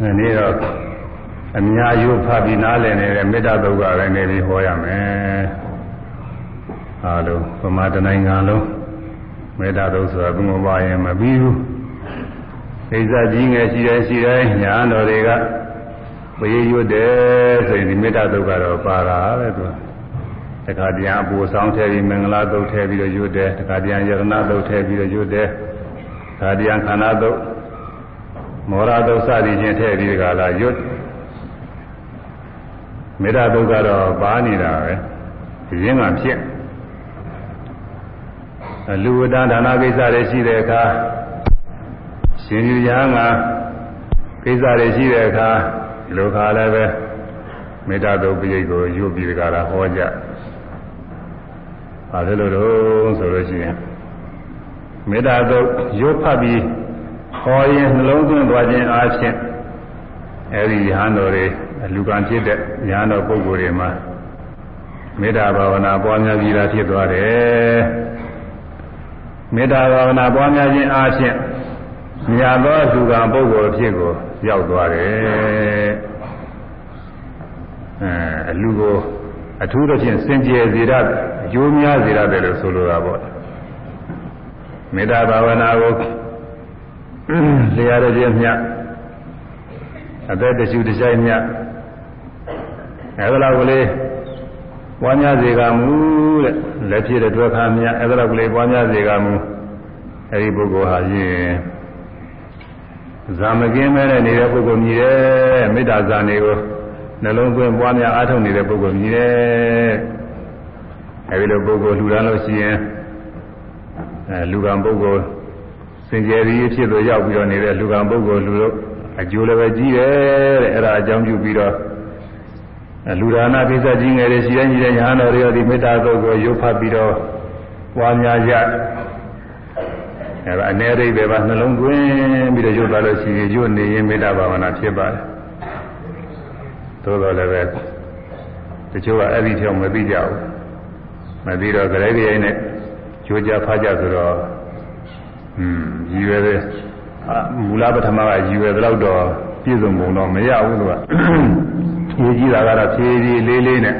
ဒီနေ့တော့အများယုဖတ်ပြီးနားလည်နေတဲ့မေတ္တာဒုက္ခပဲနေပြီးဟောရမယ်။အားလုံးဗမာတနိုင်ငံလုံးမေတ္တာဒုက္ခဆိုတာဘုမပါရင်မပြီးဘူး။ကိစ္စကြီးငယ်ရှိတယ်ရှိတယ်ညာတော်တွေကဝေရွတ်တယ်ဆိုရင်ဒီမေတ္တာဒုက္ခတော့ပါတာပဲသူ။တခါတည်းအပူဆောင်ထည့်ပြီးမင်္ဂလာဒုက္ခထည့်ပြီးတော့ရွတ်တယ်။တခါတည်းယရဏဒုက္ခထည့်ပြီးတော့ရွတ်တယ်။တခါတည်းခန္ဓာဒုက္ခ မောရဒုစသည်ချင်းထည့်ပြီးကြလားရွတ်မေတ္တာဒုက္ခတော့ပါနေတာပဲရင်းကဖြစ်လူဝတ္တဒါနကိစ္စတွေရှိတဲ့အခါရှင်ယူရဟန်းကကိစ္စတွေရှိတဲ့အခါဒီလိုခါလည်းပဲမေတ္တာဒုက္ခရိတ်ကိုရွတ်ပြီးကြလားဟောကြဘာလို့လို့တော့ဆိုလို့ရှိရင်မေတ္တာဒုက္ခရွတ်ဖတ်ပြီး ခေါ်ရင်နှလုံးသွင်းသွားခြင်းအားဖြင့်အဲဒီရဟန်းတော်တွေလူကံဖြစ်တဲ့ရဟန်းတော်ပုဂ္ဂိုလ်တွေမှာမေတ္တာဘာဝနာပွားများပြီးတာဖြစ်သွားတယ်မေတ္တာဘာဝနာပွားများခြင်းအားဖြင့်မြတ်သောလူကံပုဂ္ဂိုလ်အဖြစ်ကိုရောက်သွားတယ်အဲအလူကိုအထူးသဖြင့်စင်ကြယ်စေရအကျိုးများစေရတယ်လို့ဆိုလိုတာပေါ့မေတ္တာဘာဝနာကို လျာရခြင်းမြတ်အသက်တရှုတဆိုင်မြတ်အဲဒါလောက်ကလေးပွားများစေကမူတဲ့လက်ဖြစ်တဲ့တွဲခါမြတ်အဲဒါလောက်ကလေးပွားများစေကမူအဲဒီပုဂ္ဂိုလ်ဟာယင်ဇာမကင်းမဲ့နေတဲ့ပုဂ္ဂိုလ်မြည်တယ်မေတ္တာဇာနေကိုနှလုံးသွင်းပွားများအားထုတ်နေတဲ့ပုဂ္ဂိုလ်မြည်တယ်အဲဒီလိုပုဂ္ဂိုလ်လှူဒါန်းလို့ရှိရင်အဲလူကံပုဂ္ဂိုလ်စ င်ကြယ်ပြီးဖြစ်လို့ရောက်ပြီးတော့နေတဲ့လူကံပုဂ္ဂိုလ်လူတို့အကျိုးလည်းပဲကြီးတယ်တဲ့အဲ့ဒါအကြောင်းပြုပြီးတော့လူဒါနကိစ္စကြီးငယ်တွေရှိတဲ့ကြီးတဲ့ညာတော်တွေရောဒီမေတ္တာသုတ်ကိုရုပ်ဖတ်ပြီးတော့ပွားများကြအဲ့ဒါအနေရိပ်ပဲပါနှလုံးသွင်းပြီးတော့ရုပ်သွားလို့ရှိရင်ရုပ်နေရင်မေတ္တာဘာဝနာဖြစ်ပါတယ်သို့တော်လည်းပဲတချို့ကအဲ့ဒီထောင်မသိကြဘူးမသိတော့ကြဲကြဲနဲ့ကြိုးကြဖားကြဆိုတော့ อืมရည်ရွယ်ပဲမူလပထမကရည်ရွယ်တော့တော့ပြည့်စုံပုံတော့မရဘူးသူကရေးကြည့်တာကတော့ဖြည်းဖြည်းလေးလေးနဲ့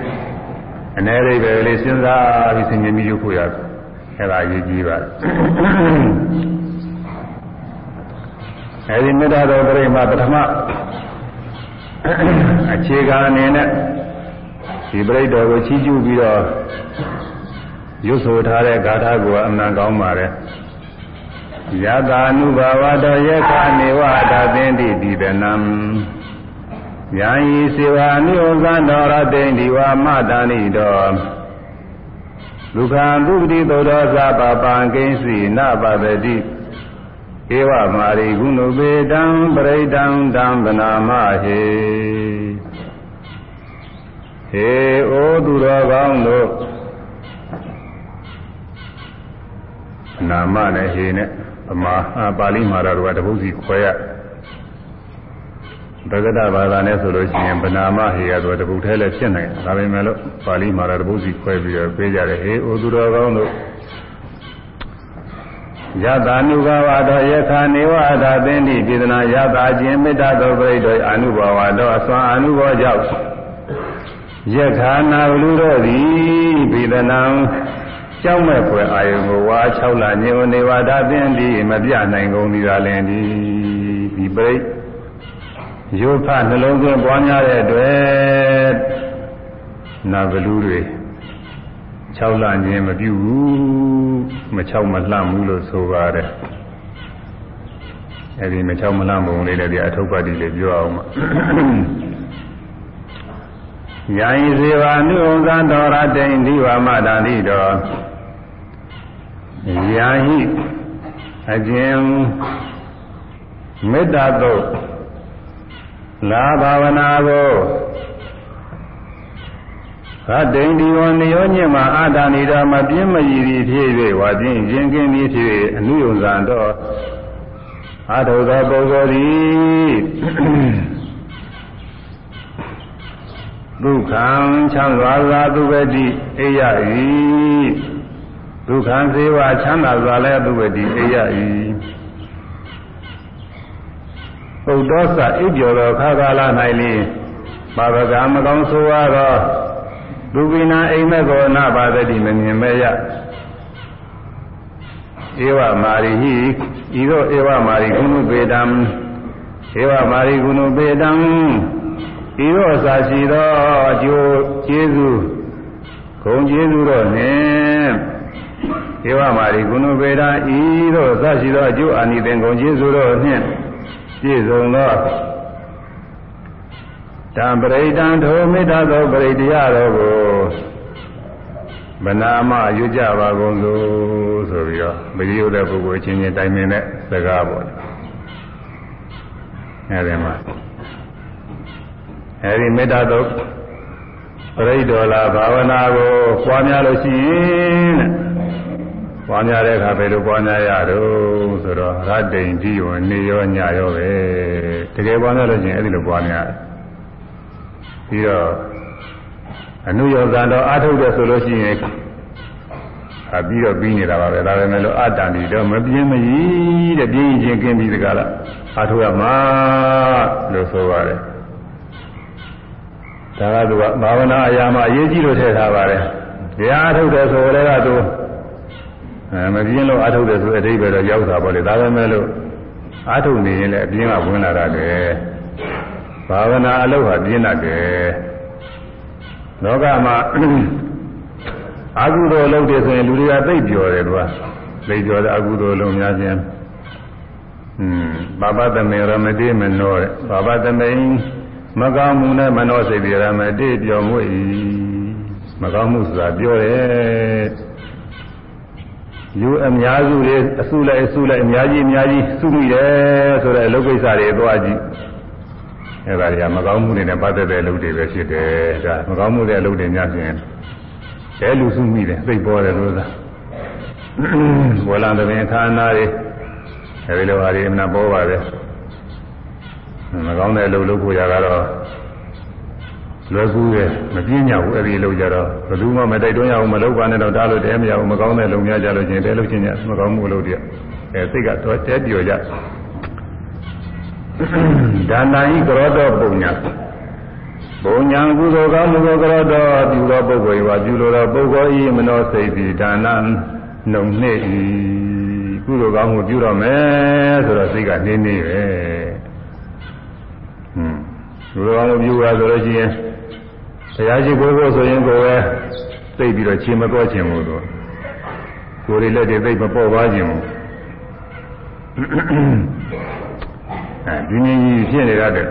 အနေရိပ်ပဲလေးစဉ်းစားပြီးဆင်ခြင်ပြီးရုပ်ဖို့ရအဲ့ဒါရေးကြည့်ပါအဲဒီမေတ္တာတော်ပြိမှာပထမအခြေခံအနေနဲ့ဒီပြိတ္တော်ကိုချီးကျူးပြီးတော့ရုပ်ဆိုထားတဲ့ဂါထာကိုအမှန်ကောင်းပါတယ် ယတာနုဘာဝတောယက္ခနေဝတာသင်္တိဒီဗနံယံဤစေဝအနုဥဇံတော်ရတိန်ဒီဝမတာနိတောဒုက္ခံဒုပတိသောသောသပပံကိဉ္စီနပတတိဧဝမာရိဂုဏုပေတံပရိဒံတံဗနာမဟေဟေဩသူတော်ကောင်းတို့နာမနဲ့ဟေနဲ့ ဗမာပါဠိမှာတော့တပုတ်စီခွဲရဘဂဒဘာသာနဲ့ဆိုလို့ရှိရင်ဗနာမဟေရဆိုတပုတ်ထဲလည်းဖြစ်နိုင်တယ်ဒါပေမဲ့လို့ပါဠိမှာတော့တပုတ်စီခွဲပြီးတော့ပေးကြတယ်ဟေဩသူတော်ကောင်းတို့ယတာနုဘဝတော်ယခာနေဝတာသင်္တိပြေဒနာယတာခြင်းမေတ္တာတော်ပြိတော်အနုဘဝတော်အစွမ်းအနုဘောကြောင့်ယခာနာလူတို့သည်ပြေဒနာ ကြောက်မဲ့ဖွယ်အာယုံကိုဝါ6လညင်နေဝါဒသင်သည်မပြနိုင်ကုန်သည်သာလင်သည်ဒီပိဋရုပ်ဖနှလုံးသွင်းပွားများတဲ့အတွက်နာဘလူတွေ6လညင်မပြုဘူးမ6မလှဘူးလို့ဆိုပါတယ်အဲဒီမ6မလှပုံလေးလည်းဒီအထုပ်ပတ်တိလေးပြောအောင်ပါယာယီစေဝနုဥဇံတော်ရတိန်ဒီဝမတာတိတော် ယာဟိအကျဉ်မေတ္တာတုတ်လာဘာဝနာကိုသတိန်ဒီဝနိယောညမှာအာတာနိတော်မပြင်းမရည်သည်ဖြစ်၍ဝါပြင်းရင်ကင်းသည်ဖြစ်၍အနုယုံဇံတော်အာထုသောပုဂ္ဂိုလ်သည်ဒုက္ခံချမ်းသာသာသူပဲတိအိယ၏ ဒုက္ခံစေဝချမ်းသာစွာလဲသူဝတိအေယဤပုဒ္ဒောစအိပ်ကျော်သောခါကာလ၌လေဘာဝကမကောင်းဆိုရသောဒုပိနာအိမ်မက်ကောနာပါတိမမြင်မဲ့ရဧဝမာရိဟိဤသို့ဧဝမာရိကုဏုပေတံဧဝမာရိကုဏုပေတံဤသို့အစာရှိသောအကျိုးကျေးဇူးဂုံကျေးဇူးတို့နှင့် ဧဝမာရိကုဏုပေတံဤသို့အစာရှိသောအကျိုးအာနိသင်ဂုံကျေးဇူးတို့နှင့်ပြည့်စုံသောတံပရိဒံထိုမေတ္တာသောပရိတရားတော်ကိုမနာမရွကြပါကုန်သို့ဆိုပြီးတော့မရိယတဲ့ပုဂ္ဂိုလ်ချင်းချင်းတိုင်ပင်တဲ့စကားပေါ့အဲဒီမှာအဲဒီမေတ္တာသောပရိဒေါလာဘာဝနာကိုပွားများလို့ရှိရင်တဲ့ပွား များတဲ့အခါဘယ်လိုပွားများရတော့ဆိုတော့ရတ္တိန်ဒီဝနေရောညရောပဲတကယ်ပွားများလို့ရှိရင်အဲဒီလိုပွားများတယ်ပြီးတော့အနုယောဇံတော်အာထုတ်တယ်ဆိုလို့ရှိရင်အပြီးတော့ပြီးနေတာပါပဲဒါပဲမဲ့လို့အတ္တန်ဒီတော့မပြင်းမကြီးတဲ့ပြင်းချင်းကင်းပြီးတကားလားအာထုတ်ရမှာလို့ဆိုပါတယ်ဒါကသူကဘာဝနာအရာမှာအရေးကြီးလို့ထည့်ထားပါတယ်တရားအထုတ်တယ်ဆိုလည်းကသူ အဲမပြင်းလို့အထုတ်တယ်ဆိုအတိပ္ပယ်တော့ရောက်တာပေါ့လေဒါပဲမဲ့လို့အထုတ်နေရင်လည်းအပြင်းကဝင်လာတယ်ဘာဝနာအလုပ်ဟာပြင်းတတ်တယ်လောကမှာအကုသိုလ်လုပ်တယ်ဆိုရင်လူတွေကသိပြောတယ်သူကသိပြောတယ်အကုသိုလ်လုပ်များခြင်းอืมဘာပတမေရမတိမနောတဲ့ဘာပတမေမကောင်းမှုနဲ့မနောစိတ်တွေရမတိပြောမှု၏မကောင်းမှုဆိုတာပြောတယ် ယူအများစုတွေအစုလိုက်အစုလိုက်အများကြီးအများကြီးစုမိတယ်ဆိုတဲ့အလုပ်ကိစ္စတွေသွားကြည့်အဲဒါတွေကမကောင်းမှုတွေနဲ့ပတ်သက်တဲ့အလုပ်တွေပဲဖြစ်တယ်ဒါမကောင်းမှုတဲ့အလုပ်တွေများပြင်တဲလူစုမိတယ်သိပေါ်တယ်လို့သာဘောလံတပင်ခါနာတွေအဲဒီလိုဟာတွေအမှန်ပေါ်ပါတယ်မကောင်းတဲ့အလုပ်လုပ်ဖို့ရကတော့ လွယ်ကူတယ်မပြင်းကြဘူးအဲဒီလုပ်ကြတော့ဘယ်သူမှမတိုက်တွန်းရအောင်မလုပ်ပါနဲ့တော့တားလို့တဲမရဘူးမကောင်းတဲ့လုံများကြလို့ချင်းတဲလို့ချင်းညမကောင်းမှုလုပ်တယ်အဲစိတ်ကတော့တဲပြောကြဒါနာဤကရောတော်ပုံညာပုံညာကုသိုလ်ကောင်းမှုကိုကရောတော်ပြုသောပုဂ္ဂိုလ်ဟာပြုလိုသောပုဂ္ဂိုလ်ဤမနောစိတ်သည်ဒါနနှုံနှိမ့်ဤကုသိုလ်ကောင်းမှုပြုတော့မယ်ဆိုတော့စိတ်ကနေနေပဲဟွန်းကုသိုလ်ကောင်းမှုပြုရဆိုလို့ရှိရင် တရားရှိကိုယ်ကိုဆိုရင်ကိုယ်ပဲသိပြီးတော့ချင်းမတော့ခြင်းဘူးသူကိုယ်တွေလက်တွေသိမပေါ့ပါခြင်းဘူးအဲဒီနည်းကြီးဖြစ်နေရတဲ့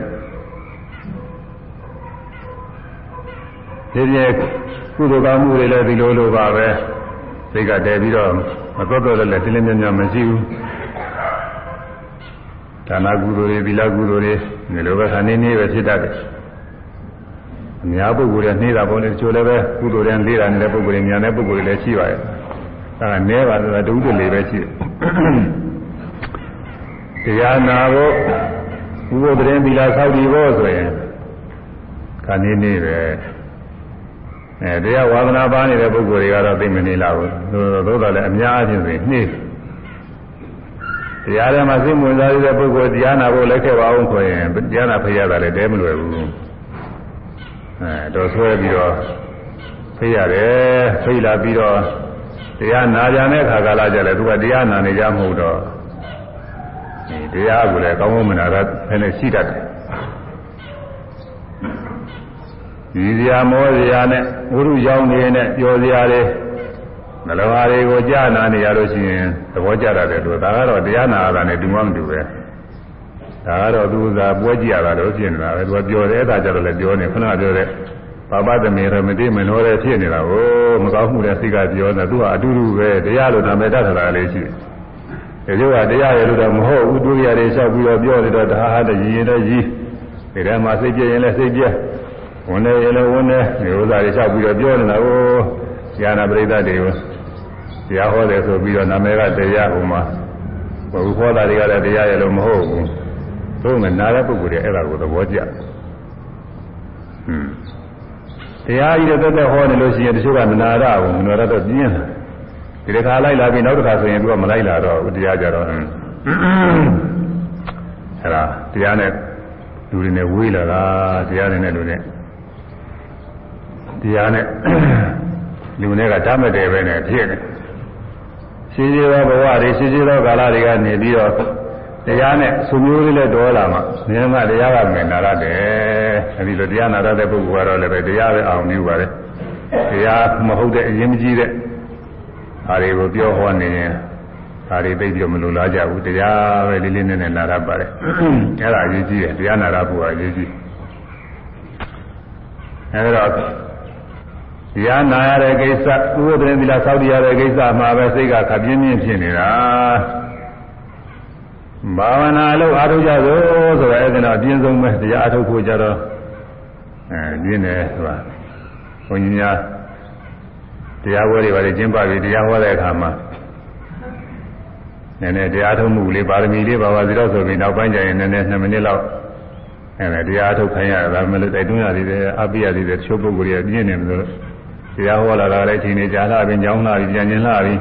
ဒီပြေကုသိုလ်ကောင်းမှုတွေလည်းဒီလိုလိုပါပဲစိတ်ကတည်ပြီးတော့မတော်တော်လည်းတင်းလင်းမြမြမရှိဘူးဒါနကုသိုလ်တွေသီလကုသိုလ်တွေဒီလိုပဲခဏနေနေပဲဖြစ်တတ်တယ် အများပုဂ္ဂိုလ်တွေနှေးတာပေါ့လေတချို့လည်းပဲကုသိုလ်တွေလေးတာနေတဲ့ပုဂ္ဂိုလ်တွေညာတဲ့ပုဂ္ဂိုလ်တွေလည်းရှိပါရဲ့အဲဒါနဲပါဆိုတာတူတူလေးပဲရှိတယ်တရားနာဖို့ဥပဒေသီလဆောက်တည်ဖို့ဆိုရင်ခဏနေနေပဲအဲတရားဝါဒနာပါနေတဲ့ပုဂ္ဂိုလ်တွေကတော့သိမနေလာဘူးသို့တော်လည်းအများအပြားဆိုနှိမ့်တရားထဲမှာစိတ်ဝင်စားတဲ့ပုဂ္ဂိုလ်တရားနာဖို့လက်ခဲ့ပါအောင်ဆိုရင်တရားနာဖရတာလည်းတဲမလွယ်ဘူး အဲတော့ဆွဲပြီးတော့ဖိရတယ်ဖိလာပြီးတော့တရားနာကြတဲ့ခါကာလကြလဲသူကတရားနာနေကြမဟုတ်တော့ဒီတရားကိုလည်းကောင်းကောင်းမနာတာနည်းနည်းရှိတတ်တယ်ဒီစရာမောစရာနဲ့ဝိရုရောင်းနေနဲ့ပြောစရာတွေနှလုံးသားတွေကိုကြားနာနေရလို့ရှိရင်သဘောကျတယ်လို့ဒါကတော့တရားနာတာနဲ့တူမှမတူပဲ ဒါကတော့သူကပွဲကြည့်ရတာလို့ဖြစ်နေတာပဲသူကပြောတယ်အဲ့ဒါကြတော့လည်းပြောနေခဏပြောတဲ့ဘာပတမေရမတိမနောတဲ့ဖြစ်နေတာကိုမကောင်းမှုတဲ့စိတ်ကပြောနေသူကအတူတူပဲတရားလို့နာမည်တတ်တာလေးရှိတယ်ဒီလိုကတရားရလို့တော့မဟုတ်ဘူးဒုရရတွေလျှောက်ပြီးတော့ပြောနေတော့ဒါဟာတည်းရင်တော့ကြီးဒီထဲမှာစိတ်ပြည့်ရင်လည်းစိတ်ပြည့်ဝင်နေရင်လည်းဝင်နေဒီဥစ္စာတွေလျှောက်ပြီးတော့ပြောနေတာကိုဉာဏပရိသတ်တွေကိုတရားဟောတယ်ဆိုပြီးတော့နာမည်ကတရားဟိုမှာဘုဟောတာတွေကလည်းတရားရလို့မဟုတ်ဘူး တို့ကနာတဲ့ပုဂ္ဂိုလ်တွေအဲ့ဒါကိုသဘောကျဟွန်းတရားကြီးတဲ့တက်ဟောနေလို့ရှိရင်တချို့ကမနာရဘူးမနာရတော့ပြင်းတယ်ဒီတစ်ခါလိုက်လာပြီးနောက်တစ်ခါဆိုရင်သူကမလိုက်လာတော့ဘူးတရားကြတော့အဲအဲ့ဒါတရားနဲ့လူတွေနဲ့ဝေးလာတာတရားတွေနဲ့လူတွေတရားနဲ့လူတွေကဓာတ်မတည့်ပဲနဲ့ဖြစ်နေရှိရှိသောဘဝတွေရှိရှိသောကာလတွေကနေပြီးတော့ တရားနဲ့ဆွမျိုးလေးလည်းတော်လာမှမြင်မှတရားကမြင်လာရတယ်အဲဒီလိုတရားနာရတဲ့ပုဂ္ဂိုလ်ကတော့လည်းပဲတရားပဲအောင်နေပါတယ်တရားမဟုတ်တဲ့အရင်မကြီးတဲ့ဟာတွေကိုပြောဟောနေရင်ဒါတွေသိပြီးမလိုလားကြဘူးတရားပဲလေးလေးနက်နက်နာရပါတယ်အဲ့ဒါအရေးကြီးတယ်တရားနာရဖို့အရေးကြီးအဲ့တော့တရားနာရတဲ့ကိစ္စဥပဒေသီလစောင့်ရတဲ့ကိစ္စမှာပဲစိတ်ကခပြင်းပြင်းဖြစ်နေတာ ဘာဝနာလို့အားထုတ်ကြသို့ဆိုတော့အဲ့ဒါတော့အပြင်းဆုံးပဲတရားအားထုတ်ဖို့ကြတော့အဲပြင်းတယ်ဆိုတာဘုန်းကြီးများတရားဝဲတွေပါလေကျင်းပပြီးတရားဟောတဲ့အခါမှာနည်းနည်းတရားထုတ်မှုလေးပါရမီလေးပါပါစီတော့ဆိုပြီးနောက်ပိုင်းကျရင်နည်းနည်း2မိနစ်လောက်အဲဒါတရားထုတ်ခိုင်းရတာမလို့တိုက်တွန်းရသေးတယ်အပိယသေးတယ်တချို့ပုဂ္ဂိုလ်တွေပြင်းနေမလို့တရားဟောလာတာလည်းအချိန်ကြီးကြာလာပြီးကြောင်းလာပြီးပြန်ကျင်လာပြီး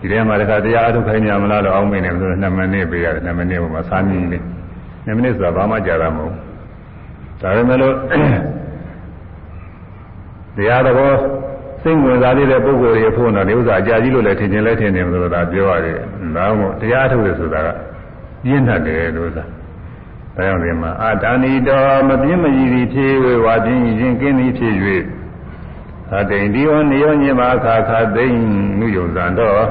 ဒီထဲမှာတခါတရားထုတ်ခိုင်းကြမလားတော့အောင်းမင်းနေမလို့2မိနစ်ပေးရတယ်2မိနစ်ဟိုမှာစာမီလေး2မိနစ်ဆိုတာဘာမှကြာတာမဟုတ်ဒါပေမဲ့လို့တရားတော်စိတ်ဝင်စားသေးတဲ့ပုဂ္ဂိုလ်တွေဖို့တော့ဒီဥစ္စာအကြာကြီးလို့လည်းထင်ခြင်းလည်းထင်တယ်လို့သာပြောရတယ်။ဒါမှမဟုတ်တရားထုတ်တယ်ဆိုတာကပြင်းထန်တယ်လို့သာ။ဒါကြောင့်ဒီမှာအာတာဏီတော်မပြင်းမကြီးသည်ဖြစ်ဝေဝါပြင်းရင်ကင်းသည်ဖြစ်၍အတိန်ဒီဝနေယောညင်ပါခါခါသိမ့်မှုယုံစံတော့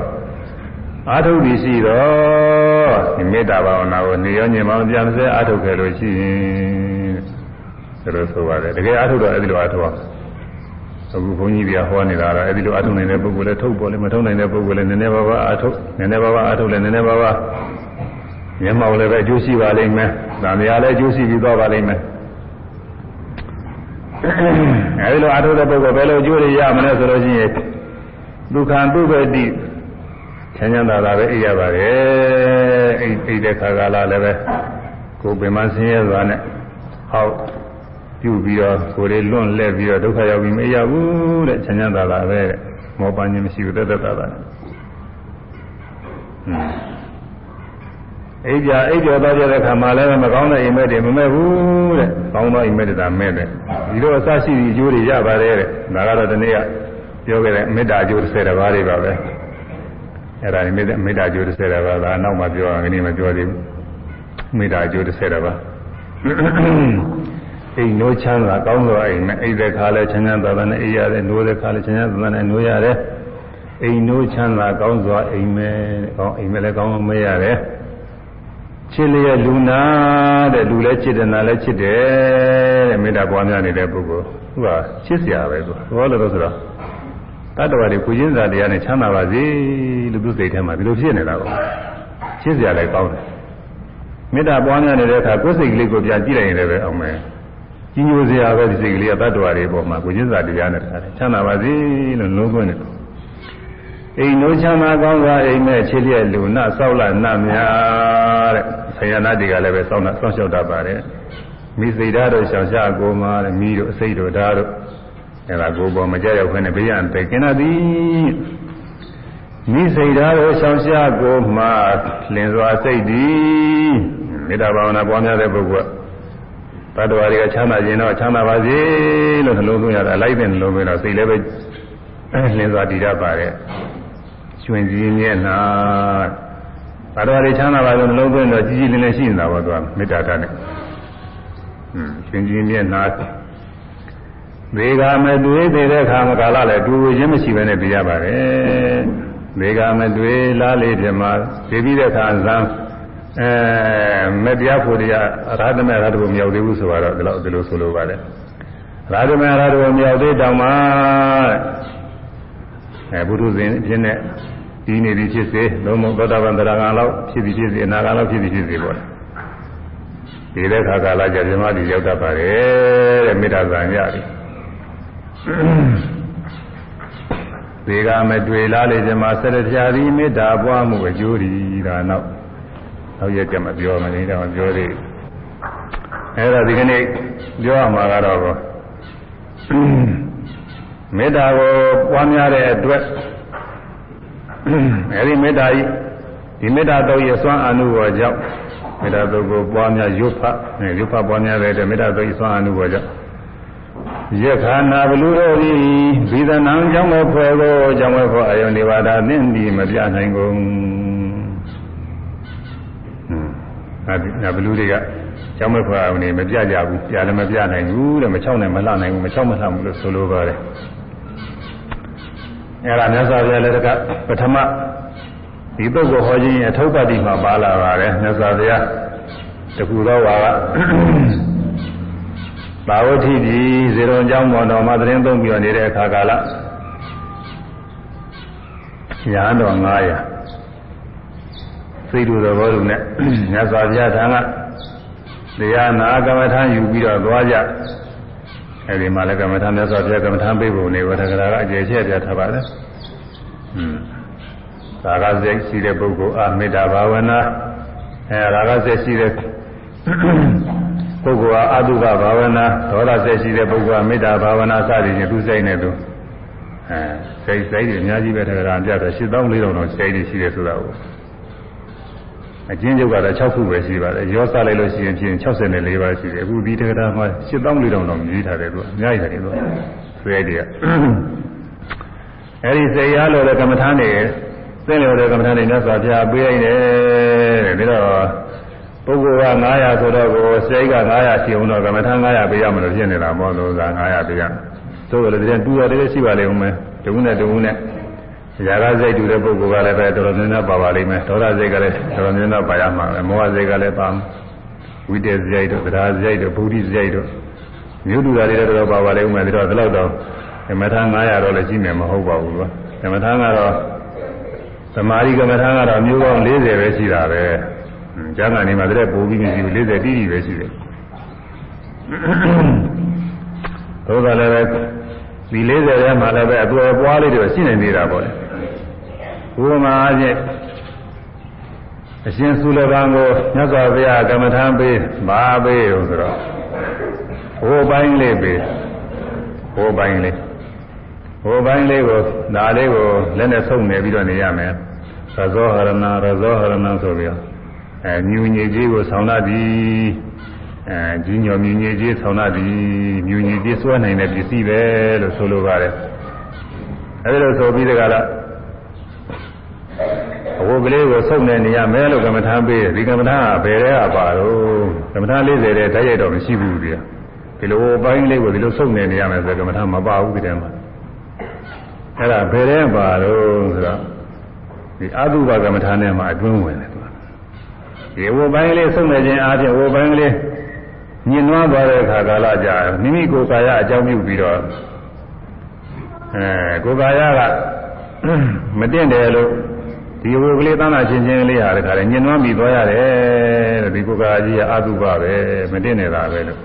အာထုတ်သည်ရှိတော့ဒီမေတ္တာဘာဝနာကိုနေယောညင်ပါပြန်စဲအာထုတ်ခဲ့လို့ရှိရင်ဒါလို့ဆိုပါတယ်တကယ်အာထုတ်တော့အဲ့ဒီလိုအာထုတ်အောင်အခုဘုန်းကြီးတွေကဟောနေတာတော့အဲဒီလိုအထုံနိုင်တဲ့ပုဂ္ဂိုလ်လည်းထုတ်ပေါ်လည်းမထုံနိုင်တဲ့ပုဂ္ဂိုလ်လည်းနည်းနည်းပါးပါးအထုနည်းနည်းပါးပါးအထုလည်းနည်းနည်းပါးပါးမျက်မှောက်လည်းပဲအကျိုးရှိပါလိမ့်မယ်။ဒါများလည်းအကျိုးရှိပြီးတော့ပါလိမ့်မယ်။အဲဒီလိုအထုတဲ့ပုဂ္ဂိုလ်ဘယ်လိုအကျိုးတွေရမလဲဆိုလို့ရှိရင်ဒုက္ခဒုက္ခတိ ချမ်းသာတာပဲအိပ်ရပါတယ်။အိပ်အိပ်တဲ့ခါကလာလည်းပဲကိုယ်ပင်မဆင်းရဲစွာနဲ့ဟောက်ပြုပြီးတော့ကိုယ်လေးလွန့်လဲပြီးတော့ဒုက္ခရောက်ပြီးမရဘူးတဲ့ချမ်းချမ်းသာသာပဲတဲ့မောပန်းခြင်းမရှိဘူးတသက်သာသာနဲ့အိပ်ကြအိပ်ကြောသွားကြတဲ့ခါမှလည်းမကောင်းတဲ့အိမ်မက်တွေမမဲ့ဘူးတဲ့ကောင်းသောအိမ်မက်တွေသာမဲ့တယ်ဒီလိုအစရှိသည့်အကျိုးတွေရပါတယ်တဲ့ဒါကတော့ဒီနေ့ကပြောခဲ့တဲ့မေတ္တာအကျိုး30ပါးတွေပါပဲ အဲ့ဒါမေတ္တာမေတ္တာအကျိုး30ပါးဒါနောက်မှပြောအောင်ဒီနေ့မပြောသေးဘူးမေတ္တာအကျိုး30ပါးအိမ်နိုးချမ်းသာကောင်းသောအိမ်နဲ့အိမ်တဲ့ခါလဲချမ်းချမ်းသာသာနဲ့အိမ်ရတယ်နိုးတဲ့ခါလဲချမ်းချမ်းသာသာနဲ့နိုးရတယ်အိမ်နိုးချမ်းသာကောင်းစွာအိမ်မဲကောင်းအိမ်မဲလည်းကောင်းမဲရတယ်ချစ်လျက်လူနာတဲ့လူလည်းချစ်တယ်နာလည်းချစ်တယ်တဲ့မေတ္တာပွားများနေတဲ့ပုဂ္ဂိုလ်သူကချစ်စရာပဲသူဘောလို့ဆိုတော့ တတ္တဝါတွေကိုချင်းစာတရားနဲ့ချမ်းသာပါစေလို့သူစိတ်ထဲမှာဒီလိုဖြစ်နေတာပေါ့ချစ်စရာလည်းကောင်းတယ်မေတ္တာပွားများနေတဲ့အခါကိုယ်စိတ်ကလေးကိုပြန်ကြည့်လိုက်ရင်လည်းပဲအောင်မယ်ကြီးညိုစရာပဲဒီစိတ်ကလေးကတ attva တွေပေါ်မှာကိုကျင်းစာတရားနဲ့တခါတည်းချမ်းသာပါစေလို့လုံးသွင်းတယ်အိမ်နိုးချမ်းသာကောင်းစွာအိမ်မဲ့ချစ်လျက်လူနဆောက်လာနတ်များတဲ့ဆရာနာတွေကလည်းပဲစောင့်စောင့်ရှောက်တတ်ပါတယ်မိစိတ်ဓာတ်တို့ရှောင်ရှားကိုမာတဲ့မိတို့အစိတ်တို့ဓာတ်တို့ အဲဒါကိုယ်ပေါ်မကြောက်ရွံ့ခွင့်နဲ့ဘေးရန်သိကင်းသည်မိစိတ်ဓာတ်ကိုရှောင်ရှားကိုမှလင်းစွာစိတ်သည်မေတ္တာဘာဝနာပွားများတဲ့ပုဂ္ဂိုလ်တတ္တဝါတွေကချမ်းသာခြင်းတော့ချမ်းသာပါစေလို့နှလုံးသွင်းရတာလိုက်တဲ့နှလုံးသွင်းတော့စိတ်လည်းပဲလင်းစွာတည်ရပါတယ်ရွှင်စည်းမျက်နှာတတ္တဝါတွေချမ်းသာပါလို့နှလုံးသွင်းတော့ကြီးကြီးလင်းလင်းရှိနေတာပါသူကမေတ္တာဓာတ်နဲ့ဟွန်းရွှင်စည်းမျက်နှာ ဒေဂာမတွေ့သေးတဲ့ခါမကာလလည်းတူခြင်းမရှိဘဲနဲ့ပြရပါတယ်ဒေဂာမတွေ့လားလေးပြမှာသိပြီးတဲ့ခါဇံအဲမတရားဖို့တရားရာသမေရာထဘုံမရောက်သေးဘူးဆိုတော့ဒီလိုဒီလိုဆိုလိုပါတယ်ရာသမေရာထဘုံမရောက်သေးတောင်မှအဲဘုရုဇင်ဖြစ်နေဒီနေပြီဖြစ်စေလုံးဝသောတာပန်တရားကံလောက်ဖြစ်ပြီးဖြစ်စေအနာကံလောက်ဖြစ်ပြီးဖြစ်စေပေါ့ဒီတဲ့ခါကာလကြဇမတိရောက်တတ်ပါတယ်တဲ့မေတ္တာဇာရတယ် ဒီကမတွေ့လားလေဇမဆက်ရတရားဒီမေတ္တာပွားမှုအကျိုးဒီဒါနောက်နောက်ရက်ကြမပြောမနေတော့ပြောသေးအဲ့ဒါဒီကနေ့ပြောရမှာကတော့မေတ္တာကိုပွားများတဲ့အတွက်အဲဒီမေတ္တာကြီးဒီမေတ္တာတော့ရဲ့စွမ်းအမှုပေါ်ကြောင့်မေတ္တာသုတ်ကိုပွားများရွတ်ဖတ်ရွတ်ဖတ်ပွားများတဲ့မေတ္တာသုတ်ဆွမ်းအမှုပေါ်ကြောင့် ယက္ခနာဘလူတို့သည်ဘိဒနံကြောင့်မဲ့ဖွယ်ကိုကြောင့်မဲ့ဖွယ်အယုန်ဒီဝါဒသင်ဒီမပြနိုင်ကုန်ဟွန်းငါဘလူတွေကကြောင့်မဲ့ဖွယ်အယုန်ဒီမပြကြဘူးပြလည်းမပြနိုင်ဘူးတဲ့မချောက်နိုင်မလှနိုင်ဘူးမချောက်မလှဘူးလို့ဆိုလိုပါတယ်အဲ့ဒါမြတ်စွာဘုရားလည်းတကပထမဒီပုဂ္ဂိုလ်ဟောခြင်းအထုပ်ပတ္တိမှာပါလာပါတယ်မြတ်စွာဘုရားတကူတော့ပါက ဘာဝတိဒီဇေရုံကျောင်းပေါ်တော်မှာသတင်းသုံးပြီးနေတဲ့အခါကာလညာတော်900စိတ်တူသဘောတူနဲ့မြတ်စွာဘုရားထံကတရားနာကမ္မထာယူပြီးတော့သွားကြအဲဒီမှာလည်းကမ္မထာမြတ်စွာဘုရားကမ္မထာပေးဖို့နေဝထကရာကအကျေချက်ပြထားပါတယ်။อืมရာဂစိတ်ရှိတဲ့ပုဂ္ဂိုလ်အာမေတ္တာဘာဝနာအဲရာဂစိတ်ရှိတဲ့ ပုဂ္ဂိုလ်ဟာအတုကဘာဝနာဒေါသစိတ်ရှိတဲ့ပုဂ္ဂိုလ်ဟာမေတ္တာဘာဝနာစသည်ဖြင့်သူစိတ်နဲ့သူအဲစိတ်စိတ်တွေအများကြီးပဲတကရာပြတယ်8400တော့စိတ်တွေရှိတယ်ဆိုတာကိုအကျဉ်းချုပ်ကတော့6ခုပဲရှိပါတယ်ရောစလိုက်လို့ရှိရင်ပြင်64ပါးရှိတယ်အခုဒီတကရာမှာ8400တော့မြည်ထားတယ်သူအများကြီးတယ်သူဆွဲတွေကအဲဒီစိတ်ရလို့တဲ့ကမ္မထာနေသင်လျော်တဲ့ကမ္မထာနေမြတ်စွာဘုရားပေးလိုက်တယ်တဲ့ဒါတော့ ပုဂ္ဂိုလ်က900ဆိုတော့ကိုစိတ်က900ရှိအောင်တော့ကမ္မထာ900ပေးရမလို့ဖြစ်နေတာမဟုတ်လို့က900ပေးရသို့တော်လည်းတူတော်လည်းရှိပါလိမ့်ဦးမယ်တဝုနဲ့တဝုနဲ့ຢာကစိတ်တူတဲ့ပုဂ္ဂိုလ်ကလည်းပဲတော်တော်များများပါပါလိမ့်မယ်ဒေါသစိတ်ကလည်းတော်တော်များများပါရမှာပဲမောဟစိတ်ကလည်းပါဝိတ္တစရိုက်တို့တရားစရိုက်တို့ဗုဒ္ဓစရိုက်တို့မြို့တူတာတွေလည်းတော်တော်ပါပါလိမ့်ဦးမယ်ဒါတော့ဒီလောက်တော့ကမ္မထာ900တော့လည်းရှိမယ်မဟုတ်ပါဘူးကွာကမ္မထာကတော့သမာဓိကမ္မထာကတော့မျိုးပေါင်း40ပဲရှိတာပဲ ကျမ်းဂန်နေမှာတည်းပို့ပြီးမရှိဘူး40တိတိပဲရှိတယ်သို့တော်လည်းပဲဒီ40ထဲမှာလည်းပဲအသွယ်ပွားလေးတွေရှိနေသေးတာပေါ့လေဘုမာအချင်းအရှင်သုလကံကိုမြတ်စွာဘုရားကမ္မထာပေးပါပေးလို့ဆိုတော့ဟိုပိုင်းလေးပေးဟိုပိုင်းလေးဟိုပိုင်းလေးကိုဒါလေးကိုလက်နဲ့ဆုံနေပြီးတော့နေရမယ်ရဇောဟရဏရဇောဟရဏဆိုပြီးတော့ အဲမြူညည်ကြီးကိုဆောင်းလာသည်အဲကြီးညော်မြူညည်ကြီးဆောင်းလာသည်မြူညည်ကြီးစွဲနိုင်တဲ့ပစ္စည်းပဲလို့ဆိုလိုပါတယ်အဲဒီလိုဆိုပြီးတကလားအဝတ်ကလေးကိုစုပ်နေနေရမယ်လို့ကမ္မထာပေးတယ်ဒီကမ္မထာကဘယ်ထဲကပါတော့ကမ္မထာ40တဲ့တိုက်ရိုက်တော့မရှိဘူးဒီဒီလိုပိုင်းလေးကိုဒီလိုစုပ်နေနေရမယ်ဆိုကမ္မထာမပါဘူးဒီထဲမှာအဲ့ဒါဘယ်ထဲပါတော့ဆိုတော့ဒီအတုပကမ္မထာနဲ့မှအတွင်းဝင်တယ်သူက ဒီဝပိုင်းလေးဆုံးနေခြင်းအားဖြင့်ဝပိုင်းလေးညင်နွားသွားတဲ့အခါကာလကြာမိမိကိုယ်ကာယအကြောင်းပြုပြီးတော့အဲကိုယ်ကာယကမတင့်တယ်လို့ဒီဝကလေးသမ်းတာချင်းချင်းလေးဟာတခါလေညင်နွားမိသွားရတယ်တဲ့ဒီကိုယ်ကာယကြီးကအတုပပဲမတင့်နေတာပဲလို့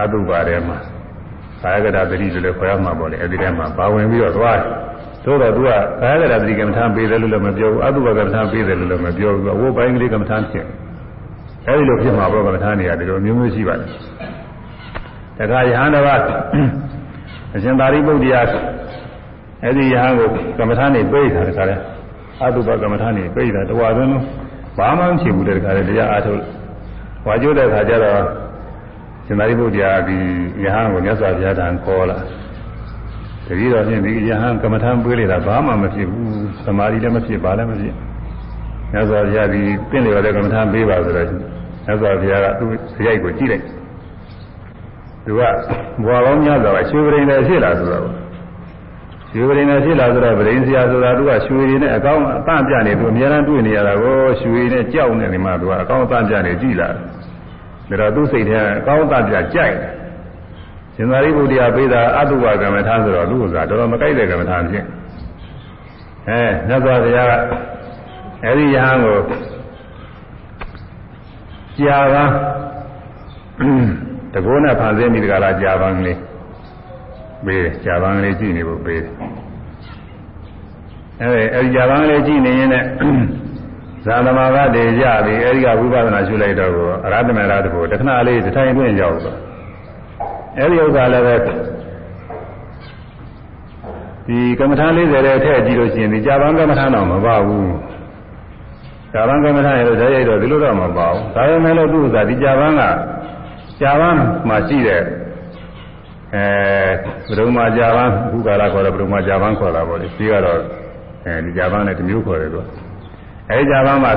အတုပထဲမှာကာယကတာတတိလို့လည်းခေါ်ရမှာပေါ့လေအဲဒီထဲမှာပါဝင်ပြီးတော့သွားတယ် သို့တော့သူကကာယကတာတတိကမ္မထာပေးတယ်လို့လည်းမပြောဘူးအတုပကမ္မထာပေးတယ်လို့လည်းမပြောဘူးဝိုးပိုင်းကလေးကမ္မထာဖြစ်အဲဒီလိုဖြစ်မှာပေါ့ကမ္မထာနေရာဒီလိုမျိုးမျိုးရှိပါတယ်တခါယဟန်တော်ကအရှင်သာရိပုတ္တရာအဲဒီယဟန်ကိုကမ္မထာနေပြေးတာတခါလဲအတုပကမ္မထာနေပြေးတာတဝါသွင်းလုံးဘာမှမဖြစ်ဘူးတဲ့တခါလဲတရားအားထုတ်ဝါကျိုးတဲ့ခါကျတော့ရှင်သာရိပုတ္တရာဒီယဟန်ကိုမြတ်စွာဘုရားထံခေါ်လာ တတိတော်ဖြင့်ဒီယဟန်ကမ္မထံပေးလိုက်တာဘာမှမဖြစ်ဘူးသမာဓိလည်းမဖြစ်ပါလည်းမဖြစ်မြတ်စွာဘုရားဒီပြင့်လျော်တဲ့ကမ္မထံပေးပါဆိုတော့မြတ်စွာဘုရားကသူ့စရိုက်ကိုကြည့်လိုက်သူကဘွာကောင်းများစွာရွှေပရင်လည်းဖြစ်လာဆိုတော့ရွှေပရင်လည်းဖြစ်လာဆိုတော့ပရင်စရာဆိုတာသူကရွှေရည်နဲ့အကောင်းအတန့်ပြနေသူအများအားတွေ့နေရတာကိုရွှေနဲ့ကြောက်နေနေမှသူကအကောင်းအတန့်ပြနေကြည့်လာတယ်ဒါတော့သူ့စိတ်ထဲအကောင်းအတန့်ပြကြိုက်တယ် ရှင်သာရိပုတ္တရာပေးတာအတုဝကမ္မထာဆိုတော့သူ့ဥစ္စာတော်တော်မကြိုက်တဲ့ကမ္မထာဖြစ်အဲမြတ်စွာဘုရားကအဲဒီယဟန်ကိုကြာပန်းတကောနဲ့ဖန်ဆင်းပြီးတကလားကြာပန်းကလေးပေးတယ်ကြာပန်းကလေးကြည့်နေဖို့ပေးတယ်အဲဒီအဲဒီကြာပန်းကလေးကြည့်နေရင်လည်းဇာသမာကတည်းကြပြီအဲဒီကဝိပဿနာရှုလိုက်တော့အရဟတမေရတဘောတခဏလေးတစ်ထိုင်တွင်းရောက်သွား အဲဒီဥစ္စာလည်းပဲဒီကမ္မထာ40တဲ့ထည့်ကြည့်လို့ရှိရင်ဒီကြာပန်းကမ္မထာတော့မပါဘူးကြာပန်းကမ္မထာရဲ့ဓာတ်ရိုက်တော့ဒီလိုတော့မပါဘူးဒါပေမဲ့လို့သူ့ဥစ္စာဒီကြာပန်းကကြာပန်းမှာရှိတဲ့အဲဘုရုံမကြာပန်းဘုကာလခေါ်တဲ့ဘုရုံမကြာပန်းခေါ်တာပေါ့လေဒီကတော့အဲဒီကြာပန်းနဲ့တစ်မျိုးခေါ်တယ်ကွအဲဒီကြာပန်းမှာ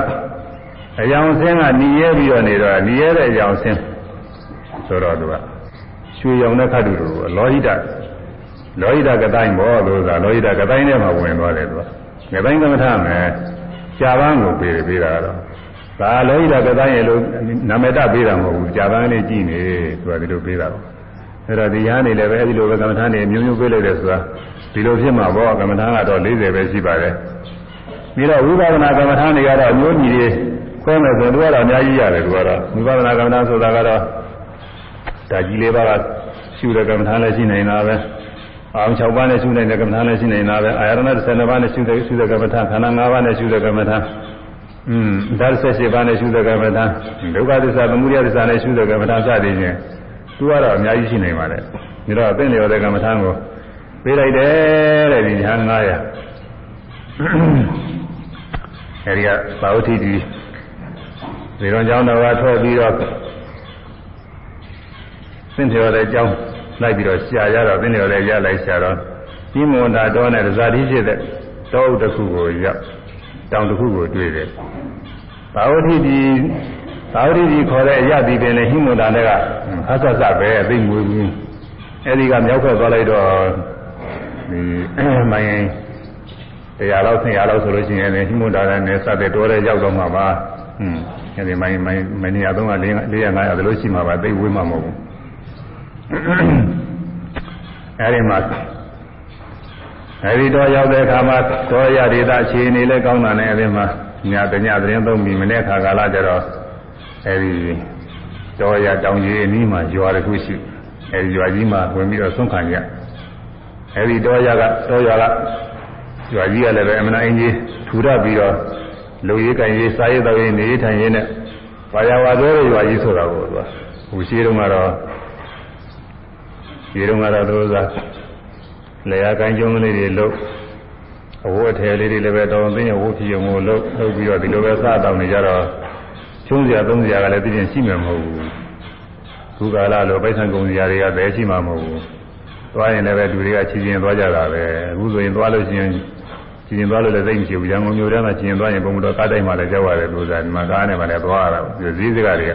အယောင်ဆင်းကညီရဲပြီးတော့နေတော့ညီရဲတဲ့အယောင်ဆင်းဆိုတော့သူက ရွှေရောင်တဲ့ခတ်တူတို့လောဟိတလောဟိတကတိုင်းဘောလို့ဆိုတာလောဟိတကတိုင်းထဲမှာဝင်သွားတယ်သူကကတိုင်းကမ္မထမယ်ကြာပန်းကိုပေးတယ်ပေးတာတော့ဒါလောဟိတကတိုင်းရဲ့လို့နာမည်တပေးတာမဟုတ်ဘူးကြာပန်းလေးကြည့်နေသူကဒီလိုပေးတာတော့အဲ့တော့ဒီရားနေလည်းပဲအဲ့ဒီလိုပဲကမ္မထနေမျိုးမျိုးပေးလိုက်တယ်ဆိုတာဒီလိုဖြစ်မှာပေါ့ကမ္မထကတော့40ပဲရှိပါတယ်ပြီးတော့ဝိပဿနာကမ္မထနေကတော့အမျိုးကြီးတွေခွဲမယ်ဆိုတော့အများကြီးရတယ်သူကတော့ဝိပဿနာကမ္မထဆိုတာကတော့ ဒါကြီးလေးပါးကရှုတဲ့ကမ္မထလည်းရှိနေတာပဲအောင်6ပါးနဲ့ရှုနေတဲ့ကမ္မထာလည်းရှိနေတာပဲအာရဏ12ပါးနဲ့ရှုတဲ့ရှုတဲ့ကမ္မထာခန္ဓာ5ပါးနဲ့ရှုတဲ့ကမ္မထာอืมဓာတ်78ပါးနဲ့ရှုတဲ့ကမ္မထာဒုက္ခသစ္စာသမုဒယသစ္စာနဲ့ရှုတဲ့ကမ္မထာစသည်ဖြင့်သူကတော့အများကြီးရှိနေပါလေဒါတော့အသိလျော်တဲ့ကမ္မထာကိုပေးလိုက်တယ်တဲ့ဒီညာ900အဲဒီကသာဝတိတိဒီတော့ကျောင်းတော်ကထွက်ပြီးတော့ သင်္ထေရတဲ့ကျောင်းလိုက်ပြီးတော့ရှာရတော့သင်္ထေရတဲ့ရလိုက်ရှာတော့ပြီးမွန်တာတော်နဲ့ဇာတိဖြစ်တဲ့တောအုပ်တစ်ခုကိုရောက်တောင်တစ်ခုကိုတွေ့တယ်ဘာဝတိဒီဘာဝတိဒီခေါ်တဲ့အရသည်ပင်လေဟိမွန်တာနဲ့ကဖတ်ဆက်ဆက်ပဲအသိမွေးဘူးအဲဒီကမြောက်ဖက်သွားလိုက်တော့ဒီမိုင်းတရားလောက်ဆင်ရလောက်ဆိုလို့ရှိရင်လည်းဟိမွန်တာနဲ့စတဲ့တော်တဲ့ရောက်တော့မှာပါဟွန်းအဲဒီမိုင်းမိုင်းမနေရတော့က400 500ဒါလို့ရှိမှာပါသိဝေးမှာမဟုတ်ဘူး အဲဒီမှာအဲဒီတော့ရောက်တဲ့အခါမှာသောရဒေတာအခြေအနေလည်းကောင်းတာနဲ့အဲဒီမှာညတညသတင်းသုံးပြီးမနေ့ခါကာလကျတော့အဲဒီတော်ရတောင်ကြီးအနီးမှာရွာတစ်ခုရှိအဲဒီရွာကြီးမှာဝင်ပြီးတော့ဆုံးခံကြအဲဒီတော်ရကတော်ရကရွာကြီးကလည်းပဲအမနာအင်းကြီးထူရပြီးတော့လူရေးကံရေးစားရေးတော်ရေးနေထိုင်ရေးနဲ့ဘာယာဝါသေးရွာကြီးဆိုတာကိုသူကဟိုရှိတုန်းကတော့ ဒီတုန်းကတော့သူကလေယာကိုင်းကျုံးလေးတွေလုပ်အဝတ်ထည်လေးတွေလည်းပဲတောင်းသိရင်ဝတ်ဖြစ်ရုံကိုလုပ်လုပ်ပြီးတော့ဒီလိုပဲစားတောင်းနေကြတော့ချုံးစရာသုံးစရာကလည်းသိရင်ရှိမှာမဟုတ်ဘူးခုကာလလိုပိုက်ဆံကုန်စရာတွေကပဲရှိမှာမဟုတ်ဘူးသွားရင်လည်းပဲလူတွေကချီချင်းသွားကြတာပဲအခုဆိုရင်သွားလို့ရှိရင်ချီချင်းသွားလို့လည်းသိမရှိဘူးရန်ကုန်မြို့ထဲမှာချီချင်းသွားရင်ပုံတော်ကားတိုင်းမှာလည်းကြောက်ရတယ်လို့ဆိုတာဒီမှာကားနဲ့မှလည်းသွားရတာဘူးဈေးစကားတွေက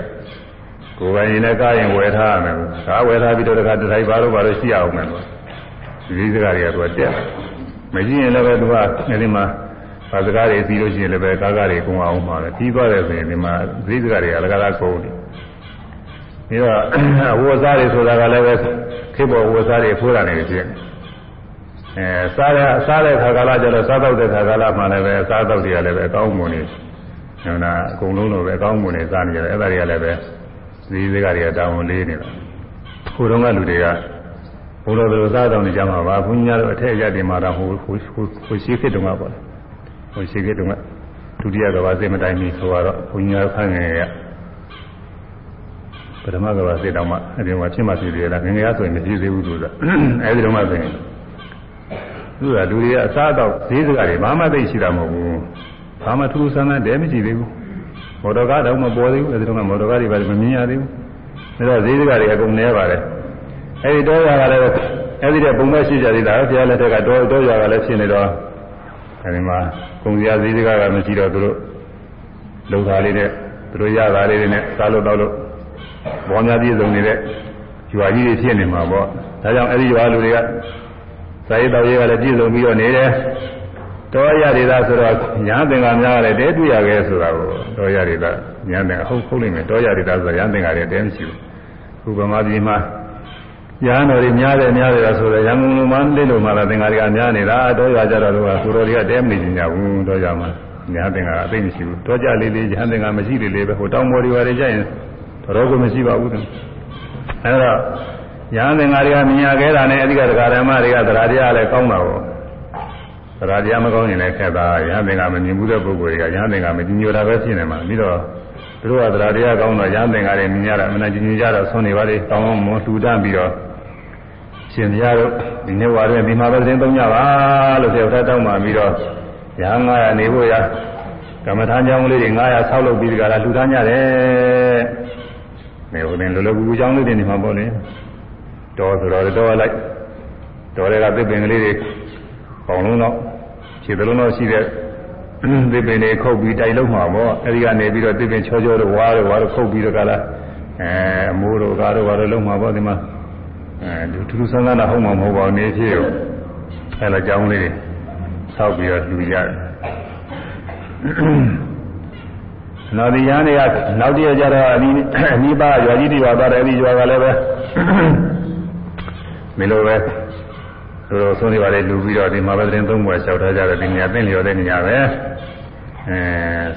ကိုယ်ပိုင်ရင်လည်းကားရင်ဝယ်ထားရမယ်ကားဝယ်ထားပြီးတော့တခါတထိုင်ပါတော့ပါတော့ရှိရအောင်မယ်လို့ဒီစကားတွေကသူကတက်မရှိရင်လည်းပဲသူကအဲဒီမှာဘာစကားတွေပြီးလို့ရှိရင်လည်းပဲကားကားတွေကုန်အောင်မှာပဲပြီးသွားတယ်ဆိုရင်ဒီမှာဈေးစကားတွေကလကားကုန်တယ်ပြီးတော့ဝေစားတွေဆိုတာကလည်းပဲခေဘောဝေစားတွေဖိုးတာနေဖြစ်အဲစားရစားတဲ့ခါကာလကျတော့စားတော့တဲ့ခါကာလမှလည်းပဲစားတော့တွေကလည်းပဲအကောင်းမွန်နေဟိုနာအကုန်လုံးလိုပဲအကောင်းမွန်နေစားနေကြတယ်အဲ့ဒါတွေကလည်းပဲ ဈေးစကားတွေကတောင်းလေးနေတော့ဟိုတုန်းကလူတွေကဘုလိုဘယ်လိုစားတောင်းနေကြမှာပါဘုညာတို့အထက်ရတင်မှာတော့ဟိုဟိုဟိုရှိခေတုန်းကပေါ့လေဟိုရှိခေတုန်းကဒုတိယကဘာစေမတိုင်မီဆိုတော့ဘုညာခန့်ငယ်ရပထမကဘာစေတောင်းမှအဲဒီမှာဖြစ်မှဖြစ်သေးလားငငယ်ရဆိုရင်မဖြစ်သေးဘူးလို့ဆိုအဲဒီတော့မှဆိုရင်သူကလူတွေကအစားတော့ဈေးစကားတွေဘာမှသိရှိတာမဟုတ်ဘူးဘာမှထူးဆန်းဆန်းတဲမရှိသေးဘူး မော်တော်ကားတော့မပေါ်သေးဘူးအဲဒီတော့မော်တော်ကားတွေပါမမြင်ရသေးဘူးဒါတော့ဈေးစကားတွေအကုန်နေပါတယ်အဲဒီတော့ရကလည်းအဲဒီတဲ့ပုံမဲ့ရှိကြသေးတာဘုရားလက်ထက်ကတော့တော့ရကလည်းဖြစ်နေတော့အဲဒီမှာကုံစရာဈေးစကားကမရှိတော့သူတို့လုံသားလေးနဲ့သူတို့ရတာလေးတွေနဲ့စားလို့တော့လို့ဘောများပြည့်စုံနေတဲ့ရွာကြီးတွေဖြစ်နေမှာပေါ့ဒါကြောင့်အဲဒီရွာလူတွေကစာရေးတော်ရေးကလည်းပြည့်စုံပြီးတော့နေတယ် တော်ရရတာဆိုတော့ညာသင်္ကာများလည်းတဲတွေ့ရခဲ့ဆိုတာကိုတော်ရရတာညာသင်္ကာဟုတ်ဟုတ်လိမ့်မယ်တော်ရရတာဆိုတော့ညာသင်္ကာလည်းတဲမရှိဘူးခုဗမာပြည်မှာညာတော်တွေများတယ်များတယ်ဆိုတော့ရန်ကုန်လူမှလိလို့မှလာသင်္ကာတွေကများနေတာတော်ရကြတော့သူကကိုတော်တွေကတဲမနေကြဘူးတော်ရမှာညာသင်္ကာအသိမရှိဘူးတော်ကြလေးလေးညာသင်္ကာမရှိလေးလေးပဲဟိုတောင်ပေါ်တွေပါတွေကြရင်တော်ကမရှိပါဘူးအဲတော့ညာသင်္ကာတွေကမြင်ရခဲ့တာနဲ့အဓိကတရားဓမ္မတွေကသရာတရားလည်းကောင်းတာပေါ့ သရာတရားမကောင်းရင်လည်းခက်တာရဟန်းသင်္ကမမြင်ဘူးတဲ့ပုဂ္ဂိုလ်တွေကရဟန်းသင်္ကမကြီးညိုတာပဲဖြစ်နေမှာပြီးတော့သူတို့ကသရာတရားကောင်းတော့ရဟန်းသင်္ကတွေမြင်ရတာအမှန်ကြီးညိုကြတော့ဆွနေပါလေတောင်းအောင်မလှူဒန်းပြီးတော့ရှင်ပြတို့ဒီနေ့ဝါရဲဒီမှာပဲသတင်းသုံးကြပါလို့ပြောထားတောင်းပါပြီးတော့ရဟန်း900နေဖို့ရကမ္မထာကြောင်းလေးတွေ900ဆောက်လုပ်ပြီးဒီကလာလှူဒါန်းကြတယ်။နေဟိုနေလောလောကူကူကြောင်းလေးတွေနေမှာပေါ့လေ။တော်ဆိုတော့တော်လိုက်တော်တွေကသစ်ပင်ကလေးတွေပေါင်လုံးတော့ ခြေသလုံးတော့ရှိတဲ့သစ်ပင်တွေခုတ်ပြီးတိုက်လုံးမှာပေါ့။အဲဒီကနေပြီးတော့သစ်ပင်ချောချောတို့ဝါးတို့ဝါးတို့ခုတ်ပြီးတော့ကလာအဲအမိုးတို့ကားတို့ဝါးတို့လုံးမှာပေါ့ဒီမှာအဲထူးထူးဆန်းဆန်းတော့ဟုတ်မှာမဟုတ်ပါဘူးနေဖြစ်ရောအဲလိုကြောင်းလေးတွေဆောက်ပြီးတော့လှူရတယ်နောက်ဒီရန်တွေကနောက်တည့်ကြတော့အနီးအနီးပါရွာကြီးတွေရွာသွားတယ်အဲဒီရွာကလည်းပဲမလိုပဲ တို့တော့ဆုံးနေပါလေလူပြီးတော့ဒီမှာပဲသတင်းသုံးပွဲလျှောက်ထားကြတယ်ဒီနေရာသိလျော်တဲ့နေရာပဲအဲ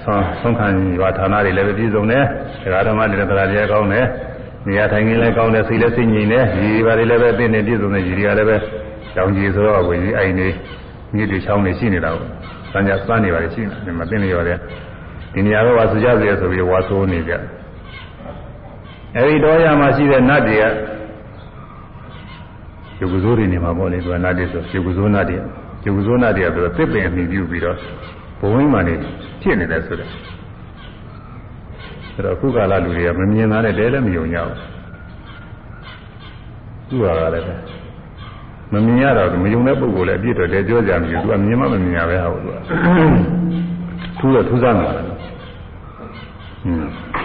ဆုံးဆုံးခံရွာဌာနတွေလည်းပဲပြည်စုံတယ်ဒကာဓမ္မတွေလည်းတရားတရားကောင်းတယ်နေရာထိုင်ခင်းလည်းကောင်းတယ်စိတ်လည်းစိတ်ငြိမ်တယ်ဒီပါတွေလည်းပဲသိနေပြည်စုံတယ်ဒီတွေကလည်းပဲတောင်ကြီးဆိုတော့ဝင်ကြီးအိမ်နေမြစ်တွေချောင်းတွေရှိနေတာကိုစံကြစမ်းနေပါလေရှိနေမှာသိလျော်တယ်ဒီနေရာတော့ဝါဆိုကြစေဆိုပြီးဝါဆိုးနေကြအဲဒီတော့ရမှာရှိတဲ့နတ်တွေက ယုတ်ကစိုးတွေနေမှာပေါ့လေသူကနတ်တွေဆိုယုတ်ကစိုးနတ်တွေယုတ်ကစိုးနတ်တွေကဆိုတော့သစ်ပင်အမိပြုပြီးတော့ဘဝင်းမှနေဖြစ်နေတယ်ဆိုတော့ဆိုတော့ခုကာလလူတွေကမမြင်သားတဲ့တဲလည်းမယုံကြဘူးသူကလည်းပဲမမြင်ရတော့မယုံတဲ့ပုဂ္ဂိုလ်လည်းအပြည့်တော့တဲပြောကြမရှိဘူးသူကမြင်မှမမြင်ရပဲဟာဘူးသူကထူးတော့ထူးဆန်းတယ်ဟွန်း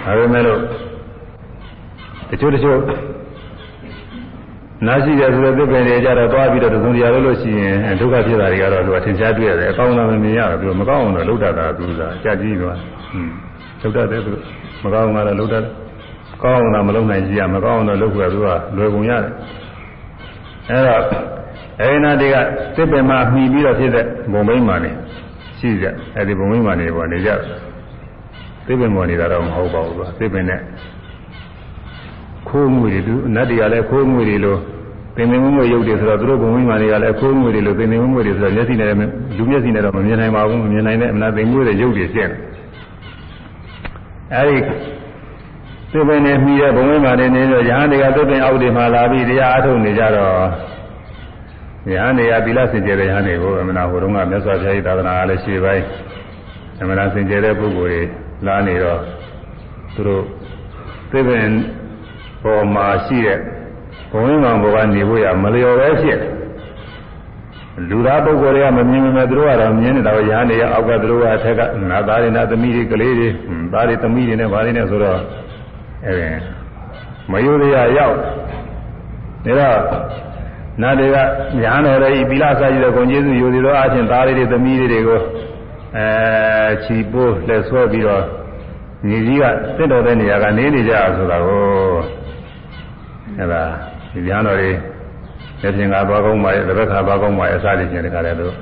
ဒါပေမဲ့လို့တချို့တချို့ နာရှိတယ်ဆိုတော့သစ်ပင်တွေကြတော့သွားပြီးတော့သုံးတရားလို့လို့ရှိရင်ဒုက္ခဖြစ်တာတွေကတော့သူကသင်ရှားတွေ့ရတယ်အကောင်းလားမမြင်ရဘူးသူမကောင်းအောင်တော့လှုပ်တတ်တာသူကအကြကြီးသွားဟွန်းလှုပ်တတ်တယ်သူမကောင်းအောင်ကတော့လှုပ်တတ်တယ်ကောင်းအောင်တော့မလုပ်နိုင်ကြည့်ရမကောင်းအောင်တော့လှုပ်ခွေသူကလွယ်ကုန်ရတယ်အဲတော့အဲဒီနာတွေကသစ်ပင်မှာမှီပြီးတော့ဖြစ်တဲ့ဘုံဘိန်းမှနေရှိကြအဲဒီဘုံဘိန်းမှနေပေါ်နေကြသစ်ပင်ပေါ်နေတာတော့မဟုတ်ပါဘူးသူသစ်ပင်နဲ့ ခိုးငွေတွေသူနတ်တွေကလည်းခိုးငွေတွေလို့သင်္သင်ငွေရုပ်တွေဆိုတော့သူတို့ဘုံဝိမာန်တွေကလည်းခိုးငွေတွေလို့သင်္သင်ငွေတွေဆိုတော့မျက်စိနဲ့လူမျက်စိနဲ့တော့မမြင်နိုင်ပါဘူးမမြင်နိုင်တဲ့အမနာသင်ငွေတွေရုပ်တွေဖြစ်နေအဲဒီသစ်ပင်နဲ့မှီတဲ့ဘုံဝိမာန်တွေနေတော့ရဟန်းတွေကသစ်ပင်အောက်တွေမှာလာပြီးတရားအားထုတ်နေကြတော့ရဟန်းတွေကသီလစင်ကြယ်တဲ့ရဟန်းတွေကိုအမနာဟိုတုန်းကမြတ်စွာဘုရား၏သာသနာအားလည်းရှေ့ပိုင်းအမနာစင်ကြယ်တဲ့ပုဂ္ဂိုလ်တွေလာနေတော့သူတို့သစ်ပင် ပေါ်မှာရှိတဲ့ဘုံဝင်ကောင်ဘောကနေဖို့ရမလျော်ပဲဖြစ်လူသားပုဂ္ဂိုလ်တွေကမမြင်မမဲ့သူတို့ကတော့မြင်နေတာပဲရဟန်းတွေအောက်ကသူတို့ကအထက်ကနာသားတွေနာသမီးတွေကလေးတွေသားတွေသမီးတွေနဲ့ဗားတွေနဲ့ဆိုတော့အဲမယုဒရရောက်ဒါတော့နာတွေကညာတော်ရဲ့ဤပိလာစာကြီးတဲ့ဂုံကျေးဇူးယူသည်တော့အချင်းသားလေးတွေသမီးလေးတွေကိုအဲခြီပိုးလက်ဆွဲပြီးတော့ညီကြီးကစစ်တော်တဲ့နေရာကနေနေကြဆိုတာကို အဲဒါဒီညာတော်တွေလက်ပြင်ကသွားကောင်းပါရဲ့တစ်ဘက်ခါသွားကောင်းပါရဲ့အစားလေးချင်းတခါလဲလို့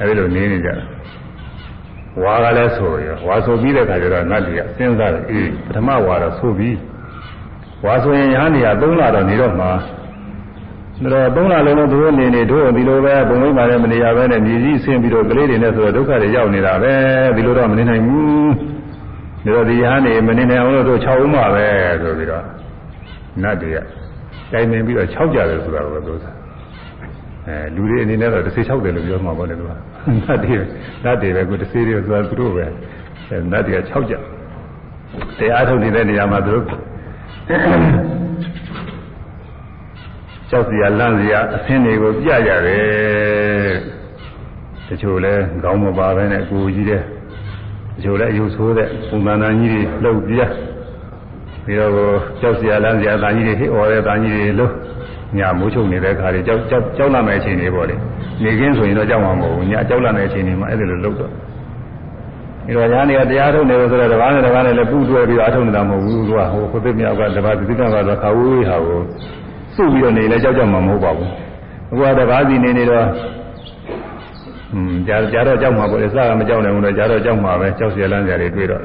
အဲဒီလိုနေနေကြတယ်ဝါကလည်းဆိုရဝါဆိုပြီးတဲ့ခါကျတော့နတ်တွေကစဉ်းစားတယ်အေးပထမဝါတော့ဆိုပြီးဝါဆိုရင်ညာနေရာ၃လတော့နေတော့မှာဒါတော့၃လလုံးလုံးသူတို့နေနေတို့ဒီလိုပဲဘုံမိပါနဲ့မနေရပဲနဲ့မြေကြီးဆင်းပြီးတော့ကလေးတွေနဲ့ဆိုတော့ဒုက္ခတွေရောက်နေတာပဲဒီလိုတော့မနေနိုင်ဘူးဒါတော့ဒီဟာနေမနေနိုင်အောင်လို့တို့6ဦးမှပဲဆိုပြီးတော့ နတ်တွေကတိုင်ပင်ပြီးတော့6ကြတယ်ဆိုတာကိုသူစားအဲလူတွေအနေနဲ့တော့တစ်စေ6တယ်လို့ပြောမှာပေါ့လေသူကနတ်တွေနတ်တွေပဲကိုတစ်စေတွေဆိုတာသူတို့ပဲအဲနတ်တွေက6ကြတရားထုတ်နေတဲ့နေရာမှာသူတို့ကြောက်စရာလန့်စရာအဆင်းတွေကိုပြကြတယ်တချို့လဲခေါင်းမပါပဲနဲ့ကိုကြီးတဲ့တချို့လဲအယုဆိုးတဲ့ပုံသဏ္ဍာန်ကြီးတွေလှုပ်ပြ ပြီးတော့ကြောက်စရာလန့်စရာတန်ကြီးတွေဟိအော်တဲ့တန်ကြီးတွေလို့ညမိုးချုပ်နေတဲ့ခါတွေကြောက်ကြောက်ကြောက်လာမယ့်အချိန်တွေပေါ့လေနေခင်းဆိုရင်တော့ကြောက်မှာမဟုတ်ဘူးညကြောက်လာတဲ့အချိန်တွေမှာအဲ့ဒါလိုလှုပ်တော့ဒီတော့ညာနေကတရားထုတ်နေလို့ဆိုတော့တပားနဲ့တပားနဲ့လည်းပူတွဲပြီးတော့အထုတ်နေတာမဟုတ်ဘူးသူကဟိုကိုသိမြောက်ကတပားသတိကကတော့ခါဝေးဟာကိုစုပြီးတော့နေလဲကြောက်ကြောက်မှာမဟုတ်ပါဘူးအခုကတပားစီနေနေတော့อืมကြာကြာတော့ကြောက်မှာပေါ့လေစကားမကြောက်နိုင်ဘူးတော့ကြာတော့ကြောက်မှာပဲကြောက်เสียလန်းစရာတွေတွေ့တော့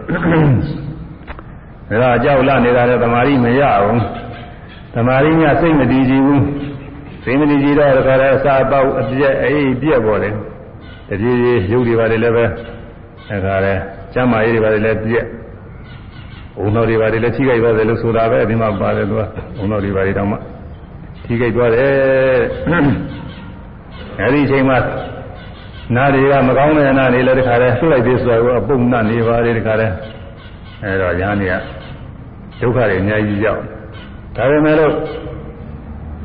ဒါကကြောက်လာနေတာလည်းတမာရီမရဘူးတမာရီညစိတ်မတည်ကြည်ဘူးစိတ်မတည်ကြည်တော့တခါတည်းအစာပေါက်အပြက်အေးပြက်ပေါ်တယ်တပြေးပြေးရုပ်တွေပါတယ်လည်းပဲတခါတည်းကျမ်းမာရေးတွေပါတယ်လည်းပြက်ဘုံတော်တွေပါတယ်လည်းထိခိုက်သွားတယ်လို့ဆိုတာပဲဒီမှာပါတယ်သူကဘုံတော်တွေပါတယ်တောင်မှထိခိုက်သွားတယ်အဲဒီအချိန်မှာနာတွေကမကောင်းတဲ့နာတွေလည်းတခါတည်းဆွလိုက်သေးဆိုတော့အပုံနာနေပါလေတခါတည်းအဲတော့ညာနေက ဒုက္ခတွေအများကြီးရောက်ဒါပေမဲ့လို့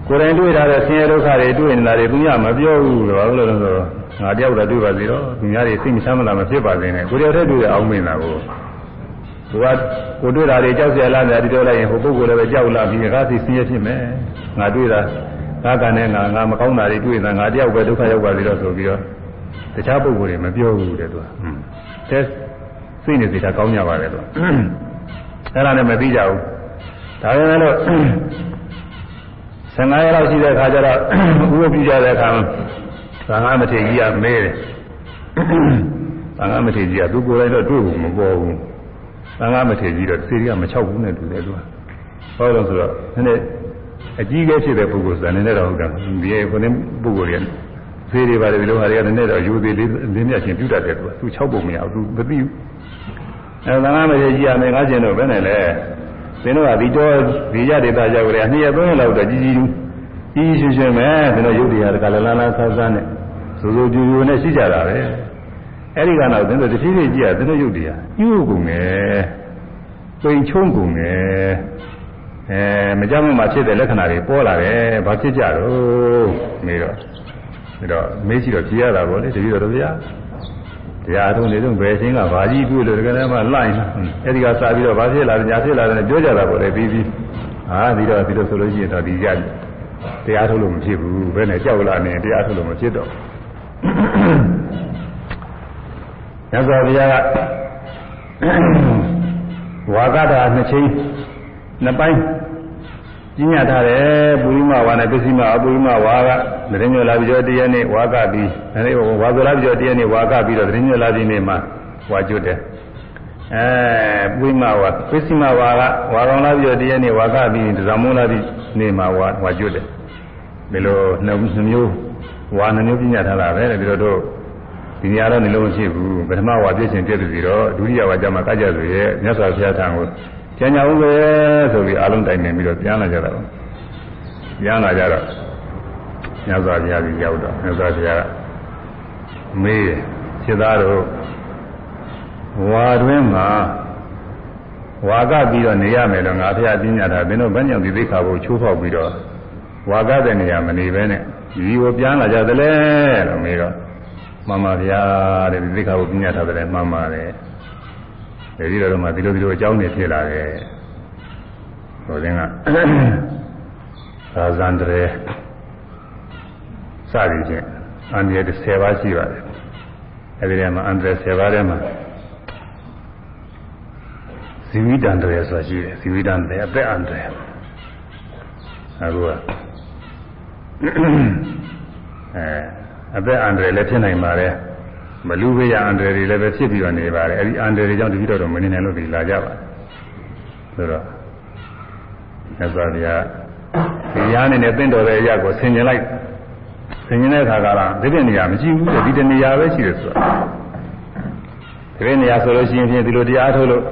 ကိုယ်တိုင်တွေ့ထားတဲ့ဆင်းရဲဒုက္ခတွေတွေ့နေတာတွေသူညမပြောဘူးလို့ဘာလို့လဲဆိုတော့ငါတယောက်တော့တွေ့ပါသေးတော့သူများတွေစိတ်မချမ်းသာမဖြစ်ပါစေနဲ့ကိုယ်တယောက်တည်းတွေ့ရအောင်မင်းတာကိုသူကကိုတွေ့တာတွေကြောက်ကြလားများဒီတော့လိုက်ရင်ဟိုပုဂ္ဂိုလ်လည်းပဲကြောက်လာပြီးငါသိဆင်းရဲဖြစ်မယ်ငါတွေ့တာငါကနဲ့ငါငါမကောင်းတာတွေတွေ့နေတာငါတယောက်ပဲဒုက္ခရောက်ပါသေးတော့ဆိုပြီးတော့တခြားပုဂ္ဂိုလ်တွေမပြောဘူးတဲ့သူကတဲစိတ်နေစိတ်ဓာတ်ကောင်းကြပါလေသူ အဲ့ဒါနဲ့မသိကြဘူးဒါပေမဲ့လို့15ရက်လောက်ရှိတဲ့ခါကျတော့ဥပပြကြတဲ့အခါသံဃာမထေရကြီးကမဲတယ်သံဃာမထေရကြီးကသူကိုယ်တိုင်တော့တွေ့ဖို့မပေါ်ဘူးသံဃာမထေရကြီးတော့စေရီကမချောက်ဘူးနဲ့တူတယ်သူကဟောလို့ဆိုတော့နည်းနည်းအကြီးကဲဖြစ်တဲ့ပုဂ္ဂိုလ်ဆိုတာနည်းနည်းတော့ဟုတ်တယ်ဒီခုနပုဂ္ဂိုလ်တွေသေးတွေပါတယ်ဒီလိုဟာတွေကနည်းနည်းတော့ယူသေးလေးလေးမြတ်ချင်းပြုတတ်တယ်သူကသူ6ပုံမရဘူးသူမသိဘူး အဲသံဃာမထေရကြီးကမယ်ငါးကျင်တော့ဘယ်နဲ့လဲသင်တို့ကဒီတော့ဒီရဒေတာရောက်ကြတယ်နှစ်ရက်သုံးရက်လောက်တော့ကြီးကြီးကြီးကြီးရွှင်ရွှင်ပဲသင်တို့ရုပ်တရားတကလည်းလန်းလန်းဆန်းဆန်းနဲ့စိုးစိုးကြူကြူနဲ့ရှိကြတာပဲအဲ့ဒီကတော့သင်တို့တတိယကြည့်ရသင်တို့ရုပ်တရားယူကုန်တယ်ပိန်ချုံကုန်တယ်အဲမကြောက်မှဖြစ်တဲ့လက္ခဏာတွေပေါ်လာတယ်ဘာဖြစ်ကြတော့မေးတော့ဒါတော့မေးကြည့်တော့ကြည်ရတာပေါ့လေတတိယတော့ဗျာ တရားထုံးနေတော့ဘယ်ချင်းကဘာကြီးပြုလို့တကယ်တည်းမှလိုက်အဲ့ဒီကစပြီးတော့ဘာဖြစ်လာတယ်ညာဖြစ်လာတယ်ပြောကြတာပေါ့လေပြီးပြီးဟာဒီတော့ဒီလိုဆိုလို့ရှိရင်တော့ဒီကြတရားထုတ်လို့မဖြစ်ဘူးဘယ်နဲ့ကြောက်လာနေတရားထုတ်လို့မဖြစ်တော့ညဇောဘုရားကဝါကတာနှစ်ချင်းနှစ်ပိုင်း ကျင့်ရထားတယ်ပုရိမဝါနဲ့ပစ္စည်းမအပုရိမဝါကတရင်ညလာပြီးတော့တရက်နေ့ဝါကပြီးအဲဒီဝါဆိုလာပြီးတော့တရက်နေ့ဝါကပြီးတော့တရင်ညလာပြီးနေ့မှာဝါကျွတ်တယ်အဲပုရိမဝါပစ္စည်းမဝါကဝါကောင်လာပြီးတော့တရက်နေ့ဝါကပြီးဒဇမုန်းလာပြီးနေ့မှာဝါဝါကျွတ်တယ်ဒီလိုနှစ်မျိုးဝါနှမျိုးပြညာထားတာပဲဒီလိုတော့ဒီနေရာတော့နေလို့မရှိဘူးပထမဝါပြည့်ရှင်ပြည့်ပြီတော့ဒုတိယဝါကျမှကကြဆိုရဲ့မြတ်စွာဘုရားထံကို ကျန်ကြဦးပဲဆိုပြီးအားလုံးတိုင်နေပြီးတော့ပြန်လာကြတာပြန်လာကြတော့မြတ်စွာဘုရားကြီးရောက်တော့မြတ်စွာဘုရားကမေးခြေသားတို့ဝါတွင်းမှာဝါကပြီးတော့နေရမယ်လို့ငါဘုရားပြညာတာဘယ်တော့ဗញ្ញံဒီသိခါဖို့ချိုးဖောက်ပြီးတော့ဝါကတဲ့နေရာမနေဘဲနဲ့ဒီကိုပြန်လာကြသလဲလို့မေးတော့မှန်ပါဗျာတဲ့ဒီသိခါဖို့ပြညာထားတယ်မှန်ပါတယ် ဒီလိုတော့မှဒီလိုဒီလိုအကြောင်းတွေဖြစ်လာတယ်ဟိုတင်းကသာဇန်တရေစသည်ဖြင့်အန္တရာယ်10ပါးရှိပါတယ်အဲဒီထဲမှာအန္တရာယ်10ပါးထဲမှာဇီဝိတန္တရာယ်ဆိုတာရှိတယ်ဇီဝိတန္တရာယ်အသက်အန္တရာယ်အခုကအဲအသက်အန္တရာယ်လည်းဖြစ်နိုင်ပါတယ် မလူဘေးရအန္တရာယ်တွေလည်းပဲဖြစ်ပြီးတော့နေပါတယ်အဲဒီအန္တရာယ်တွေကြောင့်တတိတော်တော့မနေနိုင်လို့ဒီလာကြပါဆိုတော့မြတ်စွာဘုရားဒီရားနေနဲ့တင့်တော်တဲ့အရာကိုဆင်ញင်လိုက်ဆင်ញင်တဲ့အခါကလားဒီပြနေရာမရှိဘူးဒီတနေရာပဲရှိတယ်ဆိုတာဒီပြနေရာဆိုလို့ရှိရင်ဖြင့်ဒီလိုတရားထုတ်လို့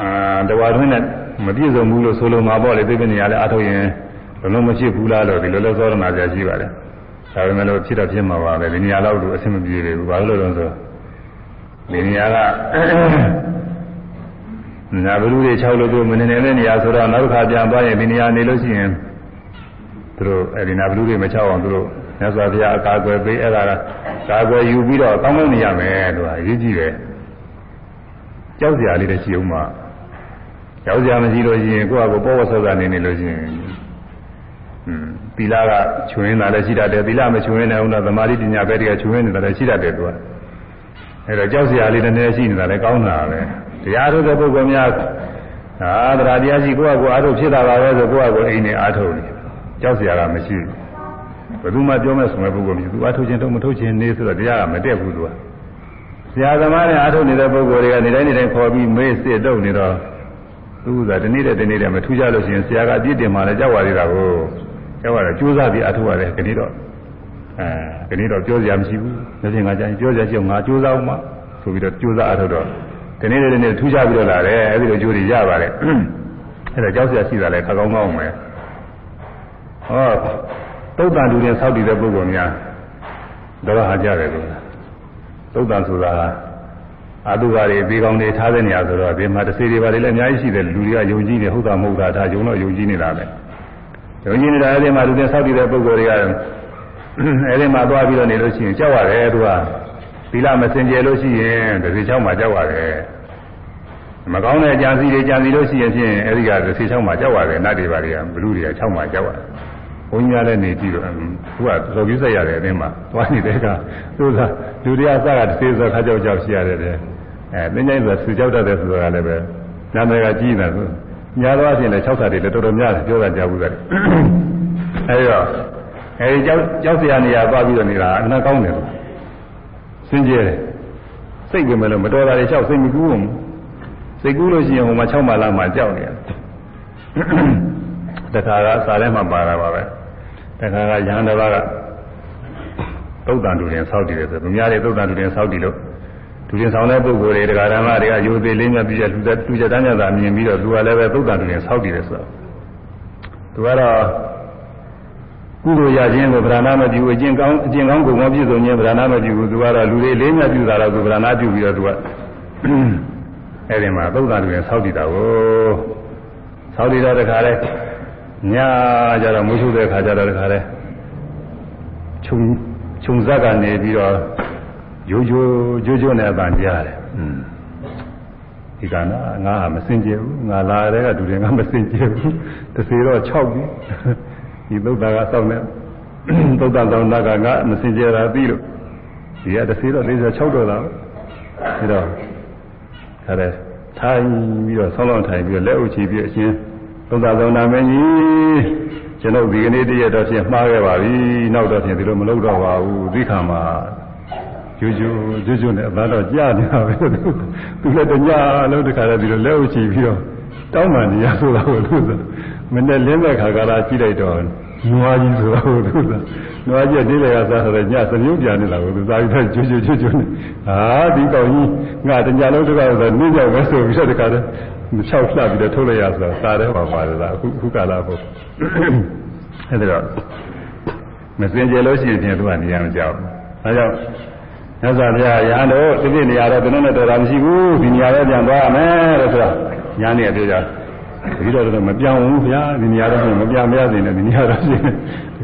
အာတဝါတွင်းနဲ့မပြည့်စုံဘူးလို့ဆိုလို့မှာပေါ့လေဒီပြနေရာလည်းအထုတ်ရင်ဘယ်လိုမဖြစ်ဘူးလားလို့ဒီလိုလဲသောရဏကြရှိပါတယ် ဒါပေမဲ့လို့ဖြစ်တော့ဖြစ်မှာပါပဲဒီနေရာတော့သူအဆင်မပြေဘူးဘာလို့လဲဆိုဒီနေရာကနာဘလူတွေ6လို့သူမနေနေတဲ့နေရာဆိုတော့နောက်တစ်ခါပြန်သွားရင်ဒီနေရာနေလို့ရှိရင်သူတို့အဲဒီနာဘလူတွေမချအောင်သူတို့မြတ်စွာဘုရားအကာအကွယ်ပေးအဲ့ဒါကကာကွယ်ယူပြီးတော့ကောင်းကောင်းနေရမယ်လို့အရေးကြီးတယ်ကြောက်စရာလေးတွေရှိအောင်မှကြောက်စရာမရှိလို့ရှိရင်ကိုယ့်အကိုပေါ်ဝဆော့တာနေနေလို့ရှိရင်อืม သီလကချွင်းတာလည်းရှိတတ်တယ်သီလမချွင်းနိုင်ဘူးတော့သမာဓိပညာပဲတည်းကချွင်းနေတာလည်းရှိတတ်တယ်သူကအဲတော့ကြောက်စရာလေးတည်းရှိနေတာလည်းကောင်းတာပဲတရားထုတ်တဲ့ပုဂ္ဂိုလ်များအာတရားတရားရှိကိုယ့်အကိုအားထုတ်ဖြစ်တာပါပဲဆိုကိုယ့်အကိုအိမ်နဲ့အားထုတ်နေကြောက်စရာကမရှိဘူးဘယ်သူမှပြောမဲ့ဆိုမဲ့ပုဂ္ဂိုလ်မျိုးသူအားထုတ်ခြင်းတော့မထုတ်ခြင်းနေဆိုတော့တရားကမတက်ဘူးသူကဆရာသမားနဲ့အားထုတ်နေတဲ့ပုဂ္ဂိုလ်တွေကနေတိုင်းနေတိုင်းခေါ်ပြီးမေးစစ်တုပ်နေတော့သူကတနေ့တည်းတနေ့တည်းမထူးကြလို့ရှိရင်ဆရာကအပြစ်တင်မှလည်းကြောက်ပါသေးတာကို ကြောက်ရတော့ကြိုးစားပြီးအားထုတ်ရတယ်ခဏတော့အဲခဏတော့ပြောစရာမရှိဘူး။ဒါဖြင့်ငါကြရင်ပြောစရာရှိအောင်ငါကြိုးစားအောင်မဆိုပြီးတော့ကြိုးစားအားထုတ်တော့ဒီနေ့တနေ့ထူးခြားပြီးတော့လာတယ်အဲဒီလိုကြိုးတွေရပါတယ်အဲဒါကြောက်စရာရှိတာလဲခါကောင်းကောင်းပဲဟောသုတ်တန်လူတွေဆောက်တည်တဲ့ပုဂ္ဂိုလ်များတော့ဟာကြတယ်လို့သုတ်တန်ဆိုတာအတုပါတွေဘေးကောင်းတွေထားတဲ့နေရာဆိုတော့ဒီမှာတစ်စေတွေပါလေလည်းအများကြီးရှိတယ်လူတွေကယုံကြည်နေဟုတ်တာမဟုတ်တာဒါယုံတော့ယုံကြည်နေတာပဲ ယုံကြည်နေတာအဲဒီမှာလူတွေဆောက်တည်တဲ့ပုဂ္ဂိုလ်တွေကအဲဒီမှာသွားပြီးတော့နေလို့ရှိရင်ကြောက်ရတယ်သူကသီလမစင်ကြယ်လို့ရှိရင်တစ်စေချောင်းမှာကြောက်ရတယ်မကောင်းတဲ့ကြံစီတွေကြံစီလို့ရှိရင်ဖြင့်အဲဒီကတစ်စေချောင်းမှာကြောက်ရတယ်နတ်တွေပါတွေကဘလူတွေကချောင်းမှာကြောက်ရတယ်ဘုန်းကြီးလည်းနေပြီးတော့သူကသော်ကြီးဆက်ရတယ်အတင်းမှာသွားနေတဲ့ကသူကလူတွေကစကတစ်စေစခါကြောက်ကြောက်ရှိရတယ်တဲ့အဲသင်္ချိုင်းဆိုဆူကြောက်တတ်တဲ့ဆိုတာလည်းပဲနာမည်ကကြီးနေတယ် ညာတော့အပြင်လည်း6ဆာတွေလည်းတော်တော်များတယ်ပြောတာကြားဘူးတယ်အဲဒီတော့အဲဒီကြောက်ကြောက်စရာနေရာသွားပြီးတော့နေတာအနာကောင်းတယ်စင်ကြယ်တယ်စိတ်ကမဲ့လို့မတော်တာတွေလျှောက်စိတ်မကူးဘူးစိတ်ကူးလို့ရှိရင်ဟိုမှာ6မာလာမှာကြောက်နေရတယ်တခါကစာထဲမှာပါတာပါပဲတခါကရဟန်းတစ်ပါးကသုတ်တန်တူရင်စောက်တည်တယ်ဆိုသူများတွေသုတ်တန်တူရင်စောက်တည်လို့ သူရင်ဆောင်တဲ့ပုဂ္ဂိုလ်တွေတရားဓမ္မတွေကယုံသေးလေးမြတ်ပြည့်လူသက်သူကြတမ်းကြတာမြင်ပြီးတော့သူကလည်းပဲသုတ်တံသူရင်ဆောက်တည်တယ်ဆိုတော့သူကတော့ကုသိုလ်ရခြင်းကိုဗရဏမပြုအကျင့်ကောင်းအကျင့်ကောင်းကိုမပြည့်စုံခြင်းဗရဏမပြုဘူးသူကတော့လူတွေလေးမြတ်ပြုတာတော့သူဗရဏပြုပြီးတော့သူကအဲ့ဒီမှာသုတ်တံသူရင်ဆောက်တည်တာကိုဆောက်တည်တော့တခါလဲညာကြတော့မွှုတဲ့ခါကြတော့တခါလဲခြုံခြုံဇက်ကနေပြီးတော့ ရိုးရိုးရိုးရိုးနဲ့အပန်ကြားတယ်อืมဒီကနာငါဟာမစင်ကြဘူးငါလာတဲ့ကဒူတယ်ငါမစင်ကြဘူးတစေတော့6ပြီဒီသုဒ္ဓကစောင့်နေသုဒ္ဓဆောင်တာကငါမစင်ကြတာပြီးလို့ဒီကတစေတော့46တော့တာပြီးတော့ခါတဲ့ထိုင်ပြီးတော့ဆောင်းလောင်းထိုင်ပြီးတော့လက်အုပ်ချပြီးအချင်းသုဒ္ဓဆောင်နာမင်းကြီးကျွန်ုပ်ဒီကနေ့တည်းရတော့ဖြင့်မှားခဲ့ပါပြီနောက်တော့ဖြင့်ဒီလိုမလုပ်တော့ပါဘူးသိခံမှာ ကျွကျွကျွကျွနဲ့အသားတော့ကြာနေတာပဲသူလည်းတညလုံးတခါတည်းဒီလိုလက်အုပ်ချပြီးတော့တောင်းပန်နေရဆိုတာကိုလို့ဆိုမနဲ့လင်းတဲ့ခါကလာကြည့်လိုက်တော့နွားကြီးဆိုတာကိုလို့ဆိုနွားကြီးဒီလေကစားဆိုတော့ညစမြုပ်ပြန်နေတာကိုသူစားပြီးတော့ကျွကျွကျွကျွနဲ့ဟာဒီကောင်ကြီးငါတညလုံးတခါဆိုနင်းကြောက်ပဲဆိုပြီးတော့တခါတည်းမချောက်လှပြီးတော့ထုတ်လိုက်ရဆိုတာစားတယ်ပါပါတယ်လားအခုခုကာလပေါ့အဲ့ဒါတော့မစင်ကြလို့ရှိရင်သူကနေရာမကြောက်ဒါကြောင့် မြတ်စွာဘုရားရဟန်းတို့ဒီပြည့်နေရာတော့ဘယ်နဲ့တော်တာမရှိဘူးဒီနေရာပဲပြန်သွားရမယ်လို့ဆိုတာညာနေပြောကြဒီတော့တော့မပြောင်းဘူးဗျာဒီနေရာတော့မပြောင်းမရစေနဲ့ဒီနေရာတော့ရှိတ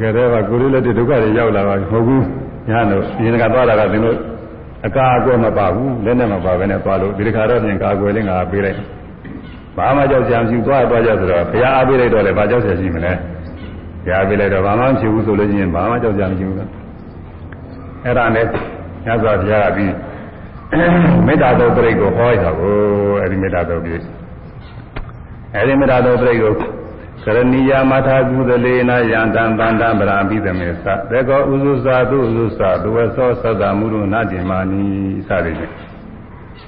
ကယ်တော့ကိုလေးလက်ဒုက္ခတွေရောက်လာပါမဟုတ်ဘူးညာတို့ဒီကသွားတာကသင်တို့အကာအကွယ်မပါဘူးလက်နဲ့မပါဘဲနဲ့သွားလို့ဒီခါတော့ပြင်ကာကွယ်လေးငါပေးလိုက်ဘာမှကြောက်ကြံရှိသွားသွားကြဆိုတော့ဘုရားအားပေးလိုက်တော့လည်းဘာကြောက်ကြရှိမလဲဘုရားပေးလိုက်တော့ဘာမှမဖြစ်ဘူးဆိုလို့ရှိရင်ဘာမှကြောက်ကြံမရှိဘူးအဲ့ဒါနဲ့ ညဇောဘုရားကပြီးမေတ္တာတော်ပြိတ်ကိုဟောရတာကိုအဲ့ဒီမေတ္တာတော်ပြိတ်အဲ့ဒီမေတ္တာတော်ပြိတ်ကိုကရဏီယာမထာကုသလေနာယန္တံတန္တံဗရာပိသမေသသေကောဥဇုသာသူဥဇုသာဒဝသောသတ္တမုရုနာတိမာနီစသည်ဖြင့်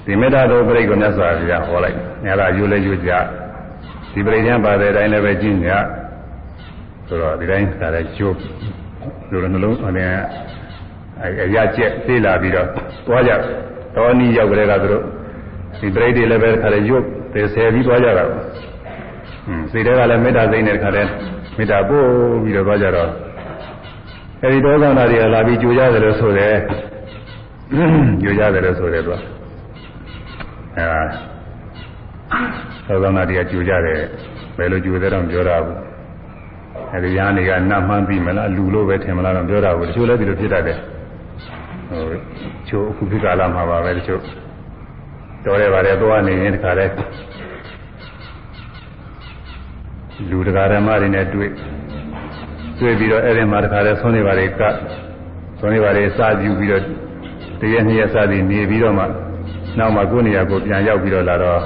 ဒီမေတ္တာတော်ပြိတ်ကိုမြတ်စွာဘုရားဟောလိုက်။အဲဒါယူလဲယူကြ။ဒီပြိတ်ပြန်ပါတဲ့အတိုင်းလည်းပဲကျင့်ကြ။ဆိုတော့ဒီတိုင်းသာလည်းကျိုးလိုနှလုံးအရင် အရာကျက်သေးလာပြီးတော့သွားကြ။တော်နီးရောက်ကြတဲ့ကသူတို့ဒီပြိတ်တွေလည်းပဲခါလည်းရုပ်သေဆယ်ပြီးသွားကြတာ။ဟွန်းစိတ်ထဲကလည်းမေတ္တာစိတ်နဲ့ခါလည်းမေတ္တာပို့ပြီးတော့သွားကြတော့အဲဒီဒေါသနာတွေကလာပြီးကြိုရတယ်လို့ဆိုတယ်။ကြိုရတယ်လို့ဆိုတယ်သူက။အဲသောသောနာတရားကြူကြတယ်ဘယ်လိုကြူတဲ့တော့ပြောတာဘူးအဲဒီရားနေကနတ်မှန်းပြီးမလားလူလို့ပဲထင်မလားတော့ပြောတာဘူးတချို့လည်းဒီလိုဖြစ်တတ်တယ် ဟိုချို့အခုခေတ်ကာလမှာပါပဲတချို့တော်တယ်ပါတယ်သွားနေရင်တခါတည်းလူတရားဓမ္မတွေနဲ့တွေ့တွေ့ပြီးတော့အဲ့ဒီမှာတခါတည်းဆုံးနေပါလေကဆုံးနေပါလေစာကြည့်ပြီးတော့တရက်နှစ်ရက်စသည်နေပြီးတော့မှနောက်မှကိုယ်နေရာကိုပြန်ရောက်ပြီးတော့လာတော့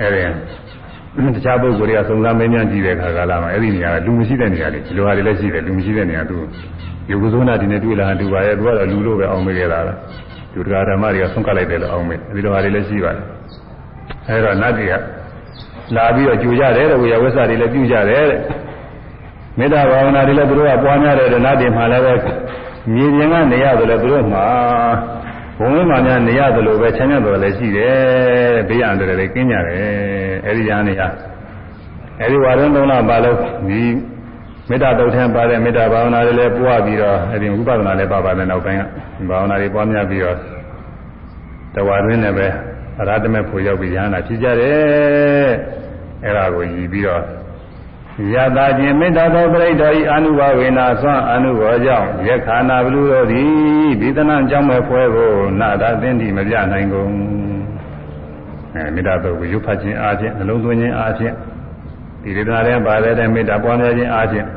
အဲဒီတခြားပုဂ္ဂိုလ်တွေကစုံစမ်းမင်းများကြည့်တဲ့အခါကာလမှာအဲ့ဒီနေရာကလူမရှိတဲ့နေရာလေးလူဟာတွေလည်းရှိတယ်လူမရှိတဲ့နေရာသူ ယုတ်ကုသနာဒီနဲ့တွေ့လာတူပါရဲ့သူကတော့လူလို့ပဲအောင်မေးကြတာလားသူတရားဓမ္မတွေကဆုံးကလိုက်တယ်လို့အောင်မေးဒီလိုဟာတွေလည်းရှိပါတယ်အဲဒါနတ်တွေကလာပြီးတော့ကြူကြတယ်တဲ့ဝေယဝဆတွေလည်းပြုကြတယ်တဲ့မေတ္တာဘာဝနာတွေလည်းသူတို့ကပွားများတယ်တဲ့နတ်တွေမှလည်းပဲမြေပြင်ကနေရတယ်လည်းသူတို့မှဘုံဝိမာများနေရတယ်လို့ပဲချမ်းသာတော်လည်းရှိတယ်ဘေးရန်တယ်လည်းကင်းကြတယ်အဲဒီညာနေရအဲဒီဝါရုံးသုံးလပါလို့ဒီ မေတ္တာတုတ်ထမ်းပါတဲ့မေတ္တာဘာဝနာတွေလည်းပွားပြီးတော့အဲဒီဝိပဿနာလည်းပါပါတယ်နောက်ပိုင်းကဘာဝနာတွေပွားများပြီးတော့တဝါရင်းနဲ့ပဲအရဟတမေဖို့ရောက်ပြီးရဟန္တာဖြစ်ကြတယ်အဲ့ဒါကိုရည်ပြီးတော့ယတာခြင်းမေတ္တာသောပရိဒောဤအနုဘဝေနာသွမ်းအနုဘောကြောင့်ယခာနာဘလူတို့သည်ဘိသနာကြောင့်မဲ့ဖွဲကိုနာတာသင်္တိမပြနိုင်ကုန်အဲမေတ္တာတော့ကိုရုပ်ဖတ်ခြင်းအားဖြင့်နှလုံးသွင်းခြင်းအားဖြင့် ဒီဒေသနာထဲပါတဲ့မေတ္တာပွားများခြင်းအားဖြင့်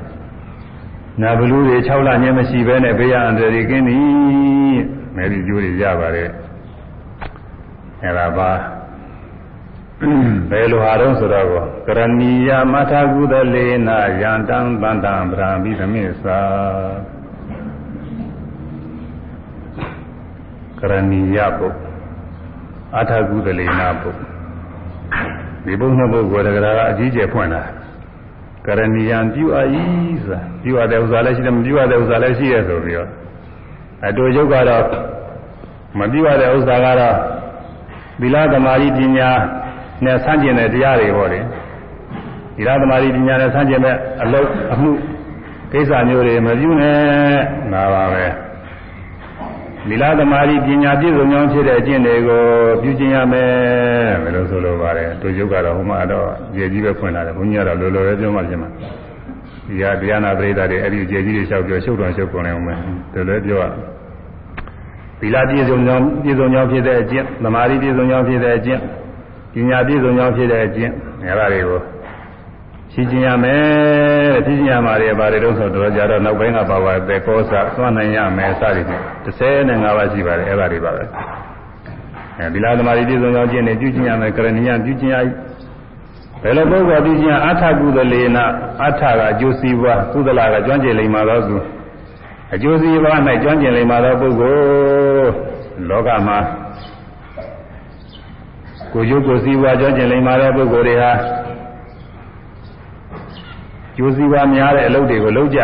နာဘလူတွေ6လညမရှိဘဲနဲ့ဘေးရအန္တရာယ်ကင်းသည်မယ်ဒီကျိုးတွေရပါတယ်အဲဒါပါဘယ်လိုဟာတော့ဆိုတော့ကရဏီယမထာကုသလေနာယန္တံတန္တံဗရာမိသမိသာကရဏီယပုအထာကုသလေနာပု ဒီဘုန်းနှစ်ပုဂ္ဂိုလ်တကရာအကြီးကျယ်ဖွင့်တာကရဏီယံပြုအပ်ဤဆိုတာပြုအပ်တဲ့ဥစ္စာလည်းရှိတယ်မပြုအပ်တဲ့ဥစ္စာလည်းရှိရဆိုပြီးတော့အတူယုတ်ကတော့မပြုအပ်တဲ့ဥစ္စာကတော့သီလသမာဓိပညာနဲ့ဆန့်ကျင်တဲ့တရားတွေဟောတယ်သီလသမာဓိပညာနဲ့ဆန့်ကျင်တဲ့အလုပ်အမှုကိစ္စမျိုးတွေမပြုနဲ့နာပါပဲ သီလသမာဓိပညာပြည့်စုံကြောင်းဖြစ်တဲ့အကျင့်တွေကိုပြုကျင့်ရမယ်ဘယ်လိုဆိုလိုပါလဲတို့ယုတ်ကတော့ဟိုမှာတော့ရေကြီးပဲဖွင့်လာတယ်ဘုန်းကြီးကတော့လိုလိုပဲပြောမှပြင်မှာဒီဟာတရားနာပရိသတ်တွေအဲ့ဒီရေကြီးတွေလျှောက်ပြောရှုပ်တော်ရှုပ်ကုန်နေအောင်မယ်ဒါလည်းပြောရသီလပြည့်စုံကြောင်းပြည့်စုံကြောင်းဖြစ်တဲ့အကျင့်သမာဓိပြည့်စုံကြောင်းဖြစ်တဲ့အကျင့်ပညာပြည့်စုံကြောင်းဖြစ်တဲ့အကျင့်ငါးပါးတွေကို ရှင်းကျင်ရမယ်တဲ့ရှင်းကျင်ရမှာတွေပါတယ်တော့ဆိုတော့ကြတော့နောက်ပိုင်းကပါပါပဲကောစာသွားနိုင်ရမယ်စသည်ဖြင့်35ပါးရှိပါတယ်အဲ့ဒါတွေပါပဲအဲဒီလားသမာဓိပြည့်စုံကြောင်းကျင့်နေပြုကျင်ရမယ်ကရဏီယပြုကျင်ရဘယ်လိုပုဂ္ဂိုလ်ပြုကျင်အထကုသလေနအထကအကျိုးစီးပွားကုသလကကျွမ်းကျင်လိမ္မာသောသူအကျိုးစီးပွား၌ကျွမ်းကျင်လိမ္မာသောပုဂ္ဂိုလ်လောကမှာကိုကျိုးကိုစည်းဝါကြောကျင်လိမ္မာတဲ့ပုဂ္ဂိုလ်တွေဟာ ကျိုးစည်းဝါများတဲ့အလုပ်တွေကိုလုပ်ကြ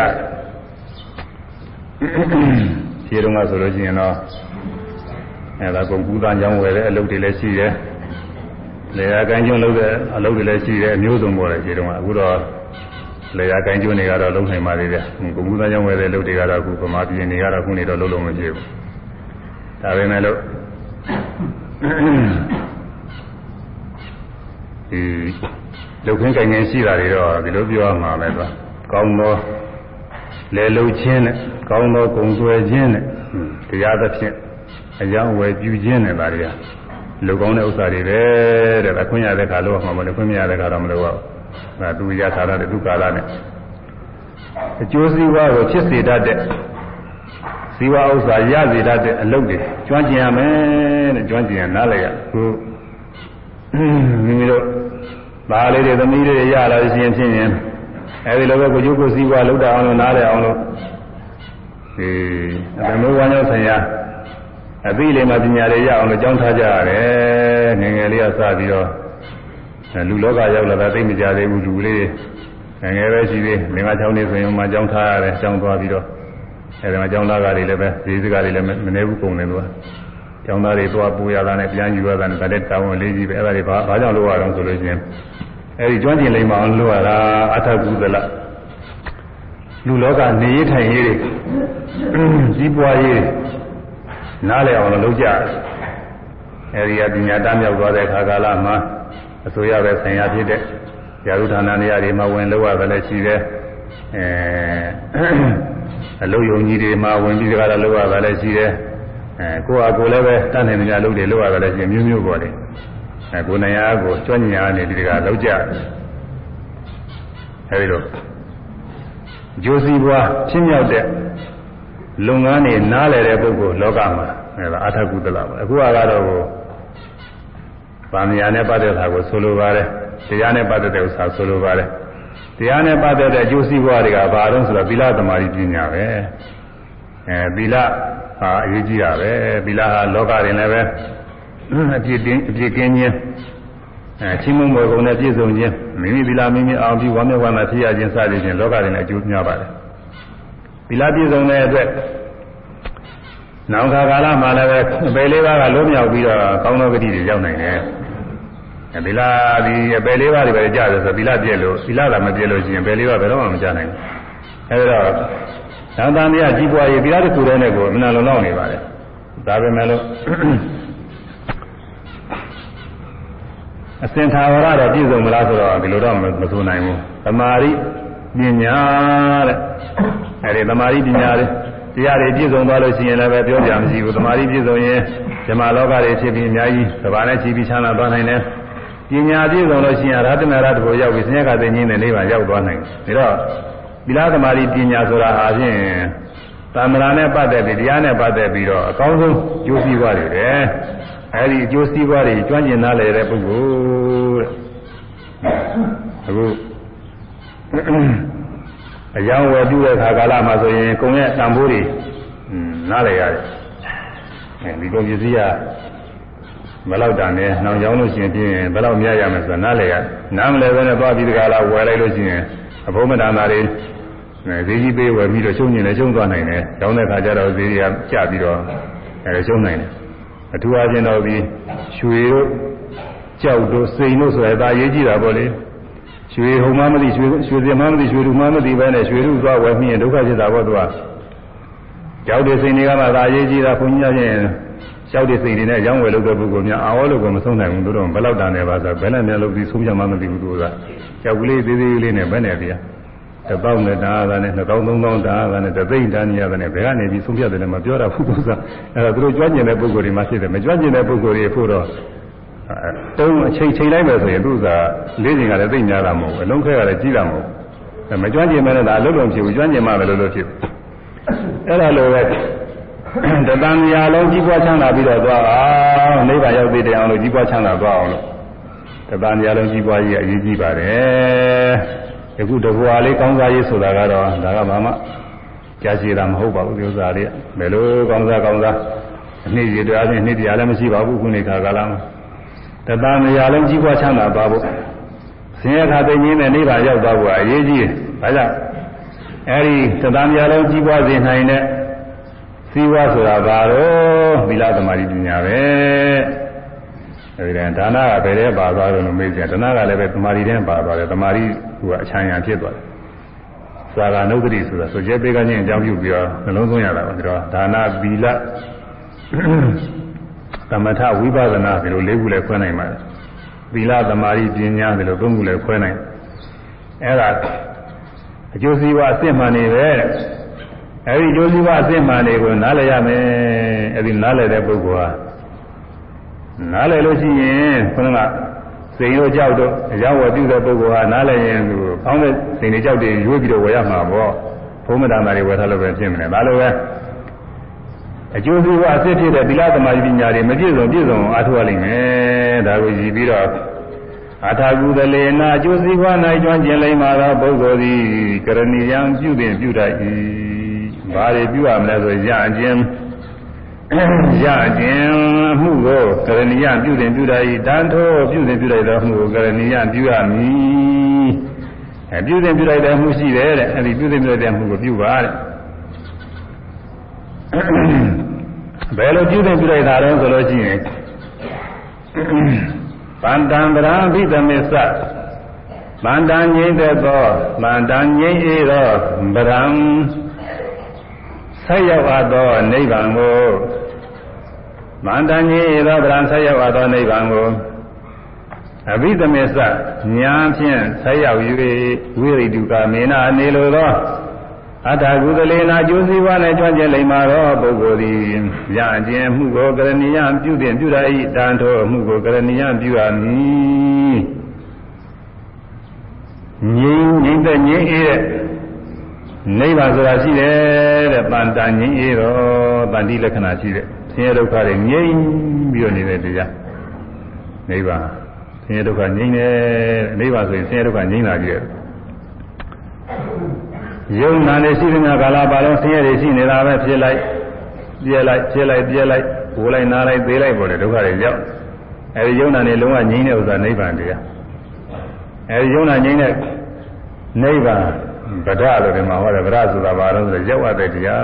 ခြေတုံးကဆိုလို့ရှိရင်တော့အဲဒါကုန်ကူးသားကြောင်းဝယ်တဲ့အလုပ်တွေလည်းရှိတယ်လေယာကိုင်းကျွန်းလုပ်တဲ့အလုပ်တွေလည်းရှိတယ်အမျိုးစုံပေါ်တယ်ခြေတုံးကအခုတော့လေယာကိုင်းကျွန်းတွေကတော့လုံးနိုင်ပါသေးတယ်ကုန်ကူးသားကြောင်းဝယ်တဲ့အလုပ်တွေကတော့အခုဗမာပြည်နေကတော့ခုနေတော့လုံးလုံးမဖြစ်ဘူးဒါပေမဲ့လို့ဒီ လုတ်ခင်းကြင်ငင်ရှိတာတွေတော့ဒီလိုပြောရမှာပဲသွားကောင်းသောလေလုတ်ခြင်းနဲ့ကောင်းသောဂုံဆွဲခြင်းနဲ့တရားသဖြင့်အကြောင်းဝယ်ပြုခြင်းနဲ့ဒါတွေကလူကောင်းတဲ့ဥစ္စာတွေပဲတဲ့ခွင့်ရတဲ့ခါလို့မှာမလို့ခွင့်မရတဲ့ခါတော့မလို့ပါဘူးဒါသူရထားတဲ့သူကာလနဲ့အကျိုးစီးပွားကိုဖြစ်စေတတ်တဲ့ဇီဝဥစ္စာရစေတတ်တဲ့အလုပ်တွေကျွမ်းကျင်ရမယ်တဲ့ကျွမ်းကျင်ရနားလည်ရခုမိမိတို့ သားလေးတွေသမီးတွေရလာရှင်ဖြစ်ရင်အဲဒီလိုပဲကိုကျုပ်ကိုစည်းဝါလောက်တာအောင်လို့နားလည်အောင်လို့ဒီအတမေဝါညောဆိုင်ရာအသိလေးမှပညာတွေရအောင်လို့ကြောင်းထားကြရတယ်ငယ်ငယ်လေးကစပြီးတော့လူလောကရောက်လာတာသိမကြသေးဘူးလူလေးငယ်ငယ်ပဲရှိသေးလင်္ကာချောင်းနေဆိုရင်မှကြောင်းထားရတယ်ကြောင်းသွားပြီးတော့အဲဒီမှာကြောင်းသားကတွေလည်းပဲဈေးစကားတွေလည်းမနေဘူးကုန်တယ်သူ ကကျောင်းသားတွေသွားပူရတာနဲ့ပြန်ယူရတာနဲ့ဒါလည်းတောင်းဝင်လေးကြီးပဲအဲ့ဒါတွေဘာဘာကြောင့်လုပ်ရအောင်ဆိုလို့ရှိရင်အဲ့ဒီကျွမ်းကျင်လိမ္မာအောင်လုပ်ရတာအထကုသလလူလောကနေရထိုင်ရေးတွေကြီးပွားရေးနားလည်အောင်လုပ်ကြအဲ့ဒီအပညာတမ်းမြောက်သွားတဲ့ခါကာလမှာအစိုးရပဲဆိုင်ရာဖြစ်တဲ့ရာထဌာနနေရာတွေမှာဝင်လောက်ရတယ်လည်းရှိတယ်အဲအလုပ်ယုံကြီးတွေမှာဝင်ပြီးကြတာလောက်ရတယ်လည်းရှိတယ် အဲကိုယ့်အကိုလည်းပဲတတ်နိုင်တဲ့လုပ်တွေလုပ်ရတယ်ရှင်မျိုးမျိုးပေါ်တယ်အဲကိုနိုင်အားကိုကျွမ်းကျင်အားနဲ့ဒီကလောက်ကြအဲဒီလိုဂျိုးစီဘွားဖြစ်မြောက်တဲ့လုပ်ငန်းတွေနားလည်တဲ့ပုဂ္ဂိုလ်လောကမှာအဲဒါအထကုသလပါအခုကတော့ဗာမယာနဲ့ပတ်သက်တာကိုဆိုလိုပါတယ်တရားနဲ့ပတ်သက်တဲ့ဥစ္စာဆိုလိုပါတယ်တရားနဲ့ပတ်သက်တဲ့အကျိုးစီးပွားတွေကဘာလို့ဆိုတော့သီလသမာဓိပညာပဲအဲသီလ ဟာအရေးကြီးတာပဲသီလဟာလောကရင်လည်းပဲအပြည့်တင်းအပြည့်ကင်းခြင်းအဲချင်းမွန်ပေါ်ကုန်တဲ့ပြည့်စုံခြင်းမိမိသီလမိမိအောင်ပြီးဝမ်းမြောက်ဝမ်းသာဖြစ်ရခြင်းစသည်ဖြင့်လောကရင်လည်းအကျိုးများပါတယ်သီလပြည့်စုံတဲ့အတွက်နောက်ခါကာလမှာလည်းပဲအပေလေးပါးကလုံးမြောက်ပြီးတော့ကောင်းသောဂတိတွေရောက်နိုင်တယ်သီလဒီအပေလေးပါးတွေပဲကြားတယ်ဆိုသီလပြည့်လို့သီလသာမပြည့်လို့ရှိရင်အပေလေးပါးဘယ်တော့မှမကြားနိုင်ဘူးအဲဒါတော့ သံသံမြကြီးပွားရေးတရားတစ်ခုတည်းနဲ့ကိုအမှန်လုံလောက်နေပါတယ်ဒါပဲမဲ့လို့အစင်သာဝရတော့ပြည့်စုံမလားဆိုတော့ဒီလိုတော့မဆိုနိုင်ဘူးသမာဓိပညာတဲ့အဲဒီသမာဓိပညာတွေတရားတွေပြည့်စုံသွားလို့ရှိရင်လည်းပဲပြောပြမရှိဘူးသမာဓိပြည့်စုံရင်ဇမလောကတွေဖြစ်ပြီးအများကြီးသဘာနဲ့ချီပြီးချမ်းသာသွားနိုင်တယ်ပညာပြည့်စုံလို့ရှိရင်ရတနာရတကိုရောက်ပြီးဆင်းရဲကသိငင်းတဲ့နိဗ္ဗာန်ရောက်သွားနိုင်တယ်ဒါတော့ သီလသမာဓိပညာဆိုတာအပြင်သမ္မာနဲ့ပတ်သက်ပြီးတရားနဲ့ပတ်သက်ပြီးတော့အကောင်းဆုံးကျိုးစည်းပွားတွေပဲအဲဒီအကျိုးစည်းပွားတွေကျွမ်းကျင်နားလည်တဲ့ပုဂ္ဂိုလ်တဲ့အခုအယောင်ဝယ်ပြုတဲ့ခါကာလမှာဆိုရင်ကုံရဲ့တန်ဖိုးတွေနားလည်ရတယ်အဲဒီလိုပစ္စည်းကဘယ်လောက်တန်လဲနှောင်ကြောင်းလို့ရှိရင်ပြင်းဘယ်လောက်များရမယ်ဆိုတာနားလည်ရနားမလဲဘဲနဲ့သွားပြီးဒီကလာဝယ်လိုက်လို့ရှိရင် အဘုံမတန်တာတွေဈေးကြီးပေးဝယ်ပြီးတော့ရှုံးညင်လည်းရှုံးသွားနိုင်တယ်။ကျောင်းတဲ့ခါကျတော့ဈေးတွေကကျပြီးတော့အဲရှုံးနိုင်တယ်။အထူးအားဖြင့်တော့ဒီရွှေတို့ကြောက်တို့စိန်တို့ဆိုရတာရေးကြည့်တာပေါ့လေ။ရွှေဟုံမှမသိရွှေရွှေစင်မှမသိရွှေလူမှမသိပဲနဲ့ရွှေလူသွားဝယ်မိရင်ဒုက္ခဖြစ်တာပေါ့သူက။ကြောက်တဲ့စိန်တွေကမှဒါရေးကြည့်တာဘုန်းကြီးများ ချင်းကြောက်တဲ့စိန်တွေနဲ့ရောင်းဝယ်လုပ်တဲ့ပုဂ္ဂိုလ်များအာဝလို့ကမဆုံးနိုင်ဘူးတို့တော့ဘယ်လောက်တန်နေပါဆိုဘယ်နဲ့များလို့ဒီဆုံးပြမှမသိဘူးသူက။ကြောက်ကလေးသေးသေးလေးနဲ့ဘယ်နဲ့တရား။တစ်ပေါင်းနဲ့တားတာနဲ့နှစ်ပေါင်းသုံးပေါင်းတားတာနဲ့တသိမ့်တားနေရတယ်နဲ့ဘယ်ကနေပြီးဆုံးဖြတ်တယ်လဲမပြောတာဘူးသူကအဲဒါသူတို့ကြွကျင်တဲ့ပုဂ္ဂိုလ်တွေမှဖြစ်တယ်မကြွကျင်တဲ့ပုဂ္ဂိုလ်တွေဖို့တော့တုံးအချိန်ချိန်လိုက်မယ်ဆိုရင်သူကလေးချိန်ကလည်းသိမ့်များတာမဟုတ်ဘူးအလုံးခဲကလည်းကြီးတာမဟုတ်ဘူးမကြွကျင်မဲ့လည်းဒါအလုံးလုံးဖြစ်ဘူးကြွကျင်မှလည်းလို့လို့ဖြစ်အဲ့ဒါလိုပဲ တတန်မြာလုံးကြီးပွားချမ်းသာပြီးတော့သွားအောင်နိဗ္ဗာန်ရောက်သေးတယ်အောင်လို့ကြီးပွားချမ်းသာသွားအောင်လို့တတန်မြာလုံးကြီးပွားကြီးအရေးကြီးပါတယ်အခုတဘွာလေးကောင်းစားရေးဆိုတာကတော့ဒါကဘာမှကြားရှိတာမဟုတ်ပါဘူးဒီဥစ္စာလေးဘယ်လိုကောင်းစားကောင်းစားအနည်းရတရားချင်းနှစ်တရားလည်းမရှိပါဘူးခုနေခါကာလမှာတသားမယာလုံးကြီးပွားချမ်းသာသွားဖို့ဆင်းရဲခါသိငင်းတဲ့နိဗ္ဗာန်ရောက်သွားဖို့အရေးကြီးတယ်။ဒါကြောင့်အဲဒီတသားမယာလုံးကြီးပွားစေနိုင်တဲ့ စည်းဝါဆိုတာဘာလို့သီလသမာဓိပညာပဲ။အဲဒီဒါဒါနကဘယ်ထဲပါသွားတယ်လို့မေးကြတယ်ဒါနကလည်းပဲသမာဓိထဲပါသွားတယ်သမာဓိကအချမ်းရဖြစ်သွားတယ်သာဂနုဒတိဆိုတာဆိုကျဲပေးကချင်းအကြောင်းပြုပြီးတော့နှလုံးသွင်းရတာပါဒီတော့ဒါနသီလသမထဝိပဿနာဒီလိုလေးခုလည်းခွဲနိုင်ပါတယ်သီလသမာဓိပညာဒီလိုသုံးခုလည်းခွဲနိုင်အဲ့ဒါအကျိုးစီးပွားအစစ်မှန်နေပဲ အဲဒီအကျိုးစီးပွားအစစ်မှန်တွေကိုနားလည်ရမယ်အဲဒီနားလည်တဲ့ပုဂ္ဂိုလ်ဟာနားလည်လို့ရှိရင်ခொနကစိန်တို့ကြောက်တော့အကြောင်းဝပြုတဲ့ပုဂ္ဂိုလ်ဟာနားလည်ရင်သူကောင်းတဲ့စိန်တွေကြောက်တွေရွေးပြီးတော့ဝယ်ရမှာပေါ့ဘုံမတ္တနာတွေဝယ်ထားလို့ပဲဖြစ်မလဲဒါလိုပဲအကျိုးစီးပွားအစစ်ဖြစ်တဲ့သီလသမာဓိပညာတွေမပြည့်စုံပြည့်စုံအားထုတ်ရလိမ့်မယ်ဒါကိုကြည့်ပြီးတော့အထာကုသလေနာအကျိုးစီးပွား၌ကျွမ်းကျင်လိမ့်မှာသောပုဂ္ဂိုလ်သည်ကရဏီယံပြုတင်ပြုတတ်၏ ဘာတွေပြုရမလဲဆိုရအခြင်းရခြင်းမှုကိုကရဏီယပြုတင်ပြုတတ်၏တန်ထိုးပြုတင်ပြုလိုက်သောမှုကိုကရဏီယပြုရမည်အဲပြုတင်ပြုလိုက်တဲ့မှုရှိတယ်တဲ့အဲဒီပြုတင်ပြုလိုက်တဲ့မှုကိုပြုပါတဲ့ဘယ်လိုပြုတင်ပြုလိုက်တာလဲဆိုလို့ရှိရင်ဗန္တံဗရာဘိသမစ္ဆဗန္တံငြိမ့်တဲ့သောဗန္တံငြိမ့်အေသောဗရံ ဆက်ရောက်အပ်သောနိဗ္ဗာန်ကိုမန္တန်ကြီးသောဗရံဆက်ရောက်အပ်သောနိဗ္ဗာန်ကိုအဘိဓမေသညာဖြင့်ဆက်ရောက်၍ဝိရိတုကမေနာနေလိုသောအတ္တကုသလေနာကျိုးစည်းဝါနဲ့ကြွကျင်လိမ္မာသောပုဂ္ဂိုလ်သည်ရခြင်းမှုကိုကရဏီယပြုတင်ပြုရ၏တန်ထိုမှုကိုကရဏီယပြုရမည်ငြိမ်ငြိမ်တဲ့ငြိမ်အေးတဲ့ နိဗ္ဗာန်ဆိုတာရှိတယ်တဲ့တန်တန်ငြိမ်အေးတော့တန်တိလက္ခဏာရှိတဲ့ဆင်းရဲဒုက္ခတွေငြိမ်ပြီးတော့နေတဲ့တရားနိဗ္ဗာန်ဆင်းရဲဒုက္ခငြိမ်တယ်နိဗ္ဗာန်ဆိုရင်ဆင်းရဲဒုက္ခငြိမ်လာကြည့်ယုံနာနေရှိတဲ့ကာလပါလုံးဆင်းရဲတွေရှိနေတာပဲဖြစ်လိုက်ပြဲလိုက်ပြဲလိုက်ပြဲလိုက်ဘိုးလိုက်နားလိုက်သေးလိုက်ပေါ်တယ်ဒုက္ခတွေရောက်အဲဒီယုံနာနေလုံးဝငြိမ်တဲ့ဥစ္စာနိဗ္ဗာန်တရားအဲဒီယုံနာငြိမ်တဲ့နိဗ္ဗာန် ဗဒလို့ဒီမှာဟောတယ်ဗဒဆိုတာဘာလို့ဆိုတော့ရောက်ရတဲ့တရား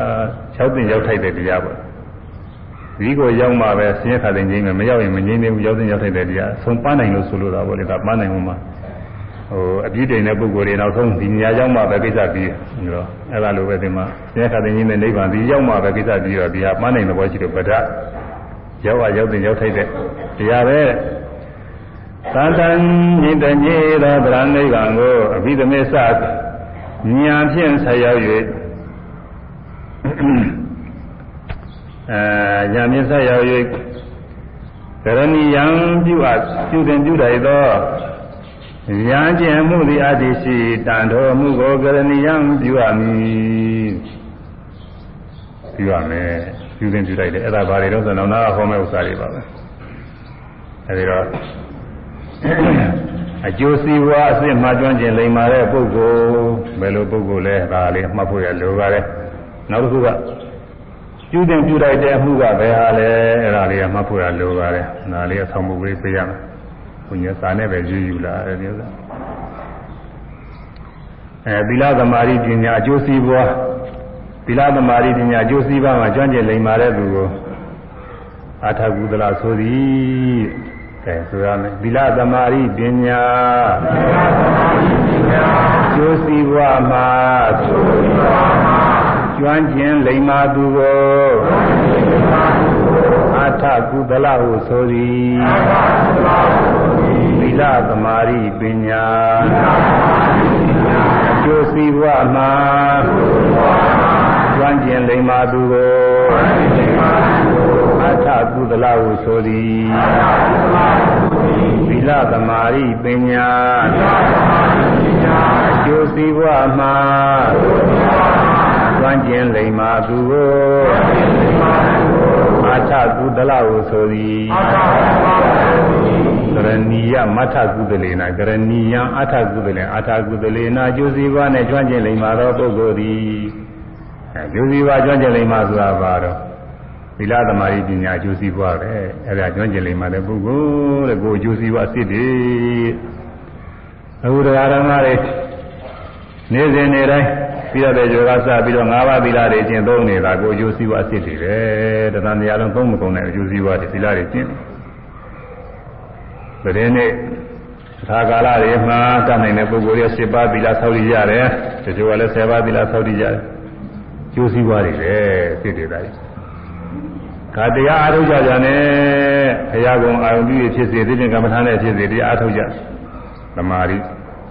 ၆သိရောက်ထိုက်တဲ့တရားပေါ့ဒီကိုရောက်မှပဲဆင်းရဲခါတဲ့ငြိမ်းမယ်မရောက်ရင်မငြိမ်းသေးဘူးရောက်တဲ့ရောက်ထိုက်တဲ့တရားဆုံးပန်းနိုင်လို့ဆိုလိုတာပေါ့လေဒါပန်းနိုင်မှမှာဟိုအပြည့်တင်တဲ့ပုဂ္ဂိုလ်တွေနောက်ဆုံးဒီနေရာရောက်မှပဲကိစ္စပြီးပြီးတော့အဲ့ဒါလိုပဲဒီမှာဆင်းရဲခါတဲ့ငြိမ်းတဲ့နိဗ္ဗာန်ဒီရောက်မှပဲကိစ္စပြီးတော့ဒီဟာပန်းနိုင်တဲ့ဘောရှိတော့ဗဒရောက်ရရောက်တဲ့ရောက်ထိုက်တဲ့တရားပဲသံတန်ညိတညေသောဗရဏိဗ္ဗာန်ကိုအဘိဓမေသ ဉာဏ်ဖြင့်ဆက်ရောက်၍အဲဉာဏ်ဖြင့်ဆက်ရောက်၍ကရဏီယံပြုအပ်ပြုတင်ပြုတိုက်သောဉာဏ်ကျင့်မှုသည်အတ္တိရှိတန်တော်မှုကိုကရဏီယံပြုအပ်မည်ပြုရမယ်ပြုတင်ပြုတိုက်တယ်အဲ့ဒါဘာတွေတော့ဆိုတော့နာဟောမဲ့ဥစ္စာတွေပါပဲအဲဒီတော့ အကျိုးစီးပွားအစ်စ်မှကျွမ်းကျင်လိမ္မာတဲ့ပုဂ္ဂိုလ်ဘယ်လိုပုဂ္ဂိုလ်လဲဒါလေးမှတ်ဖို့ရလိုပါတယ်နောက်တစ်ခုကပြုတင်ပြုလိုက်တဲ့အမှုကဘယ်ဟာလဲအဲ့ဒါလေးကမှတ်ဖို့ရလိုပါတယ်ဒါလေးကဆောင်းမှုလေးပေးရမယ်ဘုညာစာနဲ့ပဲယူယူလာတယ်ဒီဥစ္စာအဲသီလသမารိပညာအကျိုးစီးပွားသီလသမารိပညာအကျိုးစီးပွားမှာကျွမ်းကျင်လိမ္မာတဲ့သူကိုအာထကုသလဆိုသည် ကဲဆိုရမယ်သီလသမารိပညာကျိုးစီးပွားမှာကျွမ်းကျင်လိမ္မာသူကိုအာထကုသလဟုဆိုသည်သီလသမารိပညာကျိုးစီးပွားမှာကျွမ်းကျင်လိမ္မာသူကို အထကုသလဟုဆိုသည်သီလသမာဓိပညာအကျိုးစီးပွားမှာကျွမ်းကျင်လိမ္မာသူကိုအထကုသလဟုဆိုသည်ကရဏီယမထကုသလေနာကရဏီယအထကုသလေအထကုသလေနာအကျိုးစီးပွားနဲ့ကျွမ်းကျင်လိမ္မာသောပုဂ္ဂိုလ်သည်အကျိုးစီးပွားကျွမ်းကျင်လိမ္မာဆိုတာဘာတော့ သီလသမารိပညာအကျိုးစီးပွားပဲအဲ့ဒါကျွမ်းကျင်လိမ့်မှတဲ့ပုဂ္ဂိုလ်တဲ့ကိုအကျိုးစီးပွားစစ်တယ်အခုတရားဓမ္မတွေနေ့စဉ်နေ့တိုင်းပြီးတော့တဲ့ယောဂစပြီးတော့၅ပါးသီလတွေကျင့်သုံးနေတာကိုအကျိုးစီးပွားစစ်တယ်ပဲတရားတရားလုံးသုံးမကုန်တဲ့အကျိုးစီးပွားတွေသီလတွေကျင့်တယ်တဲ့နေ့သာကာလတွေမှာတတ်နိုင်တဲ့ပုဂ္ဂိုလ်ရဲ့10ပါးသီလဆောက်တည်ရတယ်တချို့ကလည်း10ပါးသီလဆောက်တည်ရတယ်ကျိုးစီးပွားတွေပဲစစ်တယ်ဒါကြီး ဒါတရားအားထုတ်ကြကြနဲ့ဘုရားကုံအာရုံပြုဖြစ်စေသိတဲ့ကမ္မထာနဲ့ဖြစ်စေတရားအားထုတ်ကြသမာဓိ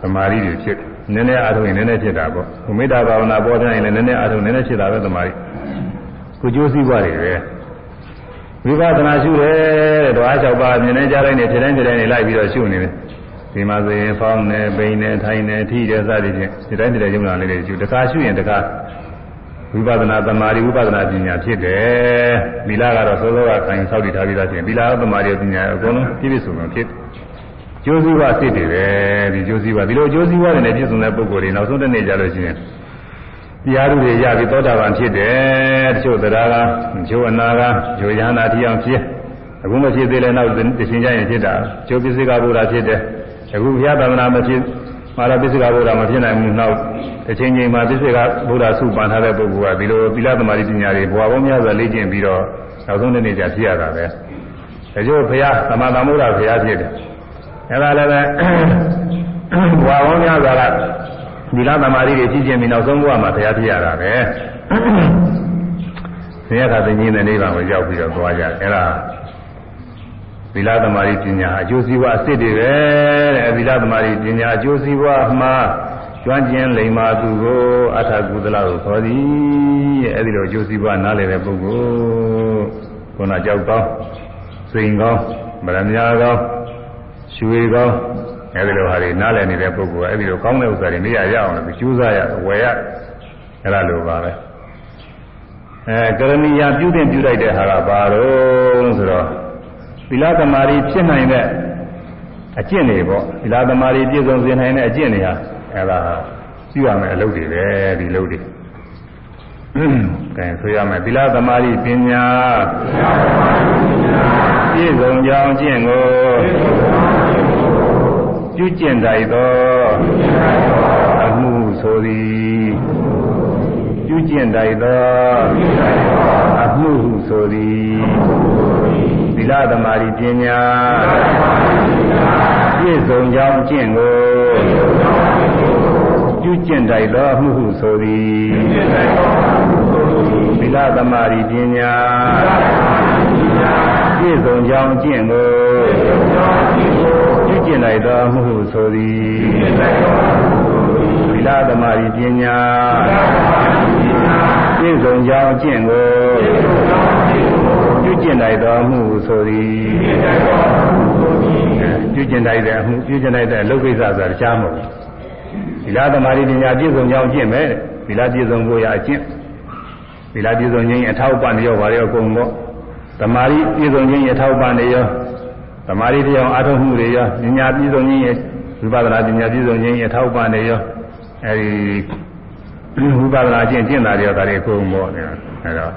သမာဓိတွေဖြစ်နည်းနည်းအားထုတ်ရင်နည်းနည်းဖြစ်တာပေါ့ဘုမေတ္တာဘာဝနာပေါ်တိုင်းလည်းနည်းနည်းအားထုတ်နည်းနည်းဖြစ်တာပဲသမာဓိကိုကျိုးစည်းပွားတွေပဲဝိပဿနာရှုတယ်တဲ့ဓဝါ၆ပါးမြင်နေကြတိုင်းနဲ့ဖြစ်တိုင်းဖြစ်တိုင်းနဲ့လိုက်ပြီးတော့ရှုနေတယ်ဒီမှာဆိုရင်ဖောင်းနေပိန်နေထိုင်နေထိတယ်စသည်ဖြင့်ဒီတိုင်းဒီတိုင်းယုံနာလေးတွေရှုတခါရှုရင်တခါ ဝိပဿနာသမာဓိဝိပဿနာပညာဖြစ်တယ်သီလကတော့သောသောကခိုင်ဆောက်တည်ထားပြီးသားဖြစ်သီလသမာဓိပညာအကုန်လုံးပြည့်ပြည့်စုံစုံဖြစ်ကျိုးစည်းဝစိတ်တွေပဲဒီကျိုးစည်းဝဒီလိုကျိုးစည်းဝတွေနဲ့ပြည့်စုံတဲ့ပုဂ္ဂိုလ်တွေနောက်ဆုံးတစ်နေ့ကြလို့ရှိရင်တရားတွေရပြီးသောတာပန်ဖြစ်တယ်တချို့တရားကတချို့အနာကဂျိုယန္တာတိအောင်ဖြစ်အခုမဖြစ်သေးလဲနောက်တစ်ချိန်ကျရင်ဖြစ်တာကျိုးပစ္စည်းကဘုရားဖြစ်တယ်အခုဘုရားသမဏမဖြစ် မာရပိစ္ဆကဗုဒ္ဓမဖြစ်နိုင်ဘူးနောက်အချိန်ချင်းမှာပိစ္ဆကဗုဒ္ဓစုပန်ထားတဲ့ပုဂ္ဂိုလ်ကဒီလိုသီလသမာဓိပညာတွေဘွာပေါင်းများစွာလေ့ကျင့်ပြီးတော့နောက်ဆုံးနေ့ကျဖြစ်ရတာပဲဒါကြောင့်ဘုရားသမာသမုဒ္ဒဘုရားဖြစ်တယ်အဲဒါလည်းပဲဘွာပေါင်းများစွာကသီလသမာဓိတွေကြီးကျင့်ပြီးနောက်ဆုံးဘဝမှာဘုရားဖြစ်ရတာပဲဆရာကသိဉ္ဇင်းတဲ့နေပါကိုရောက်ပြီးတော့သွားကြတယ်အဲဒါလသမารိပညာအကျိုးစီးပွားအစ်စ်တွေပဲတဲ့သီလသမารိပညာအကျိုးစီးပွားမှာကျွမ်းကျင်လိမ္မာသူကိုအထာကုသလကိုခေါ်သည်အဲဒီလိုအကျိုးစီးပွားနားလည်တဲ့ပုဂ္ဂိုလ်ခုနကြောက်ကောင်းစိန်ကောင်းဗရမညာကောင်းရွှေကောင်းအဲဒီလိုဟာတွေနားလည်နေတဲ့ပုဂ္ဂိုလ်ကအဲဒီလိုကောင်းတဲ့ဥစ္စာတွေမရရအောင်လို့ကြိုးစားရဝယ်ရအဲလိုပါပဲအဲကရဏီယာပြုတဲ့ပြုလိုက်တဲ့ဟာကဘာတော့ဆိုတော့ သီလသမารီဖြစ်နိုင်တဲ့အကျင့်တွေပေါ့သီလသမารီပြည့်စုံစေနိုင်တဲ့အကျင့်တွေဟာအဲဒါပြုရမယ်အလုပ်တွေပဲဒီလုပ်တွေကဲဆိုရမယ်သီလသမารီပညာပြည့်စုံကြောင်းကျင့်ကိုပြုကျင့်တိုက်သောအမှုဆိုသည်ပြုကျင့်တိုက်သောအမှုဟုဆိုသည် သီလသမာဓိပညာပြည့်စုံကြောင်းကျင့်ကိုပြုကျင့်တိုက်သောအမှုဟုဆိုသည်သီလသမာဓိပညာပြည့်စုံကြောင်းကျင့်ကိုပြုကျင့်တိုက်သောအမှုဟုဆိုသည်သီလသမာဓိပညာပြည့်စုံကြောင်းကျင့်ကို ပြုကျင့်လိုက်တော်မူဆိုသည်ပြုကျင့်လိုက်တဲ့အမှုပြုကျင့်လိုက်တဲ့အလုပ်ကိစ္စဆိုတာတခြားမဟုတ်ဘူးသီလသမာဓိပညာပြည့်စုံကြောင်းကျင့်မယ်သီလပြည့်စုံဖို့ရအကျင့်သီလပြည့်စုံခြင်းအထောက်ပံ့ရောပါရောအကုန်ပေါ့သမာဓိပြည့်စုံခြင်းအထောက်ပံ့တွေရောသမာဓိတရားအားထုတ်မှုတွေရောပညာပြည့်စုံခြင်းဝိပဿနာပညာပြည့်စုံခြင်းအထောက်ပံ့တွေရောအဲဒီဝိပဿနာကျင့်ကျင့်တာတွေရောဒါတွေအကုန်ပေါ့အဲဒါ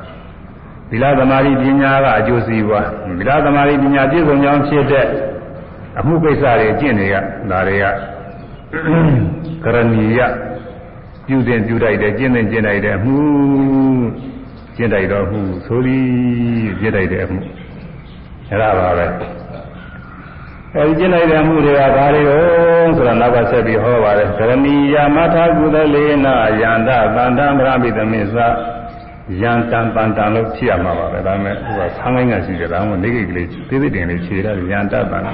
သီလသမာဓိပညာကအကျိုးစီးပွားသီလသမာဓိပညာပြည့်စုံကြောင်းဖြစ်တဲ့အမှုကိစ္စတွေကျင့်တွေကဒါတွေကကရဏီယပြုတဲ့ပြုတိုက်တဲ့ကျင့်တဲ့ကျင့်တိုက်တဲ့အမှုကျင့်တိုက်တော်မှုဆိုပြီးကျင့်တိုက်တဲ့အမှုအဲ့ဒါပါပဲအဲဒီကျင့်လိုက်တဲ့အမှုတွေကဘာတွေတော့ဆိုတာနောက်ကဆက်ပြီးဟောပါတယ်ကရဏီယမထာကုသလေနာယန္တသန္တံဗရမိသမစ္ဆယံတန်တန်တန်လို့ဖြစ်ရမှာပါပဲဒါပေမဲ့ဟိုကဆန်းကိုင်းကရှိတယ်ဒါမှမဟုတ်နေကိကလေးသေးသေးတင်လေးခြေရတယ်ယန္တတန်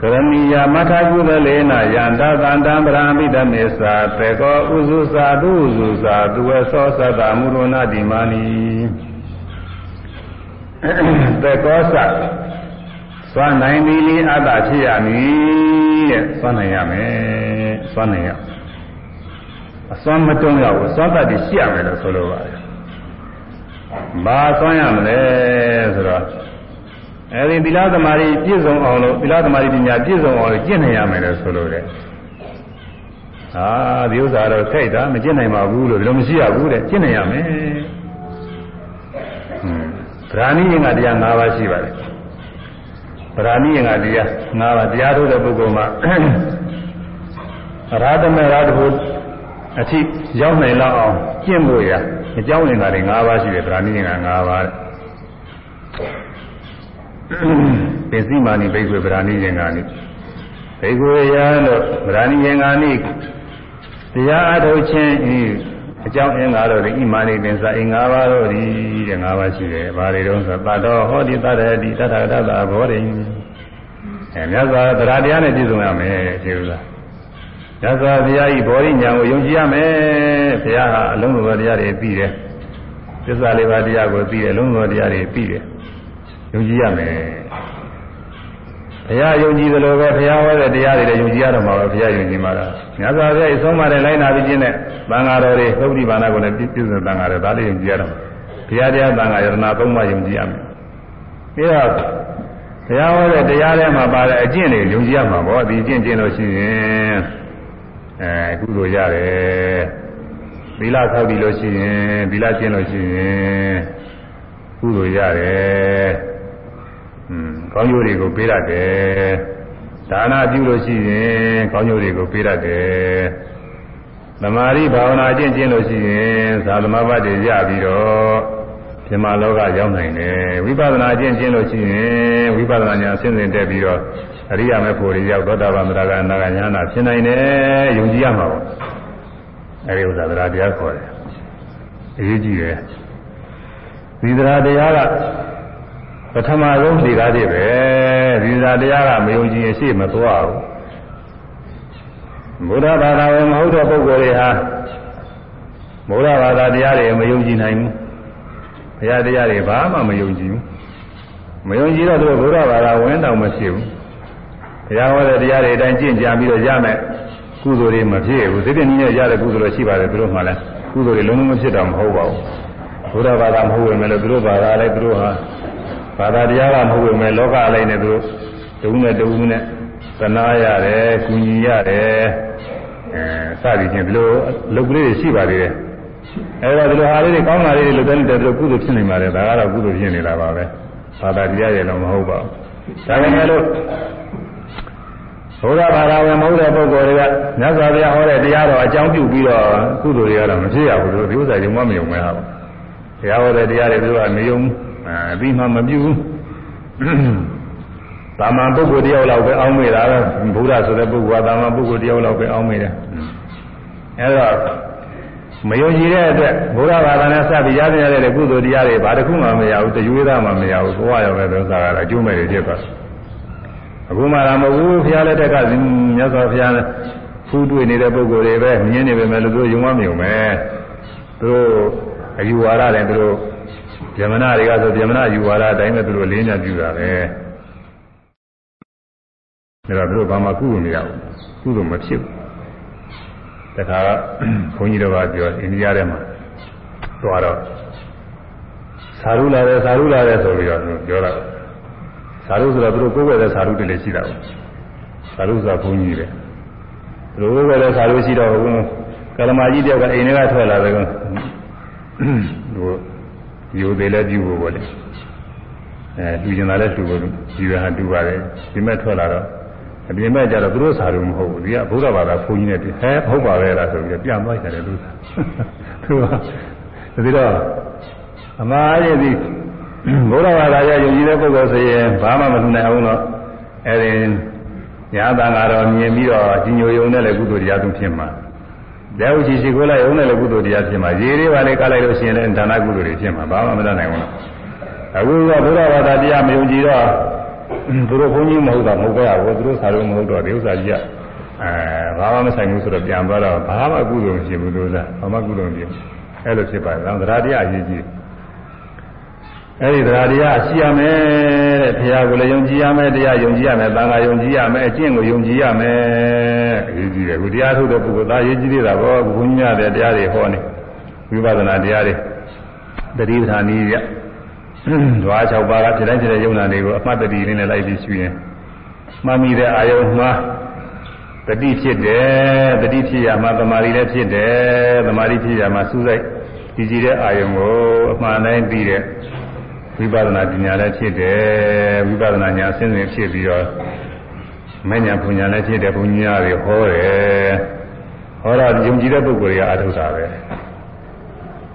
ကရဏီယမထာကုသလေနယန္တသန္တံဗရာမိတမေသာတေကောဥစုသာတုဥစုသာသူဝေသောသတ္တမုရဏတိမာနီတေကောသသွမ်းနိုင်ပြီလေအတ္တဖြစ်ရမည်တဲ့သွမ်းနိုင်ရမယ်သွမ်းနိုင်ရ အစွမ်းမတုံးရဘူးသွမ်းတတ်ပြီးရှိရမယ်လို့ဆိုလိုပါတယ်ဘာသွမ်းရမလဲဆိုတော့အဲဒီသီလသမารီပြည့်စုံအောင်လို့သီလသမารီပညာပြည့်စုံအောင်လို့ကျင့်နေရမယ်လို့ဆိုလို့တဲ့အာဒီဥစ္စာတော့ခိုက်တာမကျင့်နိုင်ပါဘူးလို့ဒီလိုမရှိရဘူးတဲ့ကျင့်နေရမယ်ဟွန်းဗราဏိရင်ကတရား၅ပါးရှိပါတယ်ဗราဏိရင်ကတရား၅ပါးတရားထုတ်တဲ့ပုဂ္ဂိုလ်မှာရာသမေရာတဘု အထိရောက်နိုင်လောက်အောင်ကျင့်ဖို့ရအကြောင်းလင်္ကာတွေ၅ပါးရှိတယ်ဗြဟ္မဏိက၅ပါးပစ္စည်းမာနိဘိက္ခွေဗြဟ္မဏိက၅နိဘိက္ခွေရလို့ဗြဟ္မဏိက၅နိတရားအထုတ်ခြင်းဤအကြောင်းအင်္ဂါတို့ဒီဣမာနိပင်စာအင်္ဂါပါတို့ဒီတဲ့၅ပါးရှိတယ်။ဘာတွေတုံးဆိုတတော်ဟောဒီတတရတိတတရတ္တဘောရိအဲမြတ်စွာဘုရားတရားနဲ့ပြည့်စုံရမယ်ကျေဥစ္စာ။ တ်စွာဘုရားဤဘောရိညာကိုယုံကြည်ရမယ်။ဘုရားဟာအလုံးစုံသောတရားတွေသိတယ်။သစ္စာလေးပါးတရားကိုသိတယ်အလုံးစုံသောတရားတွေသိတယ်။ယုံကြည်ရမယ်ဘုရားယုံကြည်သလိုပဲဘုရားဟောတဲ့တရားတွေလည်းယုံကြည်ရတော့မှာပဲဘုရားယုံကြည်မှာလားမြတ်စွာဘုရားအဆုံးမတဲ့လိုက်နာပြီးခြင်းနဲ့သံဃာတော်တွေသုတ်တိဘာနာကိုလည်းပြည့်စုံသံဃာတွေဒါလည်းယုံကြည်ရတော့ဘုရားတရားသံဃာယရဏသုံးပါးယုံကြည်ရမယ်ပြီးတော့ဘုရားဟောတဲ့တရားထဲမှာပါတဲ့အကျင့်တွေယုံကြည်ရမှာပေါ့ဒီအကျင့်ကျင့်လို့ရှိရင် အဲကုသိုလ်ရတယ်သီလဆောက်ပြီးလို့ရှိရင်သီလကျင့်လို့ရှိရင်ကုသိုလ်ရတယ်อืมကောင်းကျိုးတွေကိုပေးရတယ်ဒါနပြုလို့ရှိရင်ကောင်းကျိုးတွေကိုပေးရတယ်သမာဓိဘာဝနာကျင့်ကျင့်လို့ရှိရင်သာသမဘတ်တွေရပြီးတော့ပြမလောကရောက်နိုင်တယ်ဝိပဿနာကျင့်ကျင့်လို့ရှိရင်ဝိပဿနာဉာဏ်ဆင်းဆင်းတက်ပြီးတော့ အရိယာမေဖို့တွေရောက်သောတာပန်မရကအနာဂညာနာဖြစ်နိုင်တယ်ယုံကြည်ရမှာပေါ့အဲဒီဥစ္စာတရားတရားခေါ်တယ်အရေးကြီးတယ်ဒီတရားတရားကပထမဆုံးဒီကားတွေပဲဒီသာတရားကမယုံကြည်ရင်ရှေ့မသွားဘူးဘုရားဘာသာဝင်မဟုတ်တဲ့ပုဂ္ဂိုလ်တွေဟာဘုရားဘာသာတရားတွေမယုံကြည်နိုင်ဘူးဘုရားတရားတွေဘာမှမယုံကြည်ဘူးမယုံကြည်တော့သူဘုရားဘာသာဝင်တောင်မဖြစ်ဘူး ဘုရားဟောတဲ့တရားတွေအတိုင်းကျင့်ကြံပြီးတော့ရမယ်ကုသိုလ်တွေမဖြစ်ဘူးသိတဲ့နည်းနဲ့ရတဲ့ကုသိုလ်တွေရှိပါတယ်သူတို့မှလည်းကုသိုလ်တွေလုံးလုံးမဖြစ်တော့မဟုတ်ပါဘူးဘုရားဘာသာမဟုတ်ဝင်မယ်လို့သူတို့ဘာသာလည်းသူတို့ဟာဘာသာတရားကမဟုတ်ပေမဲ့လောကအလိုက်နဲ့သူတို့တဦးနဲ့တဦးနဲ့သနာရတယ်၊ကုညီရတယ်အဲစသည်ဖြင့်ဒီလိုလုပ်ကလေးတွေရှိပါသေးတယ်အဲဒါဒီလိုဟာလေးတွေကောင်းတာလေးတွေလုပ်တဲ့တဲ့ကုသိုလ်ဖြစ်နေပါတယ်ဒါကတော့ကုသိုလ်ဖြစ်နေတာပါပဲဘာသာတရားရဲ့တော့မဟုတ်ပါဘူးဒါပေမဲ့လို့ ဘုရားဘာသာဝင်မဟုတ်တဲ့ပုဂ္ဂိုလ်တွေကမြတ်စွာဘုရားဟောတဲ့တရားတော်အကြောင်းပြုပြီးတော့ကုသိုလ်တွေကတော့မဖြစ်ရဘူးလို့ဒီဥစ္စာယုံမမယုံမဲဟာဘုရားဟောတဲ့တရားတွေသူကမယုံဘူးအပြီးမှမပြုဘူးတာမန်ပုဂ္ဂိုလ်တယောက်လောက်ပဲအောင်းမိတာပဲဘုရားဆိုတဲ့ပုဂ္ဂိုလ်ကတာမန်ပုဂ္ဂိုလ်တယောက်လောက်ပဲအောင်းမိတယ်အဲတော့မယုံကြည်တဲ့အတွက်ဘုရားဘာသာနဲ့စပြီးရတဲ့ရတဲ့ကုသိုလ်တရားတွေဘာတစ်ခုမှမရဘူးတရွေးသားမှမရဘူးဘဝရောက်တဲ့ဥစ္စာကတော့အကျိုးမဲ့တွေဖြစ်သွား အခုမှလာမဟုတ်ဘူးဘုရားလက်ထက်ကမြတ်စွာဘုရားဖူးတွေ့နေတဲ့ပုဂ္ဂိုလ်တွေပဲမြင်နေပေမဲ့လို့သူယုံမမြုံပဲသူတို့အယူဝါဒလည်းသူတို့ဗျမနာတွေကဆိုဗျမနာယူဝါဒအတိုင်းပဲသူတို့လေးညပြုတာပဲဒါတော့သူတို့ဘာမှကုလို့မရဘူးကုလို့မဖြစ်ဘူးတခါဘုန်းကြီးတော်ကပြောအိန္ဒိယထဲမှာသွားတော့သာရုလာတယ်သာရုလာတယ်ဆိုပြီးတော့ပြောတာ သာရုဆိုတော့သူတို့ကိုယ်ွယ်တဲ့သာရုတည်းလည်းရှိတာပေါ့သာရုဆိုတာဘုန်းကြီးပဲသူတို့ကိုယ်ွယ်တဲ့သာရုရှိတော့ဘုန်းကလမာကြီးတယောက်ကအိမ်ထဲကထွက်လာတယ်ကောသူယူသေးလဲပြုဖို့ပေါ့လေအဲတူကျင်လာလဲတူဖို့ဒီရဟာတူပါတယ်ဒီမဲ့ထွက်လာတော့အပြင်မဲ့ကြတော့သူတို့စာရုံမဟုတ်ဘူးဒီကဘုရားဘာသာဘုန်းကြီးနဲ့ဟဲဟုတ်ပါပဲလားဆိုပြီးပြန်သွားကြတယ်သူကသူကဒီတော့အမှားရည်ဒီ ဘုရားဘာသာရဲ့ယုံကြည်တဲ့ပုဂ္ဂိုလ်ဆိုရင်ဘာမှမထူနိုင်အောင်တော့အဲဒီညာတန်ကတော့မြင်ပြီးတော့ကြီးညိုယုံနဲ့လည်းကုသိုလ်တရားသူဖြစ်မှာလက်ဥချီရှိခိုးလိုက်ယုံနဲ့လည်းကုသိုလ်တရားဖြစ်မှာရေလေးပါလေကလိုက်လို့ရှိရင်လည်းဒါနကုသိုလ်တွေဖြစ်မှာဘာမှမတတ်နိုင်ဘူးအခုကဘုရားဘာသာတရားမယုံကြည်တော့သူတို့ဘုန်းကြီးမဟုတ်တာမဟုတ်ကြဘူးသူတို့စာရုံမဟုတ်တော့ဒီဥစ္စာကြီးကအဲဘာမှမဆိုင်ဘူးဆိုတော့ပြန်သွားတော့ဘာမှကုသိုလ်မရှိဘူးလို့လားဘာမှကုသိုလ်မရှိဘူးအဲ့လိုဖြစ်ပါတယ်သံဃာတရားအရေးကြီး အဲ့ဒီတရားတရားရှိရမယ်တဲ့ဘုရားကိုလည်းယုံကြည်ရမယ်တရားယုံကြည်ရမယ်သံဃာယုံကြည်ရမယ်အကျင့်ကိုယုံကြည်ရမယ်အရေးကြီးတယ်ခုတရားထုတ်တဲ့ပုဂ္ဂိုလ်သားရေးကြည်သေးတာပေါ့ဘုန်းကြီးများတဲ့တရားတွေဟောနေဝိပဿနာတရားတွေတတိပဌာနီးရဓွား၆ပါးကဖြစ်တိုင်းဖြစ်တဲ့ယုံနာတွေကိုအမှတ်တတိလေးနဲ့လိုက်ပြီးရှင်းရင်မှတ်မိတဲ့အာယုံမှာတတိဖြစ်တယ်တတိဖြစ်ရမှာသမာဓိလည်းဖြစ်တယ်သမာဓိဖြစ်ရမှာစူးစိုက်ကြည်ကြည်တဲ့အာယုံကိုအမှန်တိုင်းပြီးတဲ့ ဝိပဿနာပညာလည်းဖြစ်တယ်ဝိပဿနာဉာဏ်ဆင်းရဲဖြစ်ပြီးတော့မဉ္ဇဏ်ပညာလည်းဖြစ်တယ်ဘုညာတွေဟောတယ်ဟောတော့ယုံကြည်တဲ့ပုဂ္ဂိုလ်ကအထုတ်တာပဲ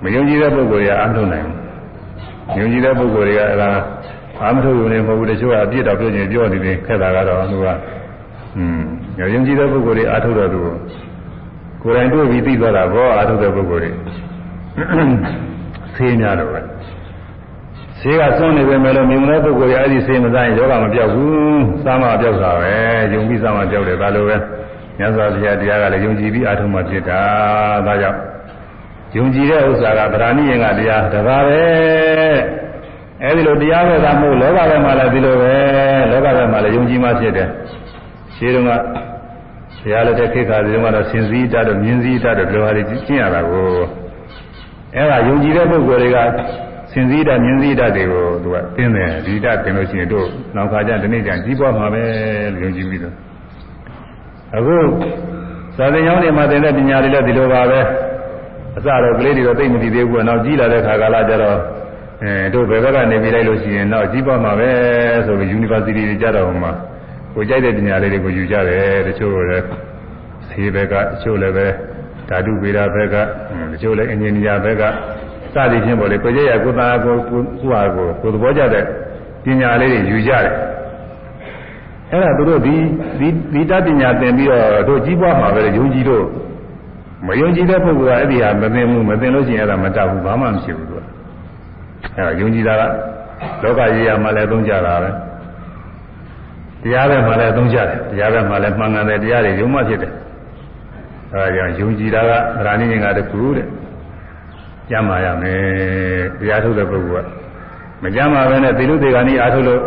မယုံကြည်တဲ့ပုဂ္ဂိုလ်ကအထုတ်နိုင်ဘူးယုံကြည်တဲ့ပုဂ္ဂိုလ်တွေကအဲဒါအာမထုတ်ရုံနဲ့မဟုတ်ဘူးတချို့ကအပြစ်တော့ပြောနေပြောနေတယ်ခက်တာကတော့သူကอืมယုံကြည်တဲ့ပုဂ္ဂိုလ်တွေအထုတ်တော့သူကိုယ်တိုင်တွေ့ပြီးသိသွားတာဘောအထုတ်တဲ့ပုဂ္ဂိုလ်တွေဆေးများတော့ပဲ ဆေးကစွန့်နေပေမဲ့လို့မြင်တဲ့ပုဂ္ဂိုလ်ရဲ့အဲ့ဒီဆေးမစားရင်ယောဂမပြောက်ဘူးစားမပြောက်တာပဲယုံပြီးစားမပြောက်တယ်ဒါလိုပဲမြတ်စွာဘုရားတရားကလည်းယုံကြည်ပြီးအထုံးမှဖြစ်တာဒါကြောင့်ယုံကြည်တဲ့ဥစ္စာကဗราဏိယင်ကတရားတပါးပဲအဲဒီလိုတရားပဲသာမဟုတ်လောကထဲမှာလည်းဒီလိုပဲလောကထဲမှာလည်းယုံကြည်မှဖြစ်တယ်ရှင်းတော့ကဘုရားလက်ထက်ခေတ်ခါစီတုန်းကတော့စင်စည်းတတ်တော့မြင်စည်းတတ်တော့ဘယ်လိုဟာတွေကျင့်ရတာကိုအဲဒါယုံကြည်တဲ့ပုဂ္ဂိုလ်တွေက စင်စည်းတတ်မြင်စည်းတတ်တွေကိုသူကသိတယ်ဒီတတ်သင်လို့ရှိရင်တို့နောက်ခါကျဒီနေ့ကျကြီးပွားမှာပဲလို့ယုံကြည်ပြီးတော့အခုသာသနာ့ကျောင်းတွေမှာသင်တဲ့ပညာတွေလည်းဒီလိုပါပဲအစတော့ကလေးတွေတော့သိမသိသေးဘူး။နောက်ကြီးလာတဲ့ခါကာလကျတော့အဲတို့ဘယ်ဘက်ကနေပြီးလိုက်လို့ရှိရင်တော့ကြီးပွားမှာပဲဆိုပြီး University တွေကြတော့မှကိုကြိုက်တဲ့ပညာလေးတွေကိုယူကြတယ်တချို့လည်းဆေးဘက်ကတချို့လည်းပဲဓာတုဗေဒဘက်ကတချို့လည်းအင်ဂျင်နီယာဘက်က စသည်ဖြင့်ပေါ့လေကိုကြိုက်ရကိုသားကိုကိုဟာကိုကိုသဘောကျတဲ့ပညာလေးတွေယူကြတယ်အဲ့ဒါတို့ဒီဒီဒီတပညာသင်ပြီးတော့တို့ကြီးပွားမှာပဲယုံကြည်တို့မယုံကြည်တဲ့ပုဂ္ဂိုလ်ကအဲ့ဒီဟာမသိဘူးမသိလို့ရှိရင်အဲ့ဒါမတတ်ဘူးဘာမှမရှိဘူးသူကအဲ့ဒါယုံကြည်တာကလောကကြီးရမှာလည်းသုံးကြတာပဲတရားပဲမှလည်းသုံးကြတယ်တရားပဲမှလည်းမှန်ကန်တယ်တရားတွေယုံမှဖြစ်တယ်အဲဒါကြောင့်ယုံကြည်တာကဗราဏိငင်္ဂတခုတဲ့ ကျမ်းမာရမယ်တရားထုတ်တဲ့ပုဂ္ဂိုလ်ကမကျမ်းမာပဲနဲ့သီလုတေဂာနိအားထုတ်လို့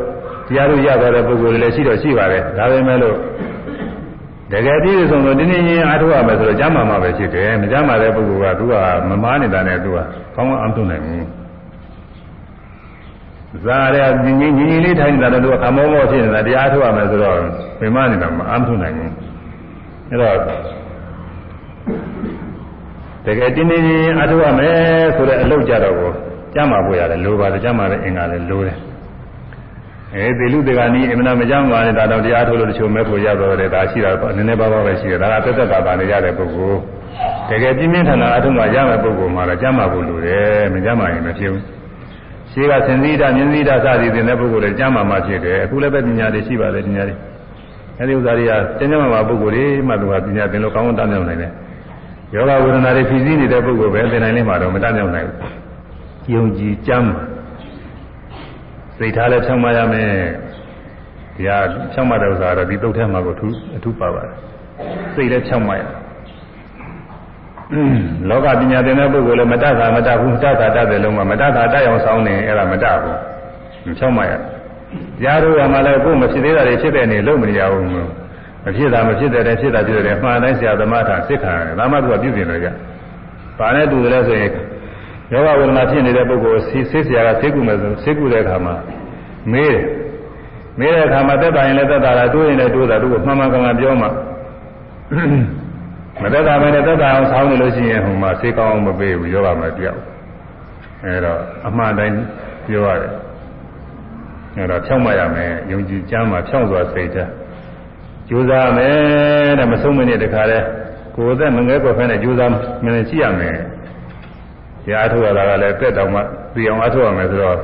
တရားလို့ရသွားတဲ့ပုဂ္ဂိုလ်တွေလည်းရှိတော့ရှိပါတယ်ဒါပေမဲ့လို့တကယ်ပြည့်စုံလို့တင်းတင်းချင်းအားထုတ်ရမယ်ဆိုတော့ကျမ်းမာမှာပဲဖြစ်တယ်မကျမ်းမာတဲ့ပုဂ္ဂိုလ်ကသူကမမားနေတာနဲ့သူကကောင်းကောင်းအထုတ်နိုင်ဘူးဇာရညီညီညီညီလေးထိုင်နေတာတော့သူကခမောမောဖြစ်နေတာတရားထုတ်ရမယ်ဆိုတော့ပင်မနေတာမအထုတ်နိုင်ဘူးအဲတော့ တကယ်တင်းတင်းချင်းအားထုတ်ရမယ်ဆိုတဲ့အလုပ်ကြတော့ကိုကျမ်းမာဖို့ရတယ်လိုပါတယ်ကျမ်းမာတဲ့အင်္ဂါလည်းလိုတယ်အဲသေလူတေဂာနီအမနာမကြောင်းပါနဲ့ဒါတော့တရားထုတ်လို့တချို့မဲ့ဖို့ရတော့တယ်ဒါရှိတာနည်းနည်းပါးပါးပဲရှိတယ်ဒါကသက်သက်သာသာနေရတဲ့ပုဂ္ဂိုလ်တကယ်ပြင်းပြင်းထန်ထန်အထုံးကရမယ့်ပုဂ္ဂိုလ်မှတော့ကျမ်းမာဖို့လိုတယ်မကျမ်းမာရင်မဖြစ်ဘူးရှိကစင်သီတာမြင်သီတာစသည်တင်တဲ့ပုဂ္ဂိုလ်တွေကျမ်းမာမှဖြစ်တယ်အခုလည်းပဲပညာတွေရှိပါတယ်ပညာတွေအဲဒီဥစ္စာတွေကကျမ်းမာမှာပုဂ္ဂိုလ်တွေမှသူကပညာသင်လို့ကောင်းကောင်းတတ်မြောက်နိုင်တယ် ယောဂဝေဒနာတွေဖြည့်ဆည်းနေတဲ့ပုဂ္ဂိုလ်ပဲသင်နိုင်လိမ့်မှာတော့မတတ်မြောက်နိုင်ဘူးယုံကြည်ကျမ်းစိတ်ထားလည်းဖြောင်းမရမယ်တရားဖြောင့်မတဲ့ဥစ္စာကတော့ဒီတုတ်ထဲမှာကိုထူးအထူးပါပါတယ်စိတ်လည်းဖြောင့်မရလောကပညာသင်တဲ့ပုဂ္ဂိုလ်လည်းမတတ်တာမတတ်ဘူးတတ်တာတတ်တယ်လုံးဝမတတ်တာတတ်အောင်ဆောင်းနေအဲ့ဒါမတတ်ဘူးဖြောင့်မရတရားတို့ကမှလည်းကိုယ်မဖြစ်သေးတာတွေဖြစ်တဲ့နေလုံးမရဘူး မဖြစ်တာမဖြစ်တဲ့တည်းဖြစ်တာဖြစ်တယ်မှန်တိုင်းဆရာသမားထာစစ်ခံတယ်ဒါမှသူကပြုပြင်လို့ရဘာနဲ့တူတယ်လဲဆိုရင်ယောဂဝေဒနာဖြစ်နေတဲ့ပုဂ္ဂိုလ်ဆေးဆေးဆရာကဆေးကုမယ်ဆိုဆေးကုတဲ့အခါမှာမေးတယ်မေးတဲ့အခါမှာသက်တာရင်လည်းသက်တာလားတိုးရင်လည်းတိုးတာသူကမှန်မှန်ကန်ကန်ပြောမှမသက်တာပဲနဲ့သက်တာအောင်ဆောင်းနေလို့ရှိရင်ဟိုမှာဆေးကောင်းအောင်မပေးဘူးယောဂမပြောက်အဲတော့အမှန်တိုင်းပြောရတယ်အဲတော့ဖြောင်းမရမယ်ယုံကြည်ကြမ်းမှာဖြောင်းစွာစိတ်ထား ကြိုးစားမယ်တဲ့မဆုံးမနစ်တခါလဲကိုယ်သက်မငဲကွယ်ဖဲနဲ့ကြိုးစားမနေရှိရမယ်ရားထုတ်ရတာကလည်းတက်တောင်မှသိအောင်အထုတ်ရမယ်ဆိုတော့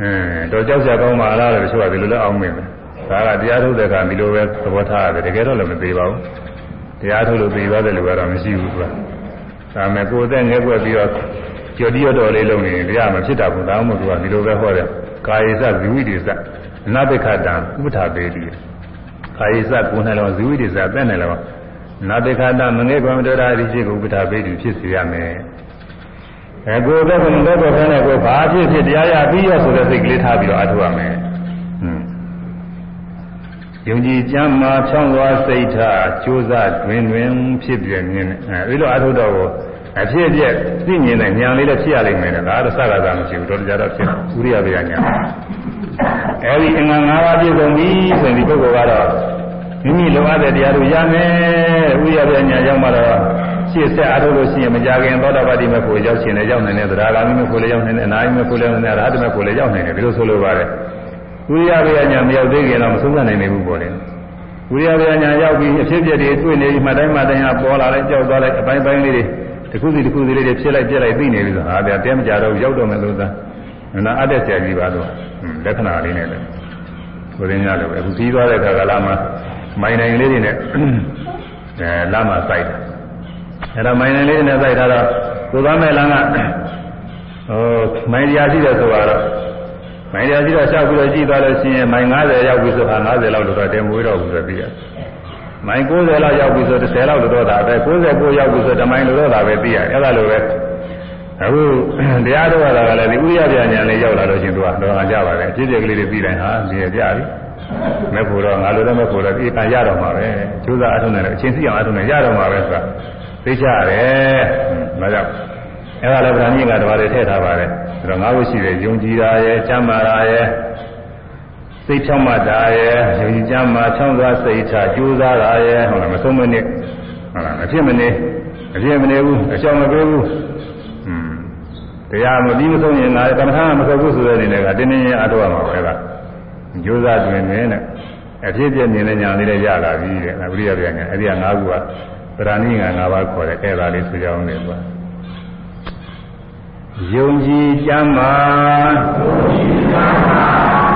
အင်းတော့ကြောက်ကြကောင်းပါလားလို့ဆိုရတယ်လို့လည်းအောင်းမင်းတယ်ဒါကတရားထုတ်တဲ့အခါဒီလိုပဲသဘောထားရတယ်တကယ်တော့လည်းမသေးပါဘူးတရားထုတ်လို့သိသွားတယ်လို့ကတော့မရှိဘူးကွာဒါမဲ့ကိုယ်သက်ငဲကွယ်ပြီးတော့ကြော်တိရတော်လေးလုံးနေတရားမဖြစ်တာဘူးဒါမှမဟုတ်သူကဒီလိုပဲဟောတယ်ကာယေသဇီဝိတေသအနာပိခတံဥပ္ပထာပေတိ ကာယေသကိုယ်နှလုံးဇီဝိတေသတဲ့နှလုံးနာပိခတံမငဲကွယ်မတော်တာဒီရှိကိုဥပ္ပထာပေတိဖြစ်စေရမယ်အဲကိုယ်ပဲကမ္ဘာပဲခဲနဲ့ကိုယ်ဘာဖြစ်ဖြစ်တရားရပြီးရဆိုတဲ့စိတ်ကလေးထားပြီးတော့အထောက်ရမယ်။ဟွန်းယုံကြည်ကြမ်းမှာဖြောင်းသွားစိတ်ထားကြိုးစားတွင်တွင်ဖြစ်ပြမြင်အဲဒီလိုအထောက်တော့ကိုအဖြစ်အပျက်သိမြင်တဲ့ဉာဏ်လေးလည်းဖြစ်ရလိမ့်မယ်တဲ့ဒါကတော့စကားသာမရှိဘူးတော်ကြတော့ဖြစ်ဥရိယဘေယဉာဏ်အဲဒီအင်္ဂါ၅ပါးပြည့်စုံပြီဆိုရင်ဒီပုဂ္ဂိုလ်ကတော့ မိမိလိုအပ်တဲ့တရားတွေရမယ်ဥရိယဘေယဉာဏ်ရောက်မှတော့ရှေ့ဆက်အားထုတ်လို့ရှိရင်မကြခင်သောတာပတိမေဖို့ရောက်ရှင်လည်းရောက်နိုင်တယ်သရဂါမိမေဖို့လည်းရောက်နိုင်တယ်အနာဂိမေဖို့လည်းရောက်နိုင်တယ်ရဟတမေဖို့လည်းရောက်နိုင်တယ်ဒီလိုဆိုလိုပါတယ်ဝိရိယဘေယညာမရောက်သေးခင်တော့မဆုံးသနိုင်နိုင်ဘူးပေါ့လေဝိရိယဘေယညာရောက်ပြီးအဖြစ်အပျက်တွေတွေ့နေပြီးမှတိုင်းမှတိုင်းဟာပေါ်လာလိုက်ကြောက်သွားလိုက်အပိုင်းပိုင်းလေးတွေတစ်ခုစီတစ်ခုစီလေးတွေဖြစ်လိုက်ပြက်လိုက်သိနေပြီဆိုဟာဗျာတဲမကြတော့ရောက်တော့မယ်လို့သာနာအပ်တဲ့ဆရာကြီးပါတော့လက္ခဏာလေးနဲ့လေကိုရင်းရလို့အခုပြီးသွားတဲ့ခါကလာမှ မိုင်နိုင်လေးတွေနဲ့အဲလာမှစိုက်တယ်အဲ့ဒါမိုင်းနယ်လေးနဲ့စိုက်ထားတော့ကိုသားမဲ့လမ်းကဟိုမိုင်းတရားရှိတယ်ဆိုတော့မိုင်းတရားရှိတော့ရှောက်ပြီးတော့ကြည့်သွားလို့ရှိရင်မိုင်း90ရောက်ပြီဆိုတာ90လောက်တော့တင်မွေးတော့ဘူးဆိုပြီးရမိုင်း90လောက်ရောက်ပြီဆို10လောက်တော့တာပဲ69ရောက်ပြီဆိုတမိုင်းလို့တော့တာပဲသိရအဲ့ဒါလိုပဲအခုတရားတော်ရတာကလည်းဒီဥရပြညာလေးရောက်လာလို့ရှင်သူကတော့ကြပါတယ်အဖြစ်အပျက်ကလေးတွေပြီးတိုင်းဟာဒီရကြပြီ မဲ့ဖို့တော့ငါလိုလည်းမဲ့ဖို့တော့ဒီကံရတော့မှာပဲကျိုးစားအထုံးတယ်အချင်းစီအောင်အထုံးတယ်ရတော့မှာပဲဆိုတာသိကြတယ်။ဒါကြောင့်အဲ့ဒါလည်းဗြဟ္မဏိကတပါးတွေထည့်ထားပါတယ်။ဒါတော့ငါ့ကိုရှိတယ်ယုံကြည်တာရဲ့ကျမ်းမာတာရဲ့စိတ်ဖြောင့်မတ်တာရဲ့ယုံကြည်ကျမ်းမာချောင်းသွားစိတ်ထားကြိုးစားတာရဲ့ဟုတ်လားမဆုံးမနစ်ဟုတ်လားမဖြစ်မနေအဖြစ်မနေဘူးအချောင်းမပေးဘူး။อืมတရားမပြီးမဆုံးရင်ငါကမ္မထာမဆုံးဘူးဆိုတဲ့အနေနဲ့ကတင်းတင်းရအထောက်ရမှာပဲက ကြိုးစားတွင်တွင်နဲ့အဖြစ်ပြမြင်တဲ့ညာလေးလည်းရလာပြီတဲ့။ဝိရိယပြန်ကအဲ့ဒီက၅ခုကပရဏိငါ၅ပါးခေါ်တယ်အဲ့ဒါလေးဆိုကြအောင်လေကွာယုံကြည်ကြမ်းမာ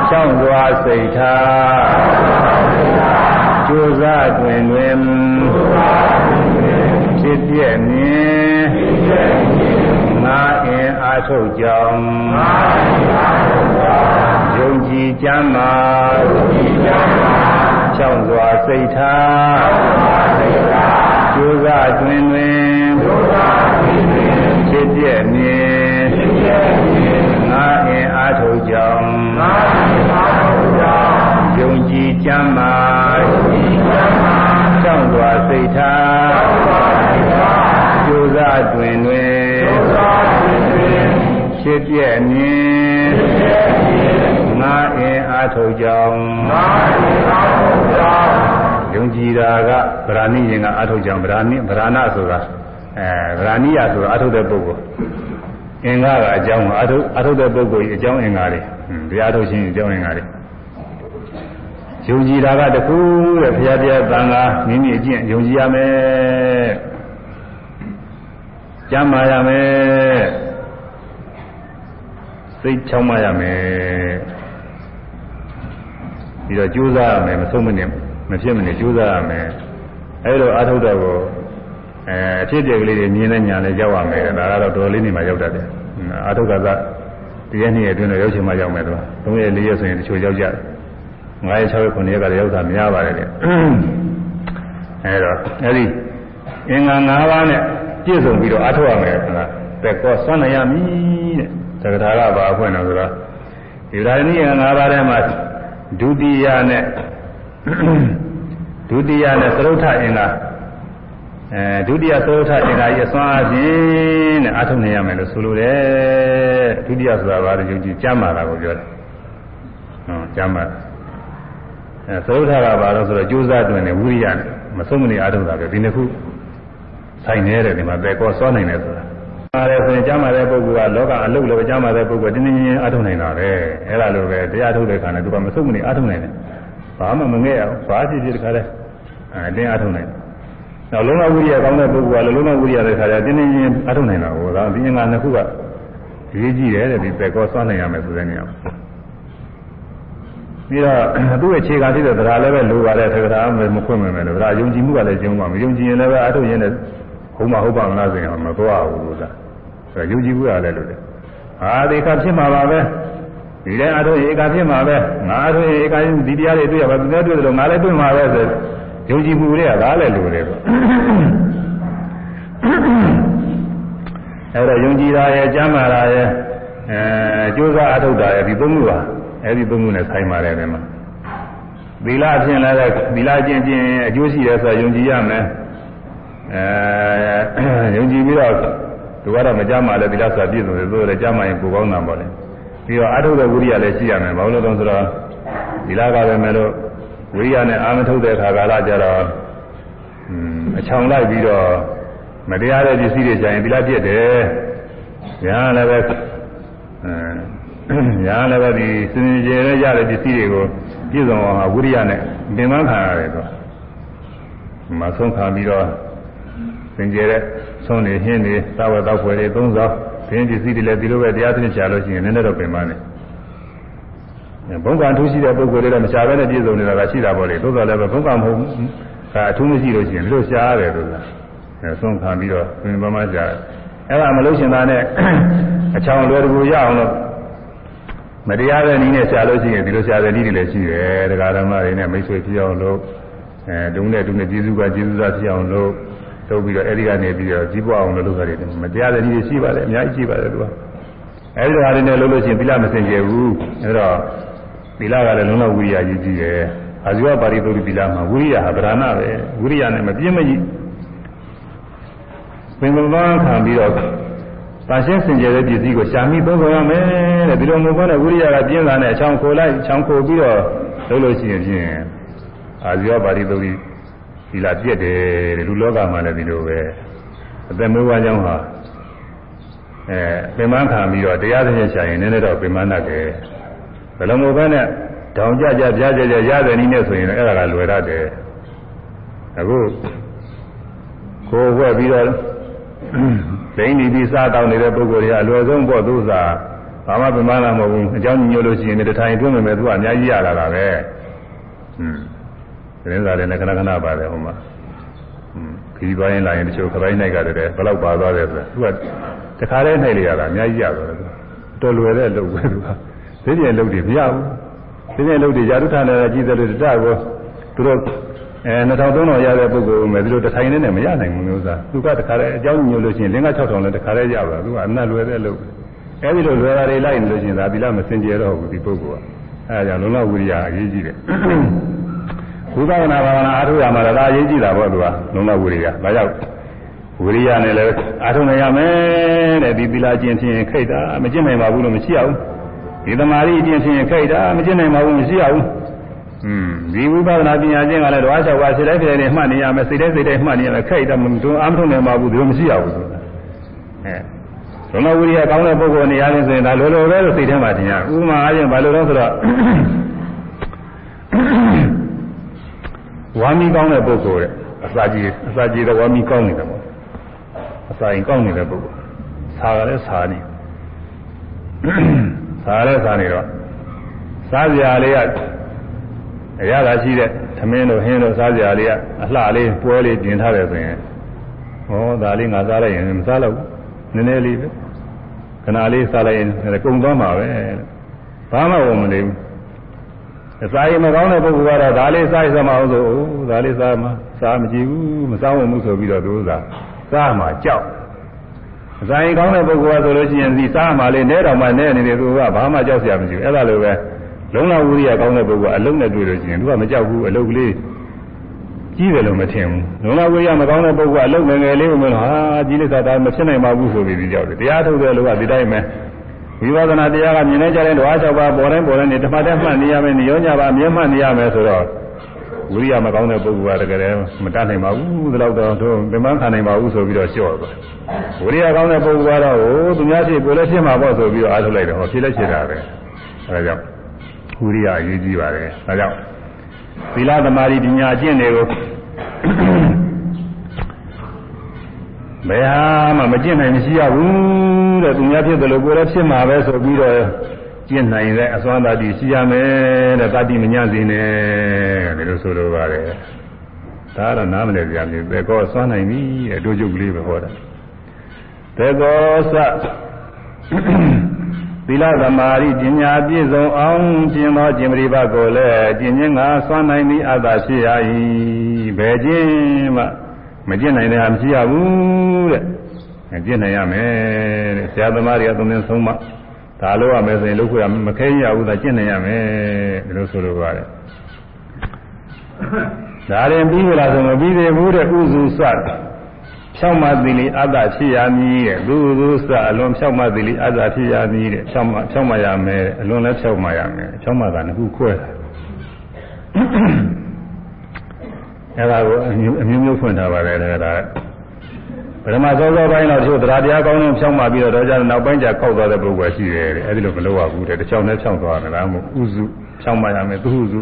ချောင်းစွာစိတ်ထားကြိုးစားတွင်တွင်ဖြစ်ပြည့်မြင်ငါအင်အားထုတ်ကြောင်း ယုံကြည်ကြမ်းမာချောင်းစွာစိတ်ထားကျိုးစားတွင်တွင်ဖြစ်ပြည့်မြင်ငါအင်အားထုတ်ကြောင်းယုံကြည်ကြမ်းမာကြောင်းစွာစိတ်ထားကျိုးစားတွင်တွင်ဖြစ်ပြည့်မြင် ငါအင်အားထုတ်ကြောင်းယုံကြည်တာကဗราဏိရင်ကအထုတ်ကြောင့်ဗราဏိဗราဏဆိုတာအဲဗราဏိယဆိုတာအထုတ်တဲ့ပုဂ္ဂိုလ်အင်္ဂါကအကြောင်းအထုတ်အထုတ်တဲ့ပုဂ္ဂိုလ်ကြီးအကြောင်းအင်္ဂါတွေတရားထုတ်ခြင်းအကြောင်းအင်္ဂါတွေယုံကြည်တာကတခုတဲ့ဘုရားတရားသံဃာမိမိအကျင့်ယုံကြည်ရမယ်ကျမ်းမာရမယ်စိတ်ချောင်းမရမယ် ပြီးတော့ကြိုးစားရမယ်မဆုံးမနစ်မဖြစ်မနေကြိုးစားရမယ်အဲလိုအာထုတ်တော့ကိုအဲအဖြစ်အပျက်ကလေးတွေမြင်တဲ့ညာနဲ့ရောက်ရမယ်ဒါကတော့တော်လေးနေမှရောက်တတ်တယ်အာထုတ်ကသာတရက်နှစ်ရက်အတွင်းတော့ရောက်ချင်မှရောက်မယ်တော့၃ရက်၄ရက်ဆိုရင်တချို့ရောက်ကြတယ်9ရက်6ရက်9ရက်ကလည်းရောက်တာများပါတယ်တဲ့အဲတော့အဲ့ဒီအင်္ဂါ၅ပါးနဲ့ပြည့်စုံပြီးတော့အထောက်ရမယ်ဆိုတာသက်ကောစွန့်နိုင်ရမည်တဲ့သက္ကထာကဘာအဖွင့်တော့ဆိုတော့ဒီဒါနည်းအင်္ဂါ၅ပါးထဲမှာ ဒုတိယနဲ့ဒုတိယနဲ့သရုတ်ထအင်္ဂါအဲဒုတိယသရုတ်ထအင်္ဂါကြီးအစွမ်းအခြင်းနဲ့အထုံနေရမယ်လို့ဆိုလိုတယ်ဒုတိယဆိုတာဘာလို့ယုံကြည်ကြမ်းမာတာကိုပြောတယ်ဟောကြမ်းမာအဲသရုတ်ထကဘာလို့ဆိုတော့ကြိုးစားတွင်နေဝိရိယနဲ့မဆုံးမနေအထုံတာပဲဒီနှစ်ခုဆိုင်နေတဲ့ဒီမှာပဲကောစောနိုင်တယ်ဆိုတာ ပါတယ်ဆိုရင်ကျမ်းမာတဲ့ပုဂ္ဂိုလ်ကလောကအလုပ်လည်းကျမ်းမာတဲ့ပုဂ္ဂိုလ်တင်းတင်းချင်းအထုံနိုင်တာပဲအဲ့ဒါလိုပဲတရားထုတ်တဲ့ခါနဲ့သူကမဆုံးမနေအထုံနိုင်တယ်ဘာမှမငဲ့အောင်ဘာဖြစ်ဖြစ်တခါလဲအဲတင်းအထုံနိုင်တယ်နောက်လုံးဝဝိရိယကောင်းတဲ့ပုဂ္ဂိုလ်ကလည်းလုံးဝဝိရိယတဲ့ခါကျတင်းတင်းချင်းအထုံနိုင်တာဟောဒါဒီအင်္ဂါနှစ်ခုကရေးကြည့်တယ်တဲ့ဒီပဲကောစောနိုင်ရမယ်ဆိုတဲ့နေရာပြီးတော့သူ့ရဲ့ခြေကတိတဲ့တရားလည်းပဲလိုပါတယ်သက္ကရာမခွင့်မယ်မယ်လို့ဒါယုံကြည်မှုကလည်းကျုံပါမယုံကြည်ရင်လည်းပဲအထုရင်းနဲ့ဟုတ်မဟုတ်ပါမလားဆိုရင်မသွားဘူးလို့သာ ဆိုယုံကြည်မှုရတယ်လို့လေဟာဒီကဖြစ်မှာပါပဲဒီတိုင်းအထုရေကဖြစ်မှာပဲငါအထုရေကဒီတရားတွေတွေ့ရပါသူလည်းတွေ့တယ်လို့ငါလည်းတွေ့မှာပဲဆိုယုံကြည်မှုတွေကဒါလည်းလိုတယ်ပေါ့အဲ့တော့ယုံကြည်တာရဲ့ကျမ်းမာတာရဲ့အဲကြိုးစားအထုတ်တာရဲ့ဒီသုံးခုပါအဲ့ဒီသုံးခုနဲ့ဆိုင်ပါတယ်ဒီမှာသီလဖြင့်လည်းသီလကျင့်ခြင်းအကျိုးရှိတယ်ဆိုတော့ယုံကြည်ရမယ်အဲယုံကြည်ပြီးတော့ သူကတော့မကြမ်းပါလေသီလဆိုတာပြည့်စုံတယ်သို့လည်းကြမ်းပါရင်ကိုကောင်းတာပေါ့လေပြီးတော့အထုတ်တဲ့ဝိရိယလည်းရှိရမယ်ဘာလို့လဲဆိုတော့သီလကပဲမဲ့လို့ဝိရိယနဲ့အာမထုတ်တဲ့အခါကာလကြတော့အချောင်လိုက်ပြီးတော့မတရားတဲ့ပစ္စည်းတွေကြရင်သီလပြည့်တယ်ညာလည်းပဲအဲညာလည်းပဲဒီစင်ကြယ်ရရတဲ့ပစ္စည်းတွေကိုပြည့်စုံအောင်ဝိရိယနဲ့ပင်ပန်းခံရတယ်တော့မဆုံးခံပြီးတော့စင်ကြယ်တဲ့ ဆုံးနေဟင်းနေသာဝတ္တဖွယ်တွေသုံးသောဘင်းပစ္စည်းတွေလည်းဒီလိုပဲတရားသဖြင့်ရှားလို့ရှိရင်နည်းနည်းတော့ပင်ပန်းတယ်ဘုံကံထူးရှိတဲ့ပုဂ္ဂိုလ်တွေတော့မရှားဘဲနဲ့ပြည့်စုံနေတာကရှိတာပေါ့လေသို့တော်လည်းပဲဘုံကံမဟုတ်ကအထူးမရှိလို့ရှိရင်ဒီလိုရှားရတယ်လို့လားအဲဆုံးခံပြီးတော့ပင်ပန်းမှရှားအဲ့ဒါမလို့ရှင်သားနဲ့အချောင်လွယ်တကူရအောင်လို့မတရားတဲ့နည်းနဲ့ရှားလို့ရှိရင်ဒီလိုရှားတဲ့နည်းတွေလည်းရှိတယ်တရားဓမ္မတွေနဲ့မိတ်ဆွေဖြစ်အောင်လို့အဲတုံးနဲ့တုံးနဲ့ကျေးဇူးကကျေးဇူးသားဖြစ်အောင်လို့ထု တ်ပြီးတော့အဲဒီကနေပြီးတော့ကြီးပွားအောင်လုပ်လို့ရတယ်မတရားတဲ့နည်းတွေရှိပါတယ်အများကြီးရှိပါတယ်သူကအဲဒီဟာတွေနဲ့လုပ်လို့ရှိရင်သီလမစင်ကြယ်ဘူးအဲတော့သီလကလည်းလုံးဝဝိရိယကြီးကြီးတယ်အာဇီဝပါရိသုတိသီလမှာဝိရိယဟာဗราဏပဲဝိရိယနဲ့မပြင်းမကြီးပင်ပန်းခံပြီးတော့ပါရှင်းစင်ကြယ်တဲ့ပစ္စည်းကိုရှာမိသုံးဆောင်ရမယ်တဲ့ဒီလိုမျိုးပေါ့နဲ့ဝိရိယကပြင်းတာနဲ့အချောင်ခိုလိုက်ချောင်ခိုပြီးတော့လုပ်လို့ရှိရင်ဖြင့်အာဇီဝပါရိသုတိဒီလာပြက်တယ်တဲ့လူလောကမှာလည်းဒီလိုပဲအသက်မွေးဝါးကြောင်းဟာအဲပင်မခံပြီးတော့တရားသဖြင့်ရှာရင်နည်းနည်းတော့ပင်မတတ်တယ်ဘယ်လိုမျိုးပဲနဲ့တောင်ကြကြပြားကြကြရတဲ့နည်းနဲ့ဆိုရင်အဲ့ဒါကလွယ်ရတယ်အခုကိုယ်ဝက်ပြီးတော့ဒိန်းဒီပြီးစားတောင်းနေတဲ့ပုဂ္ဂိုလ်တွေကအလွယ်ဆုံးပေါ့သူစားဘာမှပင်မလာမဟုတ်ဘူးအเจ้าညို့လို့ရှိရင်တထိုင်တွင်းမယ်သူကအများကြီးရလာတာပဲဟွန်း သတင်းစာတွေနဲ့ခဏခဏပါတယ်ဟိုမှာခီးသွားရင်လာရင်တချို့ခပိုင်းနိုင်ကြတယ်ဘယ်လောက်ပါသွားတယ်ဆိုတော့သူကတခါတည်းနိုင်လေရတာအများကြီးရတော့တယ်တော်လွယ်တဲ့လုပ်ပဲသူကသိကျင်လုပ်တွေမရဘူးသိကျင်လုပ်တွေယာတုထာနဲ့ကြီးတယ်လို့တတကိုသူတို့အဲ2300ရတဲ့ပုဂ္ဂိုလ်မယ်သူတို့တထိုင်နဲ့နဲ့မရနိုင်ဘူးမျိုးစားသူကတခါတည်းအကြောင်းညို့လို့ရှိရင်လင်းက6000လည်းတခါတည်းရပါသူကအနတ်လွယ်တဲ့လုပ်အဲဒီလိုလွယ်တာတွေလိုက်နေလို့ရှိရင်ဒါသီလမစင်ကြဲတော့ဘူးဒီပုဂ္ဂိုလ်ကအဲဒါကြောင့်လုံလဝိရိယအရေးကြီးတယ် ဝိပဿနာဘာဝနာအားထုတ်ရမှာလည်းဒါအရေးကြီးတာပေါ့သူကလုံးဝဝိရိယဒါကြောင့်ဝိရိယနဲ့လည်းအားထုတ်နိုင်ရမယ်တဲ့ဒီသီလကျင့်ဖြင့်ခိတ်တာမကျင့်နိုင်ပါဘူးလို့မရှိရဘူးဒီသမာဓိကျင့်ဖြင့်ခိတ်တာမကျင့်နိုင်ပါဘူးမရှိရဘူးอืมဒီဝိပဿနာပညာကျင့်ကလည်းတော့အားလျှောက်ပါစိတ်တိုင်းစိတ်တိုင်းမှတ်နေရမယ်စိတ်တိုင်းစိတ်တိုင်းမှတ်နေရမယ်ခိတ်တာမတွန်းအားမထုတ်နိုင်ပါဘူးဒီလိုမရှိရဘူးဆိုတာအဲလုံးဝဝိရိယကောင်းတဲ့ပုဂ္ဂိုလ်နေရာချင်းဆိုရင်ဒါလိုလိုပဲလို့စိတ်ထဲမှာထင်ရဥပမာအားဖြင့်ဘာလို့လဲဆိုတော့ ဝါမီကောင်းတဲ့ပုဂ္ဂိုလ်တဲ့အစာကြီးအစာကြီးတဲ့ဝါမီကောင်းနေတယ်ပေါ့အစာရင်ကောင်းနေတဲ့ပုဂ္ဂိုလ်စားရလဲစားနေစားလဲစားနေတော့စားကြလေးကအရသာရှိတဲ့သမင်းတို့ဟင်းတို့စားကြလေးကအလှလေးပွဲလေးပြင်ထားတယ်ဆိုရင်ဟောဒါလေးငါစားလိုက်ရင်မစားတော့ဘူးနည်းနည်းလေးပဲခဏလေးစားလိုက်ရင်ကုံသွားမှာပဲဘာမှဝင်မနေဘူး အစာရင်မကောင်းတဲ့ပုဂ္ဂိုလ်ကတော့ဒါလေးစားရစမအောင်ဆိုဒါလေးစားမှစားမကြည့်ဘူးမစားဝင်ဘူးဆိုပြီးတော့သူကစားမှကြောက်အစာရင်ကောင်းတဲ့ပုဂ္ဂိုလ်ကဆိုလို့ရှိရင်ဒီစားမှလေးနဲတော်မှနဲနေတယ်သူကဘာမှကြောက်စရာမရှိဘူးအဲ့ဒါလိုပဲလုံးဝဝိရိယကောင်းတဲ့ပုဂ္ဂိုလ်ကအလုံးနဲ့တွေ့လို့ရှိရင်သူကမကြောက်ဘူးအလုံးကလေးကြီးတယ်လို့မထင်ဘူးလုံးဝဝိရိယမကောင်းတဲ့ပုဂ္ဂိုလ်ကအလုံးငယ်ငယ်လေးကိုမလို့ဟာကြီးလိုက်တာဒါမဖြစ်နိုင်ပါဘူးဆိုပြီးကြောက်တယ်တရားထုတ်တဲ့လူကဒီတိုင်းပဲ ဝိပဿနာတရားကမြင်နေကြတဲ့ဓဝါ၆ပါးပေါ်တိုင်းပေါ်တိုင်းနေဓမ္မတက်မှတ်နေရမယ်ညောညပါမြဲမှတ်နေရမယ်ဆိုတော့ဝိရိယမကောင်းတဲ့ပုဂ္ဂိုလ်ကတကယ်မတတ်နိုင်ပါဘူးဒီလောက်တော့တို့ပြမခံနိုင်ပါဘူးဆိုပြီးတော့လျှော့သွားဝိရိယကောင်းတဲ့ပုဂ္ဂိုလ်ကတော့ဟိုသူများရှိကိုယ်လည်းဖြစ်မှာပေါ့ဆိုပြီးတော့အားထုတ်လိုက်တယ်ဟောဖြစ်လည်းဖြစ်တာပဲအဲဒါကြောင့်ဝိရိယအရေးကြီးပါတယ်ဒါကြောင့်သီလသမารိပညာအကျင့်တွေကိုဘယ်ဟာမှမကျင့်နိုင်မရှိရဘူး တဲ့သူများဖြစ်တယ်လို့ကိုယ်လည်းဖြစ်မှာပဲဆိုပြီးတော့ကျင့်နိုင်တဲ့အစွမ်းတတိရှိရမယ်တဲ့တတိမညစေနဲ့ဒီလိုဆိုလိုပါတယ်ဒါကတော့နားမလည်ကြဘူးသေကောစွမ်းနိုင်ပြီတဲ့တို့ကျုပ်ကလေးပဲဟောတာသေကောသသီလသမာဓိပညာပြည့်စုံအောင်ကျင့်သောကျင့်ပရိပတ်ကိုလည်းကျင့်ခြင်းငါစွမ်းနိုင်ပြီအတ္တရှိရ၏ဘယ်ခြင်းမှမကျင့်နိုင်တဲ့ဟာမရှိရဘူးတဲ့ ကျင့်နိုင်ရမယ်တဲ့ဆရာသမားတွေကသုံးသင်ဆုံးမဒါလို့ရမယ်ဆိုရင်လုပ်ခွင့်မခဲရဘူးသာကျင့်နိုင်ရမယ်ဒီလိုဆိုလိုပါတယ်ဒါရင်ပြီးပြီလားဆိုမပြီးသေးဘူးတဲ့ဥစုစဖြောက်မှသီလီအတ္တဖြစ်ရမည်တဲ့သူသူစအလွန်ဖြောက်မှသီလီအတ္တဖြစ်ရမည်တဲ့ဖြောက်မှဖြောက်မှရမယ်အလွန်လည်းဖြောက်မှရမယ်ဖြောက်မှကနှစ်ခုခွဲတာအဲ့ဒါကိုအမျိုးမျိုးဖွင့်ထားပါတယ်ဒါက ပထမစောစောပိုင်းတော့သူတရားတရားကောင်းလုံးဖြောင်းမှပြီးတော့တော့ကျနောက်ပိုင်းကျခောက်သွားတဲ့ပုဂ္ဂိုလ်ရှိတယ်တဲ့အဲ့ဒီလိုမလုပ်ရဘူးတဲ့တစ်ချောင်းနဲ့ဖြောင်းသွားတယ်လားမဟုတ်ဥစုဖြောင်းမှရမယ်သူဟုစု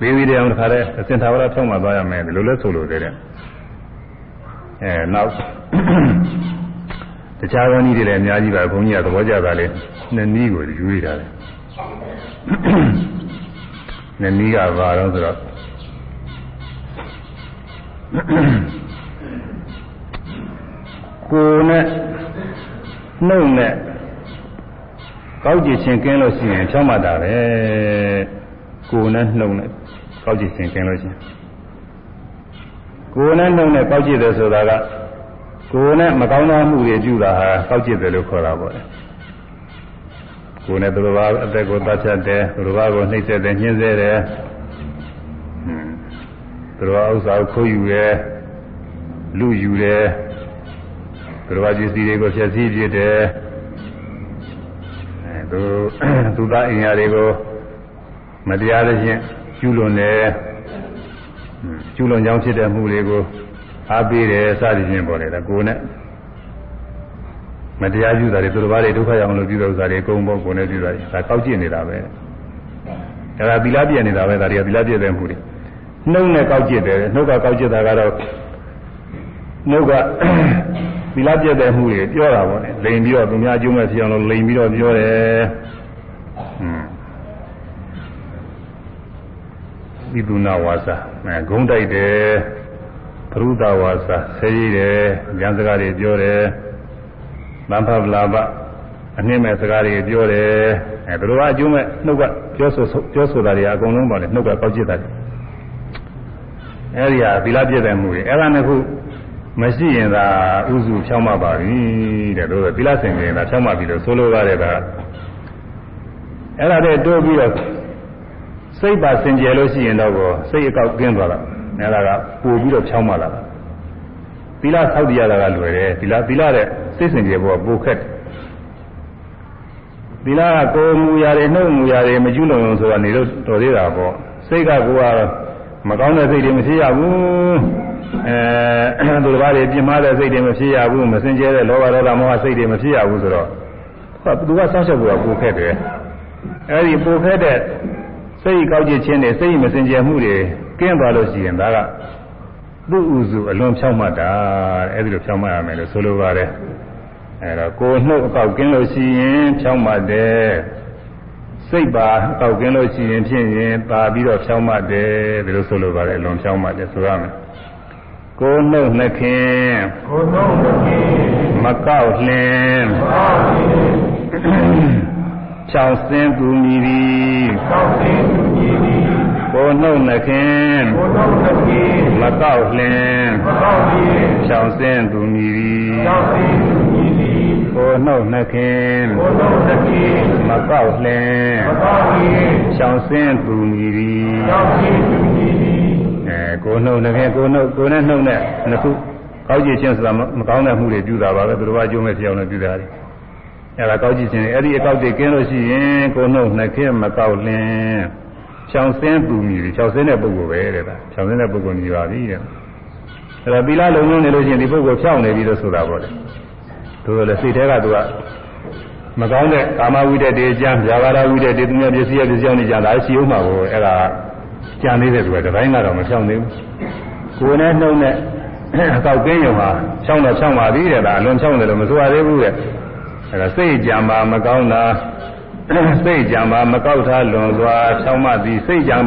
သေးသေးတရားတစ်ခါတည်းအစင်သာဝရဖြောင်းမှသွားရမယ်ဒီလိုလဲဆိုလို့တဲ့အဲနောက်တခြားသောနည်းတွေလည်းအများကြီးပါဘုန်းကြီးကသဘောကျတာလေနှစ်နည်းကိုယူရတာလေနှစ်နည်းကဘာတော့ဆိုတော့ ကိုယ်နဲ့နှုတ်နဲ့ကောက်ကြည့်ခြင်းကင်းလို့ရှိရင်ဖြောင်းမှတာပဲကိုယ်နဲ့နှုတ်နဲ့ကောက်ကြည့်ခြင်းကင်းလို့ရှိရင်ကိုယ်နဲ့နှုတ်နဲ့ကောက်ကြည့်တယ်ဆိုတာကကိုယ်နဲ့မကောင်းသောမှုတွေပြုတာဟာကောက်ကြည့်တယ်လို့ခေါ်တာပေါ့လေကိုယ်နဲ့သူတော်ဘာအသက်ကိုတတ်ဖြတ်တယ်သူတော်ဘာကိုနှိပ်စက်တယ်ညှင်းဆဲတယ်သူတော်ဥစ္စာကိုခိုးယူတယ်လူယူတယ် သူတော်ဘာပစ္စည်းတွေကိုဖျက်ဆီးပြစ်တယ်အဲသူသူသားအင်အားတွေကိုမတရားသဖြင့်ကျူးလွန်တယ်ကျူးလွန်ကြောင်းဖြစ်တဲ့မှုတွေကိုအားပေးတယ်စသည်ဖြင့်ပေါ်တယ်ဒါကိုယ်နဲ့မတရားပြုတာတွေသူတော်ဘာတွေဒုက္ခရောက်လို့ပြုတဲ့ဥစ္စာတွေအကုန်ပေါ်ကိုယ်နဲ့ပြုတာဒါကောက်ကျစ်နေတာပဲအဲဒါသီလပြည့်နေတာပဲဒါတွေကသီလပြည့်တဲ့မှုတွေနှုတ်နဲ့ကောက်ကျစ်တယ်နှုတ်ကကောက်ကျစ်တာကတော့နှုတ်က သီလပြည့်တဲ့မှုတွေပြောတာပေါ့လေလိန်ပြီးတော့သူများအကျိုးမဲ့ဖြစ်အောင်လို့လိန်ပြီးတော့ပြောတယ်ဟွန်းဝိပုနာဝါစာအဲဂုံးတိုက်တယ်ပရုဒဝါစာဆဲရည်တယ်ဉာဏ်စကားတွေပြောတယ်သံဖဗလာပအနှိမ့်မဲ့စကားတွေပြောတယ်အဲသူတို့ကအကျိုးမဲ့နှုတ်ကပြောဆိုပြောဆိုတာတွေအကုန်လုံးပါလေနှုတ်ကကောက်ကျစ်တာအဲဒီဟာသီလပြည့်တဲ့မှုတွေအဲ့ဒါနှစ်ခု မရှိရင်သာဥစုဖြောင်းမပါပြီတဲ့တို့သီလစင်ကြင်သာဖြောင်းမပြီလို့ဆိုလိုပါတယ်ကအဲ့ဒါတဲ့တိုးပြီးတော့စိတ်ပါစင်ကြယ်လို့ရှိရင်တော့စိတ်အကောက်ကင်းသွားတာအဲ့ဒါကပို့ပြီးတော့ဖြောင်းမလာတာသီလဆောက်တည်ရတာကလွယ်တယ်သီလသီလတဲ့စိတ်စင်ကြယ်ဖို့ကပိုခက်တယ်သီလကကိုယ်မူရာတွေနှုတ်မူရာတွေမကျွလုံလို့ဆိုတာနေတော့တော်သေးတာပေါ့စိတ်ကကိုယ်ကမကောင်းတဲ့စိတ်တွေမရှိရဘူး အဲသူတစ်ပါးတွေပြင်းမတဲ့စိတ်တွေမဖြစ်ရဘူးမစင်ကြဲတဲ့လောဘဒေါသမောဟစိတ်တွေမဖြစ်ရဘူးဆိုတော့သူကစောင့်ရှောက်ဖို့ကပိုခက်တယ်အဲဒီပိုခက်တဲ့စိတ်ကောက်ကျစ်ခြင်းတွေစိတ်မစင်ကြယ်မှုတွေကင်းသွားလို့ရှိရင်ဒါကသူ့ဥစုအလွန်ဖြောင်းမှတ်တာအဲဒီလိုဖြောင်းမှတ်ရမယ်လို့ဆိုလိုပါတယ်အဲတော့ကိုယ်နှုတ်အကောက်ကင်းလို့ရှိရင်ဖြောင်းမှတ်တယ်စိတ်ပါအကောက်ကင်းလို့ရှိရင်ဖြင့်ရင်ပါပြီးတော့ဖြောင်းမှတ်တယ်ဒီလိုဆိုလိုပါတယ်အလွန်ဖြောင်းမှတ်တယ်ဆိုရမယ် ကိုနှုတ်နှခင်ကိုနှုတ်နှခင်မကောက်လင်းမကောက်လင်းဖြောင်းစင်းသူမြည်သည်သောက်သိသူကြီးသည်ကိုနှုတ်နှခင်ကိုယ်တော်သဖြင့်မကောက်လျင်မကောက်ပြီးဖြောင်းစင်းသူမြည်သည်သောက်သိသူကြီးသည်ကိုနှုတ်နှခင်ကိုယ်တော်သဖြင့်မကောက်လျင်မကောက်ပြီးဖြောင်းစင်းသူမြည်သည်သောက်သိသူကြီးသည်အဲ ကိုနှုတ်နှခင်ကိုနှုတ်ကိုနဲ့နှုတ်နဲ့နှစ်ခုကောက်ကြည့်ခြင်းဆိုတာမကောင်းတဲ့မှုတွေပြုတာပါပဲသူတော်ဘာကျိုးမဲ့ပြောင်းလို့ပြုတာလေအဲဒါကောက်ကြည့်ခြင်းအဲ့ဒီအကောက်တွေကင်းလို့ရှိရင်ကိုနှုတ်နှခင်မကောက်လျင်ဖြောင်းစင်းသူမြည်သည်ဖြောင်းစင်းတဲ့ပုဂ္ဂိုလ်ပဲတဲ့ဒါဖြောင်းစင်းတဲ့ပုဂ္ဂိုလ်မြည်ပါပြီတဲ့အဲ့တော့သီလလုံးလုံးနေလို့ရှိရင်ဒီပုဂ္ဂိုလ်ဖြောင်းနေပြီလို့ဆိုတာပေါ့လေသူတို့လည်းစိတ်ထဲကသူကမကောင်းတဲ့ကာမဝိတ္တတေအကျမ်း၊ဇာဝရဝိတ္တတေသူများပစ္စည်းရပစ္စည်းအောင်နေကြတာရှိဦးမှာကိုအဲ့ဒါ ကြံနေတဲ့သူကတပိုင်းကတော့မဖြောင်းသေးဘူးကိုယ်နဲ့နှုတ်နဲ့အကောက်ကင်းရုံဟာဖြောင်းတော့ဖြောင်းပါသေးတယ်လားအလွန်ဖြောင်းတယ်လို့မဆိုရသေးဘူးတဲ့အဲ့ဒါစိတ်ကြံပါမကောင်းတာစိတ်ကြံပါမကောက်ထားလွန်စွာဖြောင်းမှသည်စိတ်ကြံ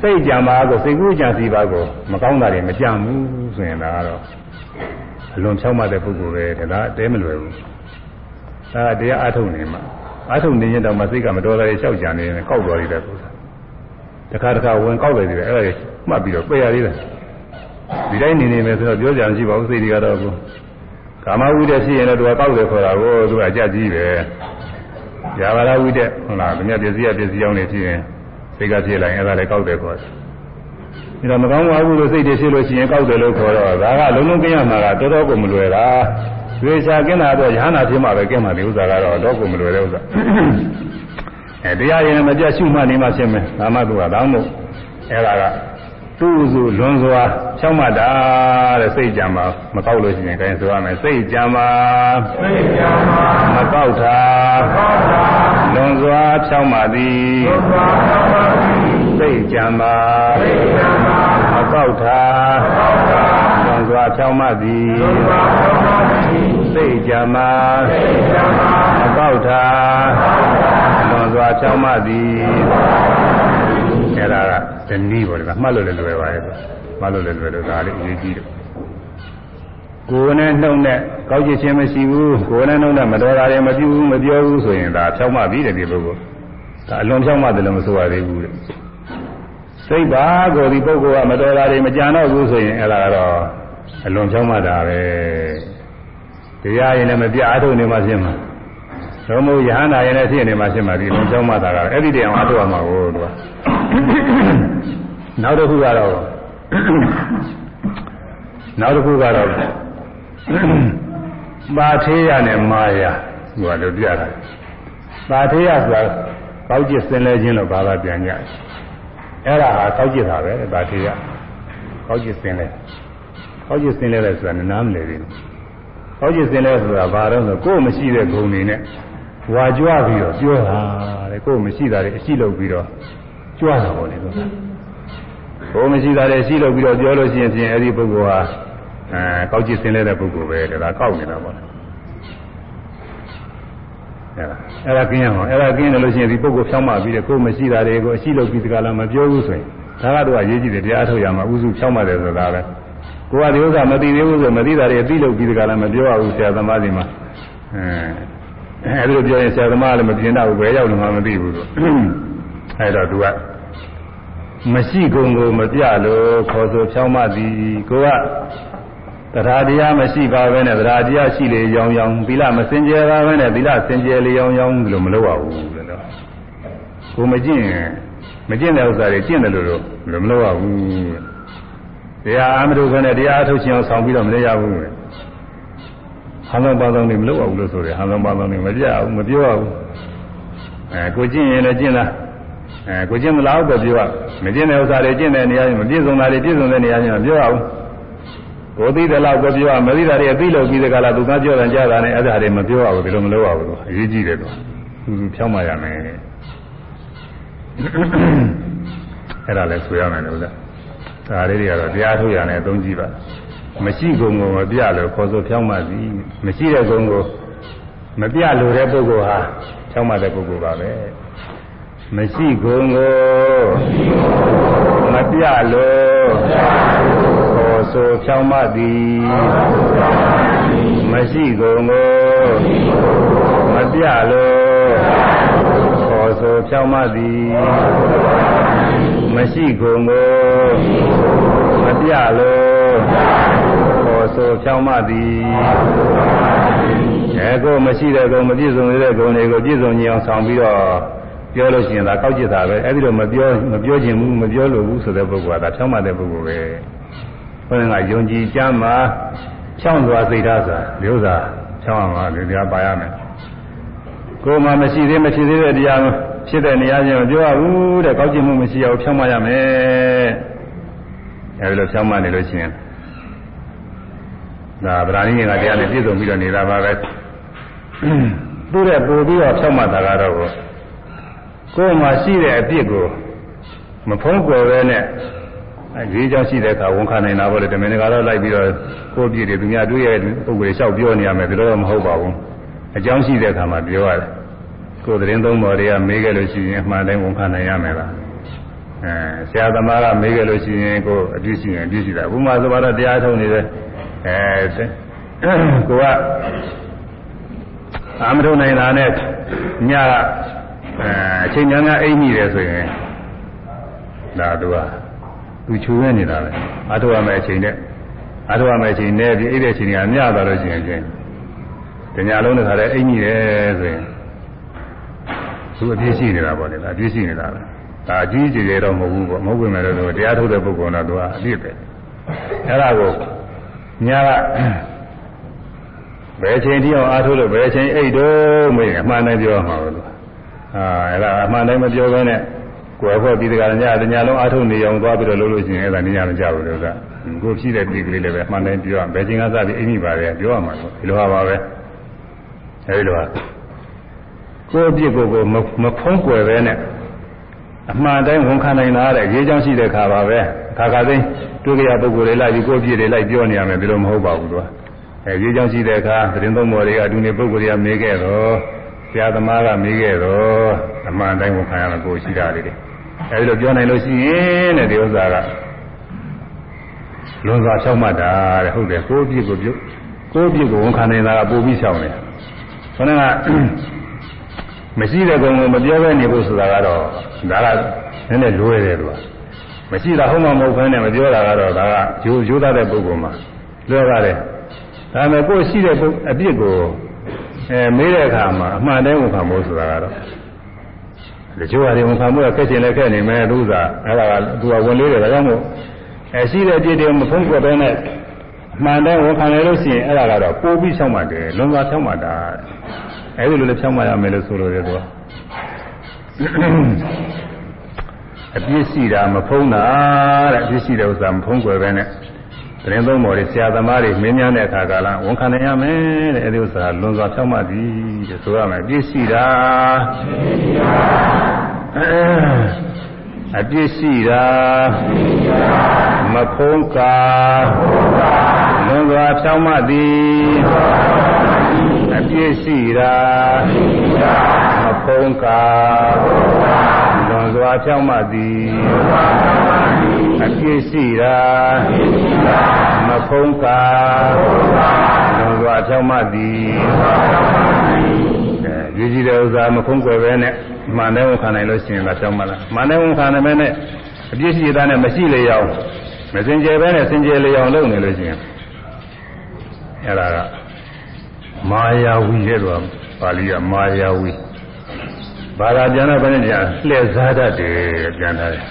စိတ်ကြံပါကိုစိတ်ကူးကြံစီပါကိုမကောင်းတာတွေမကြံဘူးဆိုရင်ဒါကတော့အလွန်ဖြောင်းမှတဲ့ပုဂ္ဂိုလ်ပဲတဲ့ဒါအတဲမလွယ်ဘူးဒါကတရားအထုတ်နေမှာအထုတ်နေရင်တော့မစိတ်ကမတော်တာတွေလျှောက်ကြနေရင်ကောက်တော်ရည်တဲ့ပုဂ္ဂိုလ် တခါတခါဝင်ကောက်တယ်ဒီပဲအဲ့ဒါကြီးမှတ်ပြီးတော့ပယ်ရသေးတယ်ဒီတိုင်းနေနေမယ်ဆိုတော့ပြောကြံရှိပါဘူးစိတ်တွေကတော့ကိုကာမဝိတ္တဖြစ်ရင်တော့သူကကောက်တယ်ခေါ်တာကိုသူကအကြကြီးပဲဇာဝရဝိတ္တဟုတ်လားဒီမြတ်ပစ္စည်းရပစ္စည်းအောင်နေဖြစ်ရင်စိတ်ကဖြစ်လိုက်အဲ့ဒါလည်းကောက်တယ်ခေါ်တယ်ဒါမကောင်းပါဘူးလို့စိတ်တွေဖြစ်လို့ရှိရင်ကောက်တယ်လို့ခေါ်တော့ဒါကလုံးလုံးကင်းရမှာကတော်တော်ကိုမလွယ်တာရွေချာကင်းတာတော့ရဟန္တာဖြစ်မှပဲကင်းမှာဒီဥစ္စာကတော့တော့ကိုမလွယ်တဲ့ဥစ္စာ အဲတရားရင်မပြတ်ရှုမှတ်နေမှဖြစ်မယ်ဒါမှသူကတောင်းမို့အဲ့ဒါကသူ့စုလွန်စွာဖြောင်းမှတ်တာတဲ့စိတ်ကြံမှာမကောက်လို့ရှိရင်ခိုင်းဆိုရမယ်စိတ်ကြံမှာစိတ်ကြံပါမကောက်တာသောက်တာလွန်စွာဖြောင်းမှသည်သောက်တာသောက်ပါသည်စိတ်ကြံမှာစိတ်ကြံပါမကောက်တာသောက်တာလွန်စွာဖြောင်းမှသည်သောက်တာသောက်ပါသည်စိတ်ကြံမှာစိတ်ကြံပါမကောက်တာလွန်စွာ ဖြောင်းမှသည်အဲ့ဒါကဇနီးပေါ်တယ်ကမှတ်လို့လည်းလွယ်ပါရဲ့သူမှတ်လို့လည်းလွယ်လို့ဒါလေးအရေးကြီးတယ်ကိုယ်နဲ့နှုတ်နဲ့ကောက်ကြည့်ခြင်းမရှိဘူးကိုယ်နဲ့နှုတ်နဲ့မတော်တာတွေမပြုဘူးမပြောဘူးဆိုရင်ဒါဖြောင်းမှပြီတဲ့ဒီပုဂ္ဂိုလ်ဒါအလွန်ဖြောင်းမှတယ်လို့မဆိုရသေးဘူးတဲ့စိတ်ပါကိုဒီပုဂ္ဂိုလ်ကမတော်တာတွေမကြံတော့ဘူးဆိုရင်အဲ့ဒါကတော့အလွန်ဖြောင်းမှတာပဲတရားရင်လည်းမပြအားထုတ်နေမှရှင်းမှာ တော့မို့ယဟန္တာရင်လည်းဖြစ်နေမှရှင်းမှာဒီအလွန်ဖြောင်းမှတာကအဲ့ဒီတရားအားထုတ်ရမှာကိုသူကနောက်တစ်ခုကတော့နောက်တစ်ခုကတော့ပါသေးရနဲ့မာယာဟိုကလည်းပြတာပါသေးရဆိုတာကောက်ကျစ်စင်လဲခြင်းလို့ဘာသာပြန်ကြတယ်အဲ့ဒါဟာကောက်ကျစ်တာပဲပါသေးရကောက်ကျစ်စင်လဲကောက်ကျစ်စင်လဲလဲဆိုတာနားမလည်ဘူးကောက်ကျစ်စင်လဲဆိုတာဘာတော့ဆိုကိုယ်မရှိတဲ့ဂုဏ်တွေနဲ့ ဝါကြွပြီးတော့ပြောတာတဲ့ကိုယ်မရှိတာတွေအရှိလုပ်ပြီးတော့ကြွတာပေါ့လေလို့ဘုံမရှိတာတွေရှိလို့ပြီးတော့ပြောလို့ရှိရင်ဖြင့်အဲ့ဒီပုဂ္ဂိုလ်ဟာအဲကောက်ကြည့်စင်လဲတဲ့ပုဂ္ဂိုလ်ပဲဒါကောက်နေတာပေါ့လေအဲ့ဒါအဲ့ဒါကင်းရအောင်အဲ့ဒါကင်းတယ်လို့ရှိရင်ဒီပုဂ္ဂိုလ်ဖြောင်းမှပြီးတယ်ကိုယ်မရှိတာတွေကိုအရှိလို့ပြီးတကလားမပြောဘူးဆိုရင်ဒါကတော့အရေးကြီးတယ်တရားထုတ်ရမှာဥစုဖြောင်းမှတယ်ဆိုတာပဲကိုယ်ကဒီဥစ္စာမသိသေးဘူးဆိုမသိတာတွေအသိလို့ပြီးတကလားမပြောရဘူးဆရာသမားစီမှာအဲ အဲ့ဒါပြောရင်ဆရာသမားလည်းမပြင်တော့ဘူးဘယ်ရောက်လို့မှမသိဘူးဆိုအဲ့တော့သူကမရှိကုန်ကိုမပြလို့ခေါ်ဆိုဖြောင်းမသည်ကိုကတရားတရားမရှိပါဘဲနဲ့တရားတရားရှိလေရောင်ရောင်သီလမစင်ကြယ်ပါဘဲနဲ့သီလစင်ကြယ်လေရောင်ရောင်လို့မလုပ်ရဘူးတဲ့တော့ကိုမကျင့်မကျင့်တဲ့ဥစ္စာတွေကျင့်တယ်လို့လို့မလုပ်ရဘူးတရားအမတုဘဲနဲ့တရားအထုတ်ခြင်းအောင်ဆောင်ပြီးတော့မလုပ်ရဘူး ဟန်လုံးပါလုံးတွေမလုပ်ရဘူးလို့ဆိုတယ်ဟန်လုံးပါလုံးတွေမပြဘူးမပြောရဘူးအဲကိုကျင့်ရင်လည်းကျင့်လားအဲကိုကျင့်မလားတော့ပြောရမကျင့်တဲ့ဥစ္စာတွေကျင့်တဲ့နေရာချင်းမပြည့်စုံတာတွေပြည့်စုံတဲ့နေရာချင်းမပြောရဘူးကိုသိတဲ့လောက်ကိုပြောရမသိတာတွေအသိလို့ပြီးတဲ့ကလာသူကပြောတယ်ကြားတာနဲ့အဲ့ဒါတွေမပြောရဘူးဒီလိုမလုပ်ရဘူးအရေးကြီးတယ်တော့သူသူဖြောင်းမှရမယ်အဲ့ဒါလည်းဆိုရမယ်လို့လားဒါလေးတွေကတော့တရားထုတ်ရမယ်အသုံးကြည့်ပါ မရှိကုန်ကိုမပြလို့ခေါ်ဆိုဖြောင်းမှစီမရှိတဲ့ကုန်ကိုမပြလို့တဲ့ပုဂ္ဂိုလ်ဟာဖြောင်းမှတဲ့ပုဂ္ဂိုလ်ပါပဲမရှိကုန်ကိုမပြလို့ခေါ်ဆိုဖြောင်းမသည်မရှိကုန်ကိုမပြလို့ဖြောင်းမသည်မရှိကုန်ကိုမပြလို့ ခေါ်ဆိုဖြောင်းမသည်အဲကိုမရှိတဲ့ကုံမပြည့်စုံတဲ့ကုံတွေကိုပြည့်စုံကြအောင်ဆောင်ပြီးတော့ပြောလို့ရှိရင်ဒါကောက်ကျစ်တာပဲအဲ့ဒီတော့မပြောမပြောခြင်းဘူးမပြောလို့ဘူးဆိုတဲ့ပုဂ္ဂိုလ်ကဒါဖြောင်းမတဲ့ပုဂ္ဂိုလ်ပဲဘုရားကယုံကြည်ကြမ်းမှာဖြောင်းစွာစိတ်ထားစွာဒီဥစ္စာဖြောင်းအောင်ပါဒီတရားပါရမယ်ကိုယ်မှမရှိသေးမရှိသေးတဲ့တရားဖြစ်တဲ့နေရာချင်းမပြောရဘူးတဲ့ကောက်ကျစ်မှုမရှိအောင်ဖြောင်းမရမယ်အဲဒီလိုဖြောင်းမနေလို့ရှိရင် ဒါဗราဏိငင်ကတရားနဲ့ပြည့်စုံပြီးတော့နေတာပါပဲသူ့တဲ့ပို့ပြီးတော့ဖြောင်းမတာကတော့ကိုယ်မှရှိတဲ့အပြစ်ကိုမဖုံးကွယ်ပဲနဲ့အဲဒီကြောင့်ရှိတဲ့အခါဝန်ခံနိုင်တာပေါ့လေတမင်ကတော့လိုက်ပြီးတော့ကိုယ့်ပြည့်တွေသူများတွေ့ရတဲ့ပုံကိုယ်လျှောက်ပြောနေရမယ်ဒါတော့မဟုတ်ပါဘူးအကြောင်းရှိတဲ့အခါမှာပြောရတယ်ကိုယ်သတင်းသုံးပေါ်တွေကမေးခဲ့လို့ရှိရင်အမှန်တိုင်းဝန်ခံနိုင်ရမယ်လားအဲဆရာသမားကမေးခဲ့လို့ရှိရင်ကိုယ်အပြည့်ရှိရင်အပြည့်ရှိတာဥပမာဆိုတော့တရားထုံးနေတဲ့ အဲကိုကအာမထုံနိုင်တာနဲ့ညကအဲအချိန်များများအိပ်မိတယ်ဆိုရင်ဒါတော့သူချူရနေတာပဲအထုရမယ်အချိန်နဲ့အထုရမယ်အချိန်နဲ့ဒီအိပ်တဲ့အချိန်ကညသွားလို့ရှိရင်ချင်းတညာလုံးတစ်ခါတည်းအိပ်မိတယ်ဆိုရင်သူအပြည့်ရှိနေတာပေါ့လေအပြည့်ရှိနေတာပဲဒါအကြီးကြီးတွေတော့မဟုတ်ဘူးပေါ့မဟုတ်ပြင်မဲ့လို့တရားထုတ်တဲ့ပုဂ္ဂိုလ်တော့သူကအပြည့်ပဲအဲ့ဒါကို ညာကဘယ်ချိန်တိအောင်အားထုတ်လို့ဘယ်ချိန်အိတ်တော့မေးအမှန်တိုင်းပြောမှာလို့အာအဲ့ဒါအမှန်တိုင်းမပြောဘဲနဲ့ကိုယ်ဖွဲ့ပြီးတကညတညလုံးအားထုတ်နေအောင်သွားပြီးတော့လုပ်လို့ရှိရင်အဲ့ဒါနေရမကြဘူးလို့ကကိုဖြစ်တဲ့ပြည်ကလေးလည်းပဲအမှန်တိုင်းပြောရဘယ်ချိန်ကစပြီးအိမ်မိပါတယ်ပြောရမှာလို့ဒီလိုပါပါပဲအဲဒီလိုပါကိုယ့်ပြစ်ကိုယ်ကိုမဖုံးကွယ်ပဲနဲ့အမှန်တိုင်းဝန်ခံနိုင်တာတဲ့ရေးချောင်းရှိတဲ့ခါပါပဲ ခါခါသိတွေ့ကြရပုဂ္ဂိုလ်တွေလိုက်ပြီးကိုယ့်ပြစ်တွေလိုက်ပြောနေရမယ်ဒီလိုမဟုတ်ပါဘူးသူကအဲရေးချောင်းရှိတဲ့အခါသတင်းသုံးပေါ်တွေကအတူနေပုဂ္ဂိုလ်တွေကမေးခဲ့တော့ဆရာသမားကမေးခဲ့တော့အမှန်တိုင်းဝန်ခံရမယ်ကိုယ်ရှိတာတွေအဲဒီလိုပြောနိုင်လို့ရှိရင်တဲ့ဒီဥစ္စာကလွန်စွာဖြောက်မှတ်တာတဲ့ဟုတ်တယ်ကိုယ့်ပြစ်ကိုပြုကိုယ့်ပြစ်ကိုဝန်ခံနေတာကပိုပြီးဖြောင်းတယ်ခေါင်းကမရှိတဲ့ကောင်ကိုမပြောဘဲနေဖို့ဆိုတာကတော့ဒါကနည်းနည်းလွယ်တယ်သူက မရှိတာဟုတ်မှမဟုတ်ဘဲနဲ့မပြောတာကတော့ဒါကရိုးရိုးသားတဲ့ပုဂ္ဂိုလ်မှာလွယ်ပါတယ်ဒါပေမဲ့ကိုယ်ရှိတဲ့အပြစ်ကိုအဲမေးတဲ့အခါမှာအမှန်တိုင်းဝန်ခံဖို့ဆိုတာကတော့တချို့ဟာတွေဝန်ခံဖို့ခက်ချင်လည်းခက်နေမယ်သူကအဲ့ဒါကသူကဝင်လေးတယ်ဒါကြောင့်မို့အဲရှိတဲ့အပြစ်တွေမဖုံးကွယ်ဘဲနဲ့အမှန်တိုင်းဝန်ခံရလို့ရှိရင်အဲ့ဒါကတော့ပိုးပြီးဖြောင်းမှတယ်လွန်စွာဖြောင်းမှတာအဲဒီလိုလည်းဖြောင်းမှရမယ်လို့ဆိုလိုတယ်သူက အပြစ်ရှိတာမဖုံးတာတဲ့အပြစ်ရှိတဲ့ဥစ္စာမဖုံးကွယ်ပဲနဲ့သတင်းသုံးပေါ်တွေဆရာသမားတွေမင်းများတဲ့အခါကလာဝန်ခံနိုင်ရမယ်တဲ့အဲဒီဥစ္စာလွန်စွာဖြောင်းမှသည်တဲ့ဆိုရမယ်အပြစ်ရှိတာအပြစ်ရှိတာမဖုံးကာလွန်စွာဖြောင်းမှသည် အပြည့်ရှိတာမဖုံးကာလွန်စွာဖြောင်းမှသည်အပြည့်ရှိတာမဖုံးကာလွန်စွာဖြောင်းမှသည်အဲရည်ကြည်တဲ့ဥစ္စာမဖုံးကွယ်ပဲနဲ့မှန်တယ်ဝန်ခံနိုင်လို့ရှိရင်ကဖြောင်းမှလားမှန်တယ်ဝန်ခံနိုင်မယ်နဲ့အပြည့်ရှိတာနဲ့မရှိလေအောင်မစင်ကြယ်ပဲနဲ့စင်ကြယ်လေအောင်လုပ်နေလို့ရှိရင်အဲ့ဒါက မာယာဝီတဲ့တော့ပါဠိကမာယာဝီဘာသာပြန်တော့ဘယ်နဲ့ပြန်လှည့်စားတတ်တယ်ပြန်ထားတယ်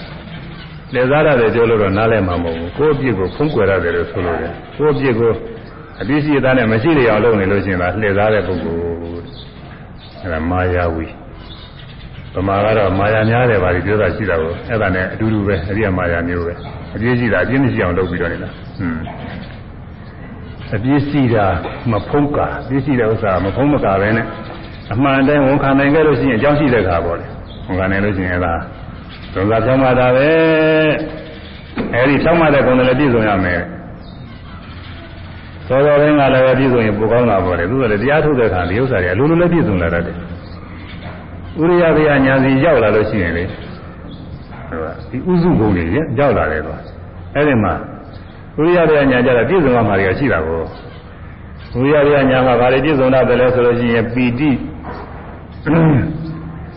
လှည့်စားတတ်တယ်ပြောလို့တော့နားလည်မှာမဟုတ်ဘူးကိုယ့်အပြစ်ကိုဖုံးကွယ်ရတယ်လို့ဆိုလို့တယ်ကိုယ့်အပြစ်ကိုအပြစ်ရှိတဲ့နဲ့မရှိတဲ့အောင်လုပ်နေလို့ရှိရင်ဒါလှည့်စားတဲ့ပုဂ္ဂိုလ်အဲ့ဒါမာယာဝီဗမာကတော့မာယာများတယ်ပါဒီပြောတာရှိတာကိုအဲ့ဒါနဲ့အတူတူပဲအရိယာမာယာမျိုးပဲအပြစ်ရှိတာအပြစ်မရှိအောင်လုပ်ပြီးတော့နေတာဟွန်း အပြည့်စီတာမဖုံးကာပြည့်စီတဲ့ဥစ္စာမဖုံးမကာပဲနဲ့အမှန်တိုင်းဝန်ခံနိုင်ခဲ့လို့ရှိရင်အကြောင်းရှိတဲ့ခါပေါ့လေဝန်ခံနိုင်လို့ရှိရင်အဲ့ဒါသုံးစားဖြောင်းမှတာပဲအဲ့ဒီဖြောင်းမှတဲ့ကုံလည်းပြည့်စုံရမယ်သောတော်တိုင်းကလည်းပြည့်စုံရင်ပိုကောင်းတာပေါ့လေသူကလည်းတရားထုတ်တဲ့ခါဒီဥစ္စာတွေအလိုလိုလည်းပြည့်စုံလာတတ်တယ်ဥရိယဗျာညာစီရောက်လာလို့ရှိရင်လေဒီဥစုဘုံတွေရောက်လာတယ်တော့အဲ့ဒီမှာ ဝိရိယတရားညာကြတာပြည့်စုံမှာတွေကရှိတာကိုဝိရိယတရားညာမှာဘာတွေပြည့်စုံတာလဲဆိုလို့ရှိရင်ပီတိ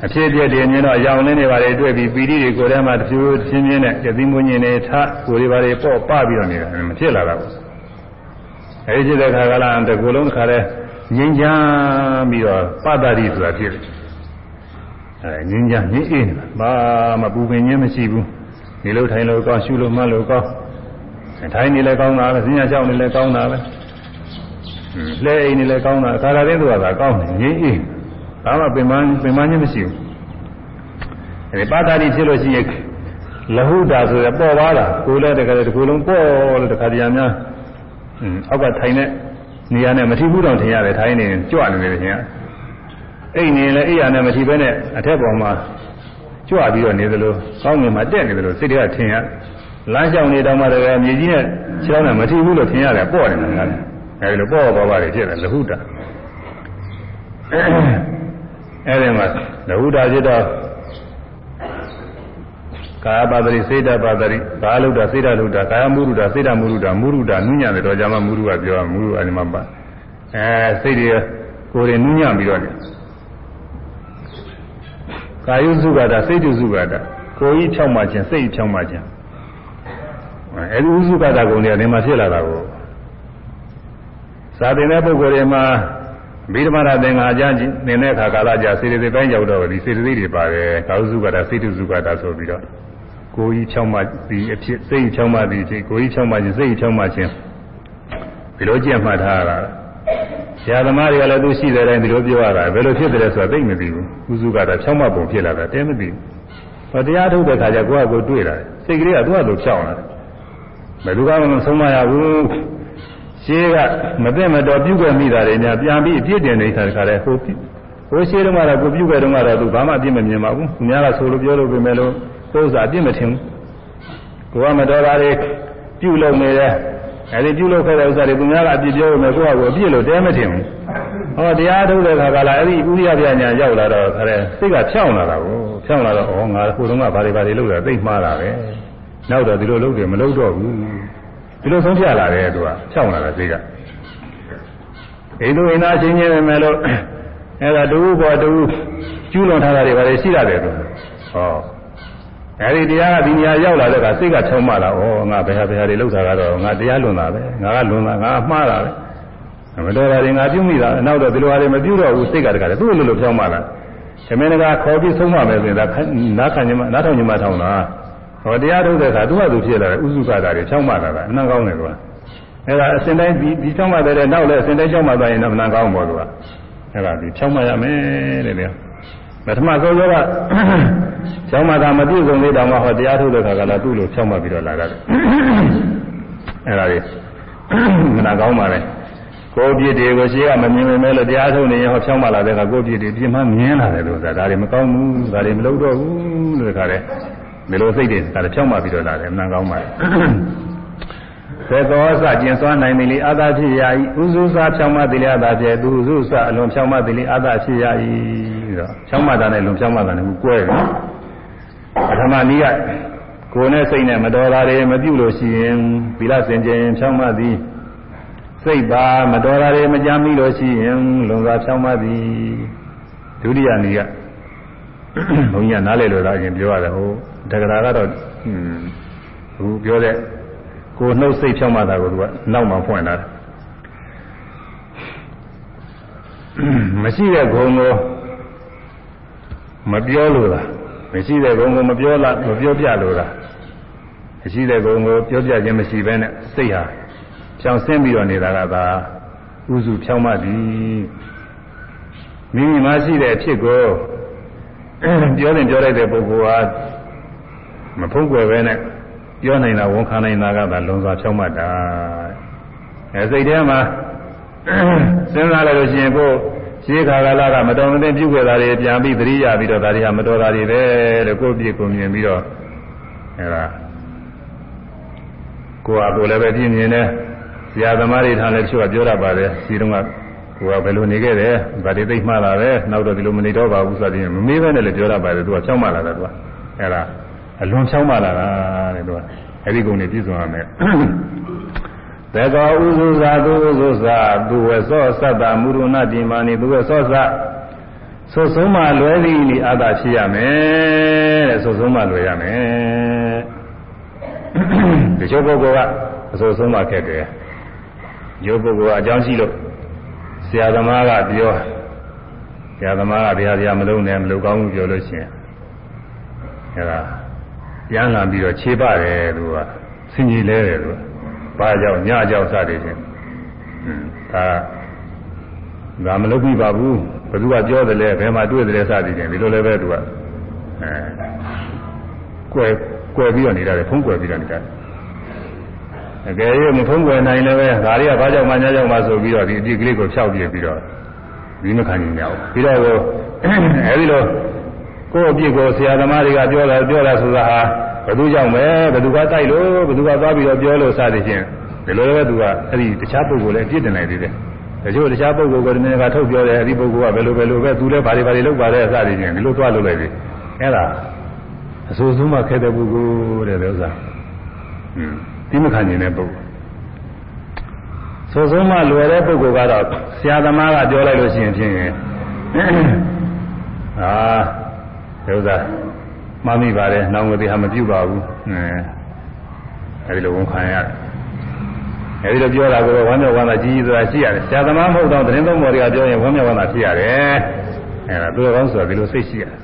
အဖြစ်အပျက်တွေမြင်တော့အယောင်လင်းတွေပါလေတွေ့ပြီးပီတိတွေကိုယ်ထဲမှာတစ်ဖြူချင်းချင်းနဲ့တသိမွင်းချင်းတွေထကိုယ်တွေပါလေပေါ့ပပြီးတော့နေတာမဖြစ်လာတာဘူးအဲဒီဖြစ်တဲ့ခါကလာတကူလုံးတစ်ခါလဲငြိမ်းချမ်းပြီးတော့ပတ္တရီဆိုတာဖြစ်တယ်အဲငြိမ်းချမ်းငြိမ်းအေးနေတာဘာမှပူပင်ခြင်းမရှိဘူးနေလို့ထိုင်လို့ကောင်းရှုလို့မှလို့ကောင်း ထိုင်နေလည်းကောင်းတာပဲစဉ်းညာလျှောက်နေလည်းကောင်းတာပဲလဲအိမ်နေလည်းကောင်းတာခါလာတဲ့သူကသာကောင်းတယ်ငြိမ်းအေးဘာမှပင်ပန်းပင်ပန်းခြင်းမရှိဘူးအဲဒီပါတာတိဖြစ်လို့ရှိရင်လဟုတာဆိုရပေါ်သွားတာကိုယ်လည်းတကယ်တကူလုံးပေါ်လို့တခါတည်းများอืมအောက်ကထိုင်တဲ့နေရာနဲ့မထီဘူးတောင်ထင်ရတယ်ထိုင်နေကြွနေတယ်ခင်ဗျအိမ်နေလည်းအိယာနဲ့မထီဘဲနဲ့အထက်ပေါ်မှာကြွပြီးတော့နေသလိုကောင်းငင်မှာတက်နေသလိုစိတ်တွေကထင်ရ လမ်းလျှောက်နေတော့မှတကယ်မြေကြီးနဲ့ခြေထောက်နဲ့မထီဘူးလို့ထင်ရတယ်ပေါ့နေတယ်အဲဒီလိုပေါ့ပေါ်ပါတယ်ဖြစ်တယ်လဟုတာအဲဒီမှာလဟုတာဖြစ်တော့ကာယပါတိစေတပါတိကာလုဒ္ဒစေတလုဒ္ဒကာယမုရုဒ္ဒစေတမုရုဒ္ဒမုရုဒ္ဒနုညံတယ်တော့ဂျာမမုရုကပြောမုရုအဲဒီမှာပါအဲစိတ်တွေကိုယ်တွေနုညံပြီးတော့ကာယုစုကတာစိတ်တုစုကတာကိုယ်ကြီးဖြောက်မှခြင်းစိတ်ဖြောက်မှခြင်း အဲဒီဥစုကတာကုန်တွေကဒီမှာဖြစ်လာတာကိုသာသင်တဲ့ပုဂ္ဂိုလ်တွေမှာဗိဓမာရသင်္ဃာကြသင်တဲ့အခါကာလကြာစေတသိက်ပိုင်းရောက်တော့ဒီစေတသိက်တွေပါတယ်ကာယုစုကတာစိတ်တုစုကတာဆိုပြီးတော့ကိုယ်ကြီးဖြောင်းမှဒီအဖြစ်စိတ်ဖြောင်းမှဒီအဖြစ်ကိုယ်ကြီးဖြောင်းမှခြင်းစိတ်ဖြောင်းမှခြင်းဒီလိုကြည့်မှတ်ထားရတာဆရာသမားတွေကလည်းသူရှိတဲ့တိုင်းဒီလိုပြောရတာဘယ်လိုဖြစ်တယ်ဆိုတာသိမသိဘူးဥစုကတော့ဖြောင်းမှပုံဖြစ်လာတာတဲမသိဘူးဟောတရားထုတ်တဲ့ခါကျကိုယ့်အကိုတွေ့လာတယ်စိတ်ကလေးကသူ့အလိုဖြောင်းလာတယ် ဘယ်သူမှမဆုံးမရဘူးရှင်းကမသိမတော်ပြုခဲ့မိတာတွေများပြန်ပြီးအပြစ်တင်နေတာခါလဲဟိုဟိုရှင်းတော့ကတော့ကိုပြုခဲ့တော့ကတော့သူဘာမှအပြစ်မမြင်ပါဘူးသူများကဆိုလို့ပြောလို့ပြင်မယ်လို့ကိုယ်စားအပြစ်မထင်ဘူးကိုကမတော်တာတွေပြုလုပ်နေတယ်အဲဒီပြုလုပ်ခဲ့တဲ့ဥစ္စာတွေသူများကအပြစ်ပြောလို့မယ်ကိုကကိုအပြစ်လို့တဲမထင်ဘူးဟောတရားထုတ်တဲ့ခါကလာအဲ့ဒီဥရိယပြညာရောက်လာတော့ခါတဲ့စိတ်ကဖြောင်းလာတာကိုဖြောင်းလာတော့ဩငါကိုတုန်းကဘာတွေဘာတွေလုပ်တာသိမှားတာပဲ နောက်တော့ဒီလိုလုပ်တယ်မလုပ်တော့ဘူးဒီလိုဆုံးဖြတ်လာတယ်သူကဖြောင်းလာတာစိတ်ကဒီလိုအိနာချင်းချင်းပဲမဲ့လို့အဲ့ဒါတူဘောတူကျူးလွန်ထားတာတွေဘာတွေရှိရတယ်သူဟောအဲဒီတရားကဒီနေရာရောက်လာတဲ့အခါစိတ်ကချုံမလာဩငါဘယ်ဟာဘယ်ဟာတွေလောက်တာကတော့ငါတရားလွန်တာပဲငါကလွန်တာငါမှားတာပဲမတော်တာတွေငါပြုမိတာနောက်တော့ဒီလိုဟာတွေမပြုတော့ဘူးစိတ်ကတကယ်သူ့လိုလိုဖြောင်းမလာသမင်းကခေါ်ပြီးဆုံးမမယ်ဆိုရင်ဒါနားခံညမနားထောင်ညမထောင်တာ ဟောတရားထုတ်တဲ့အခါသူ့ဟာသူဖြစ်လာတယ်ဥစုကတာတွေဖြောင်းမလာတာအနံကောင်းတယ်ကွာအဲဒါအစဉ်တိုင်းဒီဒီဖြောင်းမတဲ့နောက်လည်းအစဉ်တိုင်းဖြောင်းမသွားရင်တော့အနံကောင်းပေါ်ကွာအဲဒါဒီဖြောင်းမရမယ်တဲ့လေပထမဆုံးကကျောင်းမှာသာမပြည့်စုံသေးတောင်မှဟောတရားထုတ်တဲ့ခါကလာသူ့လိုဖြောင်းမှပြီးတော့လာတာအဲ့ဒါလေးမနာကောင်းပါလေကိုယ်ပြည့်တွေကိုရှိကမမြင်ပေမဲ့လို့တရားထုတ်နေရင်ဟောဖြောင်းမှလာတဲ့ခါကိုယ်ပြည့်တွေပြင်းမှမြင်လာတယ်လို့ဆိုတာဒါတွေမကောင်းဘူးဒါတွေမလုပ်တော့ဘူးလို့ခါတယ် ဒီလိုစိတ်တွေဒါတွေဖြောင်းမှပြီးတော့လာတယ်မနာကောင်းပါလေသေသောစကျင်စွမ်းနိုင်သည်လေအာသာဖြစ်ရာဤဥစုစာဖြောင်းမှသည်လေအာသာဖြစ်သူဥစုစအလွန်ဖြောင်းမှသည်လေအာသာဖြစ်ရာဤတော့ဖြောင်းမှတာနဲ့လွန်ဖြောင်းမှတာနဲ့ကွဲတယ်ပထမနည်းကကိုယ်နဲ့စိတ်နဲ့မတော်တာတွေမပြုလို့ရှိရင်သီလစင်ကြင်ဖြောင်းမှသည်စိတ်ပါမတော်တာတွေမကြမ်းမိလို့ရှိရင်လွန်စွာဖြောင်းမှသည်ဒုတိယနည်းကဘုန်းကြီးကနားလည်လို့လားအရင်ပြောရတယ်ဟိုတ က္ကရာကတော့ဟိုပြောတဲ့ကိုနှုတ်စိတ်ဖြောင်းမှတာကိုသူကနောက်မှဖွင့်လာတယ်မရှိတဲ့ဂုံကိုမပြောလို့လားမရှိတဲ့ဂုံကိုမပြောလားမပြောပြလို့လားမရှိတဲ့ဂုံကိုပြောပြခြင်းမရှိဘဲနဲ့စိတ်ဟာဖြောင်းဆင်းပြီးတော့နေတာကသာဥစုဖြောင်းမှသည်မိမိမှာရှိတဲ့အဖြစ်ကိုပြောရင်ပြောလိုက်တဲ့ပုဂ္ဂိုလ်ဟာ မဖုံးကွယ်ပဲနဲ့ပြောနိုင်တာဝန်ခံနိုင်တာကသာလွန်စွာဖြောင်းမှတာအဲစိတ်ထဲမှာစဉ်းစားလိုက်လို့ရှိရင်ကိုယ်ရှင်းခါကလာကမတော်မသင့်ပြုခဲ့တာတွေပြန်ပြီးသတိရပြီးတော့ဒါတွေဟာမတော်တာတွေပဲလို့ကိုယ့်ပြည့်ကိုမြင်ပြီးတော့အဲဒါကိုယ်ဟာကိုယ်လည်းပဲပြင်းမြင်တယ်ဆရာသမားတွေထားလည်းသူကပြောတတ်ပါတယ်ဒီတုန်းကကိုယ်ကဘယ်လိုနေခဲ့တယ်ဗာဒီသိမှလာပဲနောက်တော့ဒီလိုမနေတော့ပါဘူးဆိုတဲ့မမေးဘဲနဲ့လည်းပြောတတ်ပါတယ်သူကချောင်းမှလာတယ်သူကအဲဒါ အလွန်ချောင်းမှလာတာတဲ့သူကအဲဒီကုန်းနေပြည့်စုံရမယ်သကောဥစုသာသူဥစုသာသူဝေသောသတ္တမုရုဏတိမာနိသူဝေသောသဆိုဆုံးမှလွယ်သည်ဤအာသာဖြစ်ရမယ်တဲ့ဆိုဆုံးမှလွယ်ရမယ်တချို့ပုဂ္ဂိုလ်ကအဆိုဆုံးမှခက်တယ်ရုပ်ပုဂ္ဂိုလ်ကအကြောင်းရှိလို့ဆရာသမားကပြောဆရာသမားကတရားတရားမလုံးနဲ့မလုပ်ကောင်းဘူးပြောလို့ရှိရင်အဲဒါ ပြန်လာပြီးတော့ခြေပါတယ်သူကဆင်ကြီးလဲတယ်သူကဘာကြောင့်ညကြောင့်စသည်ဖြင့်ဒါဒါမလုပ်ပြီးပါဘူးဘယ်သူကပြောတယ်လဲဘယ်မှာတွေ့တယ်လဲစသည်ဖြင့်ဒီလိုလည်းပဲသူကအဲကွယ်ကွယ်ပြီးတော့နေတာလေဖုံးကွယ်ပြီးတော့နေတာအကယ်၍မဖုံးကွယ်နိုင်လည်းပဲဒါတွေကဘာကြောင့်မှညကြောင့်မှဆိုပြီးတော့ဒီအပြစ်ကလေးကိုဖြောက်ပြပြီးတော့ဒီမခံနိုင်ကြဘူးပြီးတော့အဲဒီလို ကိုယ့်အပြစ်ကိုဆရာသမားတွေကပြောတာပြောတာဆိုတာဟာဘယ်သူကြောင့်ပဲဘယ်သူကတိုက်လို့ဘယ်သူကသွားပြီးတော့ပြောလို့စသည်ဖြင့်ဒီလိုလည်းသူကအဲ့ဒီတခြားပုဂ္ဂိုလ်လည်းအပြစ်တင်နိုင်သေးတယ်တချို့တခြားပုဂ္ဂိုလ်ကတည်းကထုတ်ပြောတယ်အဲ့ဒီပုဂ္ဂိုလ်ကဘယ်လိုဘယ်လိုပဲသူလည်းဘာတွေဘာတွေလုပ်ပါလဲစသည်ဖြင့်ဒီလိုသွားလုပ်လိုက်ပြီအဲ့ဒါအဆိုးဆုံးမှခဲတဲ့ပုဂ္ဂိုလ်တဲ့ဥစ္စာဟွန်းဒီမခံနိုင်တဲ့ပုဂ္ဂိုလ်ဆိုဆုံးမှလွယ်တဲ့ပုဂ္ဂိုလ်ကတော့ဆရာသမားကပြောလိုက်လို့ရှိရင်ဖြင့်အာ ဒီဥစ္စာမှမိပါတယ်နောင်ဝတိဟာမပြုတ်ပါဘူးအဲအဲဒီလိုဝန်ခံရတယ်အဲဒီလိုပြောတာကိုဝမ်းမြောက်ဝမ်းသာကြီးကြီးဆိုတာရှိရတယ်ဆရာသမားမဟုတ်တော့တင်းသုံးမော်တွေကပြောရင်ဝမ်းမြောက်ဝမ်းသာဖြစ်ရတယ်အဲဒါသူတော်ကောင်းဆိုတာဒီလိုစိတ်ရှိရတယ်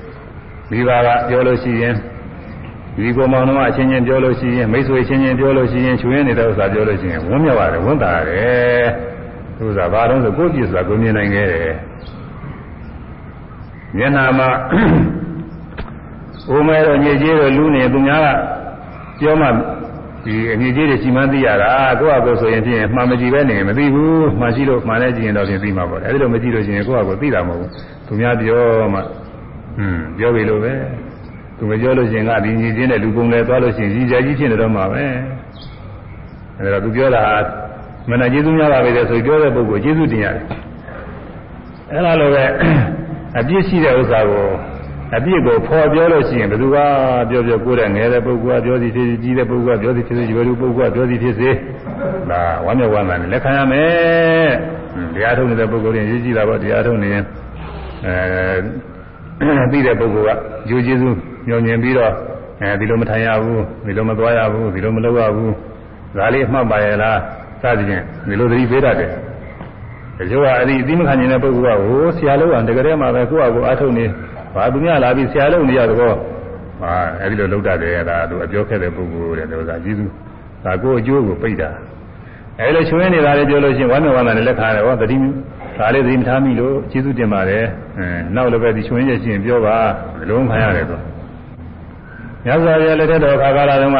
မိဘကပြောလို့ရှိရင်ဒီကောင်မောင်တို့အချင်းချင်းပြောလို့ရှိရင်မိတ်ဆွေချင်းချင်းပြောလို့ရှိရင်ချွေးနေတဲ့ဥစ္စာပြောလို့ရှိရင်ဝမ်းမြောက်ရတယ်ဝမ်းသာရတယ်သူကဘာလို့ဆိုကိုယ့်ပြစ်ဆိုတာကိုမြင်နိုင်ခဲ့တယ်မျက်နာမှာ ဦးမဲတော့ညစ်ကြေးတော့လူနေသူများကပြောမှဒီအညစ်ကြေးတွေရှိမှသိရတာကိုယ့်အကိုဆိုရင်ဖြင့်မှန်မကြည့်ပဲနေမသိဘူးမှန်ရှိလို့မှန်လဲကြည့်ရင်တော့ဖြင့်သိမှာပေါ့အဲဒီလိုမကြည့်လို့ရှိရင်ကိုယ့်အကိုသိတာမဟုတ်ဘူးသူများပြောမှอืมပြောပြီလို့ပဲသူမပြောလို့ရှိရင်ကဒီညစ်ကြေးနဲ့လူကုန်လဲသွားလို့ရှိရင်ကြီးကြကြီးဖြစ်နေတော့မှာပဲအဲဒါသူပြောတာမနာကျေးဇူးများပါပဲဆိုပြောတဲ့ပုဂ္ဂိုလ်ကျေးဇူးတင်ရတယ်အဲလိုပဲအပြစ်ရှိတဲ့ဥစ္စာကို အပြစ်ကိုဖော်ပြောလို့ရှိရင်ဘယ်သူကပြောပြောကိုယ်တဲ့ငယ်တဲ့ပုဂ္ဂိုလ်ကပြောစီဖြစ်စီကြီးတဲ့ပုဂ္ဂိုလ်ကပြောစီဖြစ်စီရွယ်လူပုဂ္ဂိုလ်ကပြောစီဖြစ်စေဒါဝမ်းမြောက်ဝမ်းသာနဲ့လက်ခံရမယ်တရားထုတ်နေတဲ့ပုဂ္ဂိုလ်ရင်ရေးကြည့်တာပေါ့တရားထုတ်နေရင်အဲပြီးတဲ့ပုဂ္ဂိုလ်ကယူကျေးဇူးညွန်ညင်ပြီးတော့အဲဒီလိုမထိုင်ရဘူးဒီလိုမသွားရဘူးဒီလိုမလုပ်ရဘူးဒါလေးအမှတ်ပါရဲ့လားစသဖြင့်ဒီလိုသတိပေးတတ်တယ်တချို့ကအဲ့ဒီအသိမခံနေတဲ့ပုဂ္ဂိုလ်ကဟိုဆရာလို့ကတကယ်တည်းမှပဲကိုယ့်အကူအားထုတ်နေ ဘာသူများလာပြီးဆရာလို့နေရတော့ဟာအဲ့ဒီလိုလုပ်တတ်တယ်ဒါသူအပြောခဲ့တဲ့ပုဂ္ဂိုလ်တဲ့လို့သာကျေးဇူးဒါကိုအကျိုးကိုပိတ်တာအဲ့လိုချွေးနေတာလေးပြောလို့ရှိရင်ဝမ်းမြောက်ဝမ်းသာနဲ့လက်ခံရတယ်ဟောသတိဒါလေးသတိမထားမိလို့ကျေးဇူးတင်ပါတယ်အဲနောက်လည်းပဲဒီချွေးရရှိရင်ပြောပါလုံးခံရတယ်တော့ညဇာရလက်ထက်တော်ခါကာလတုန်းက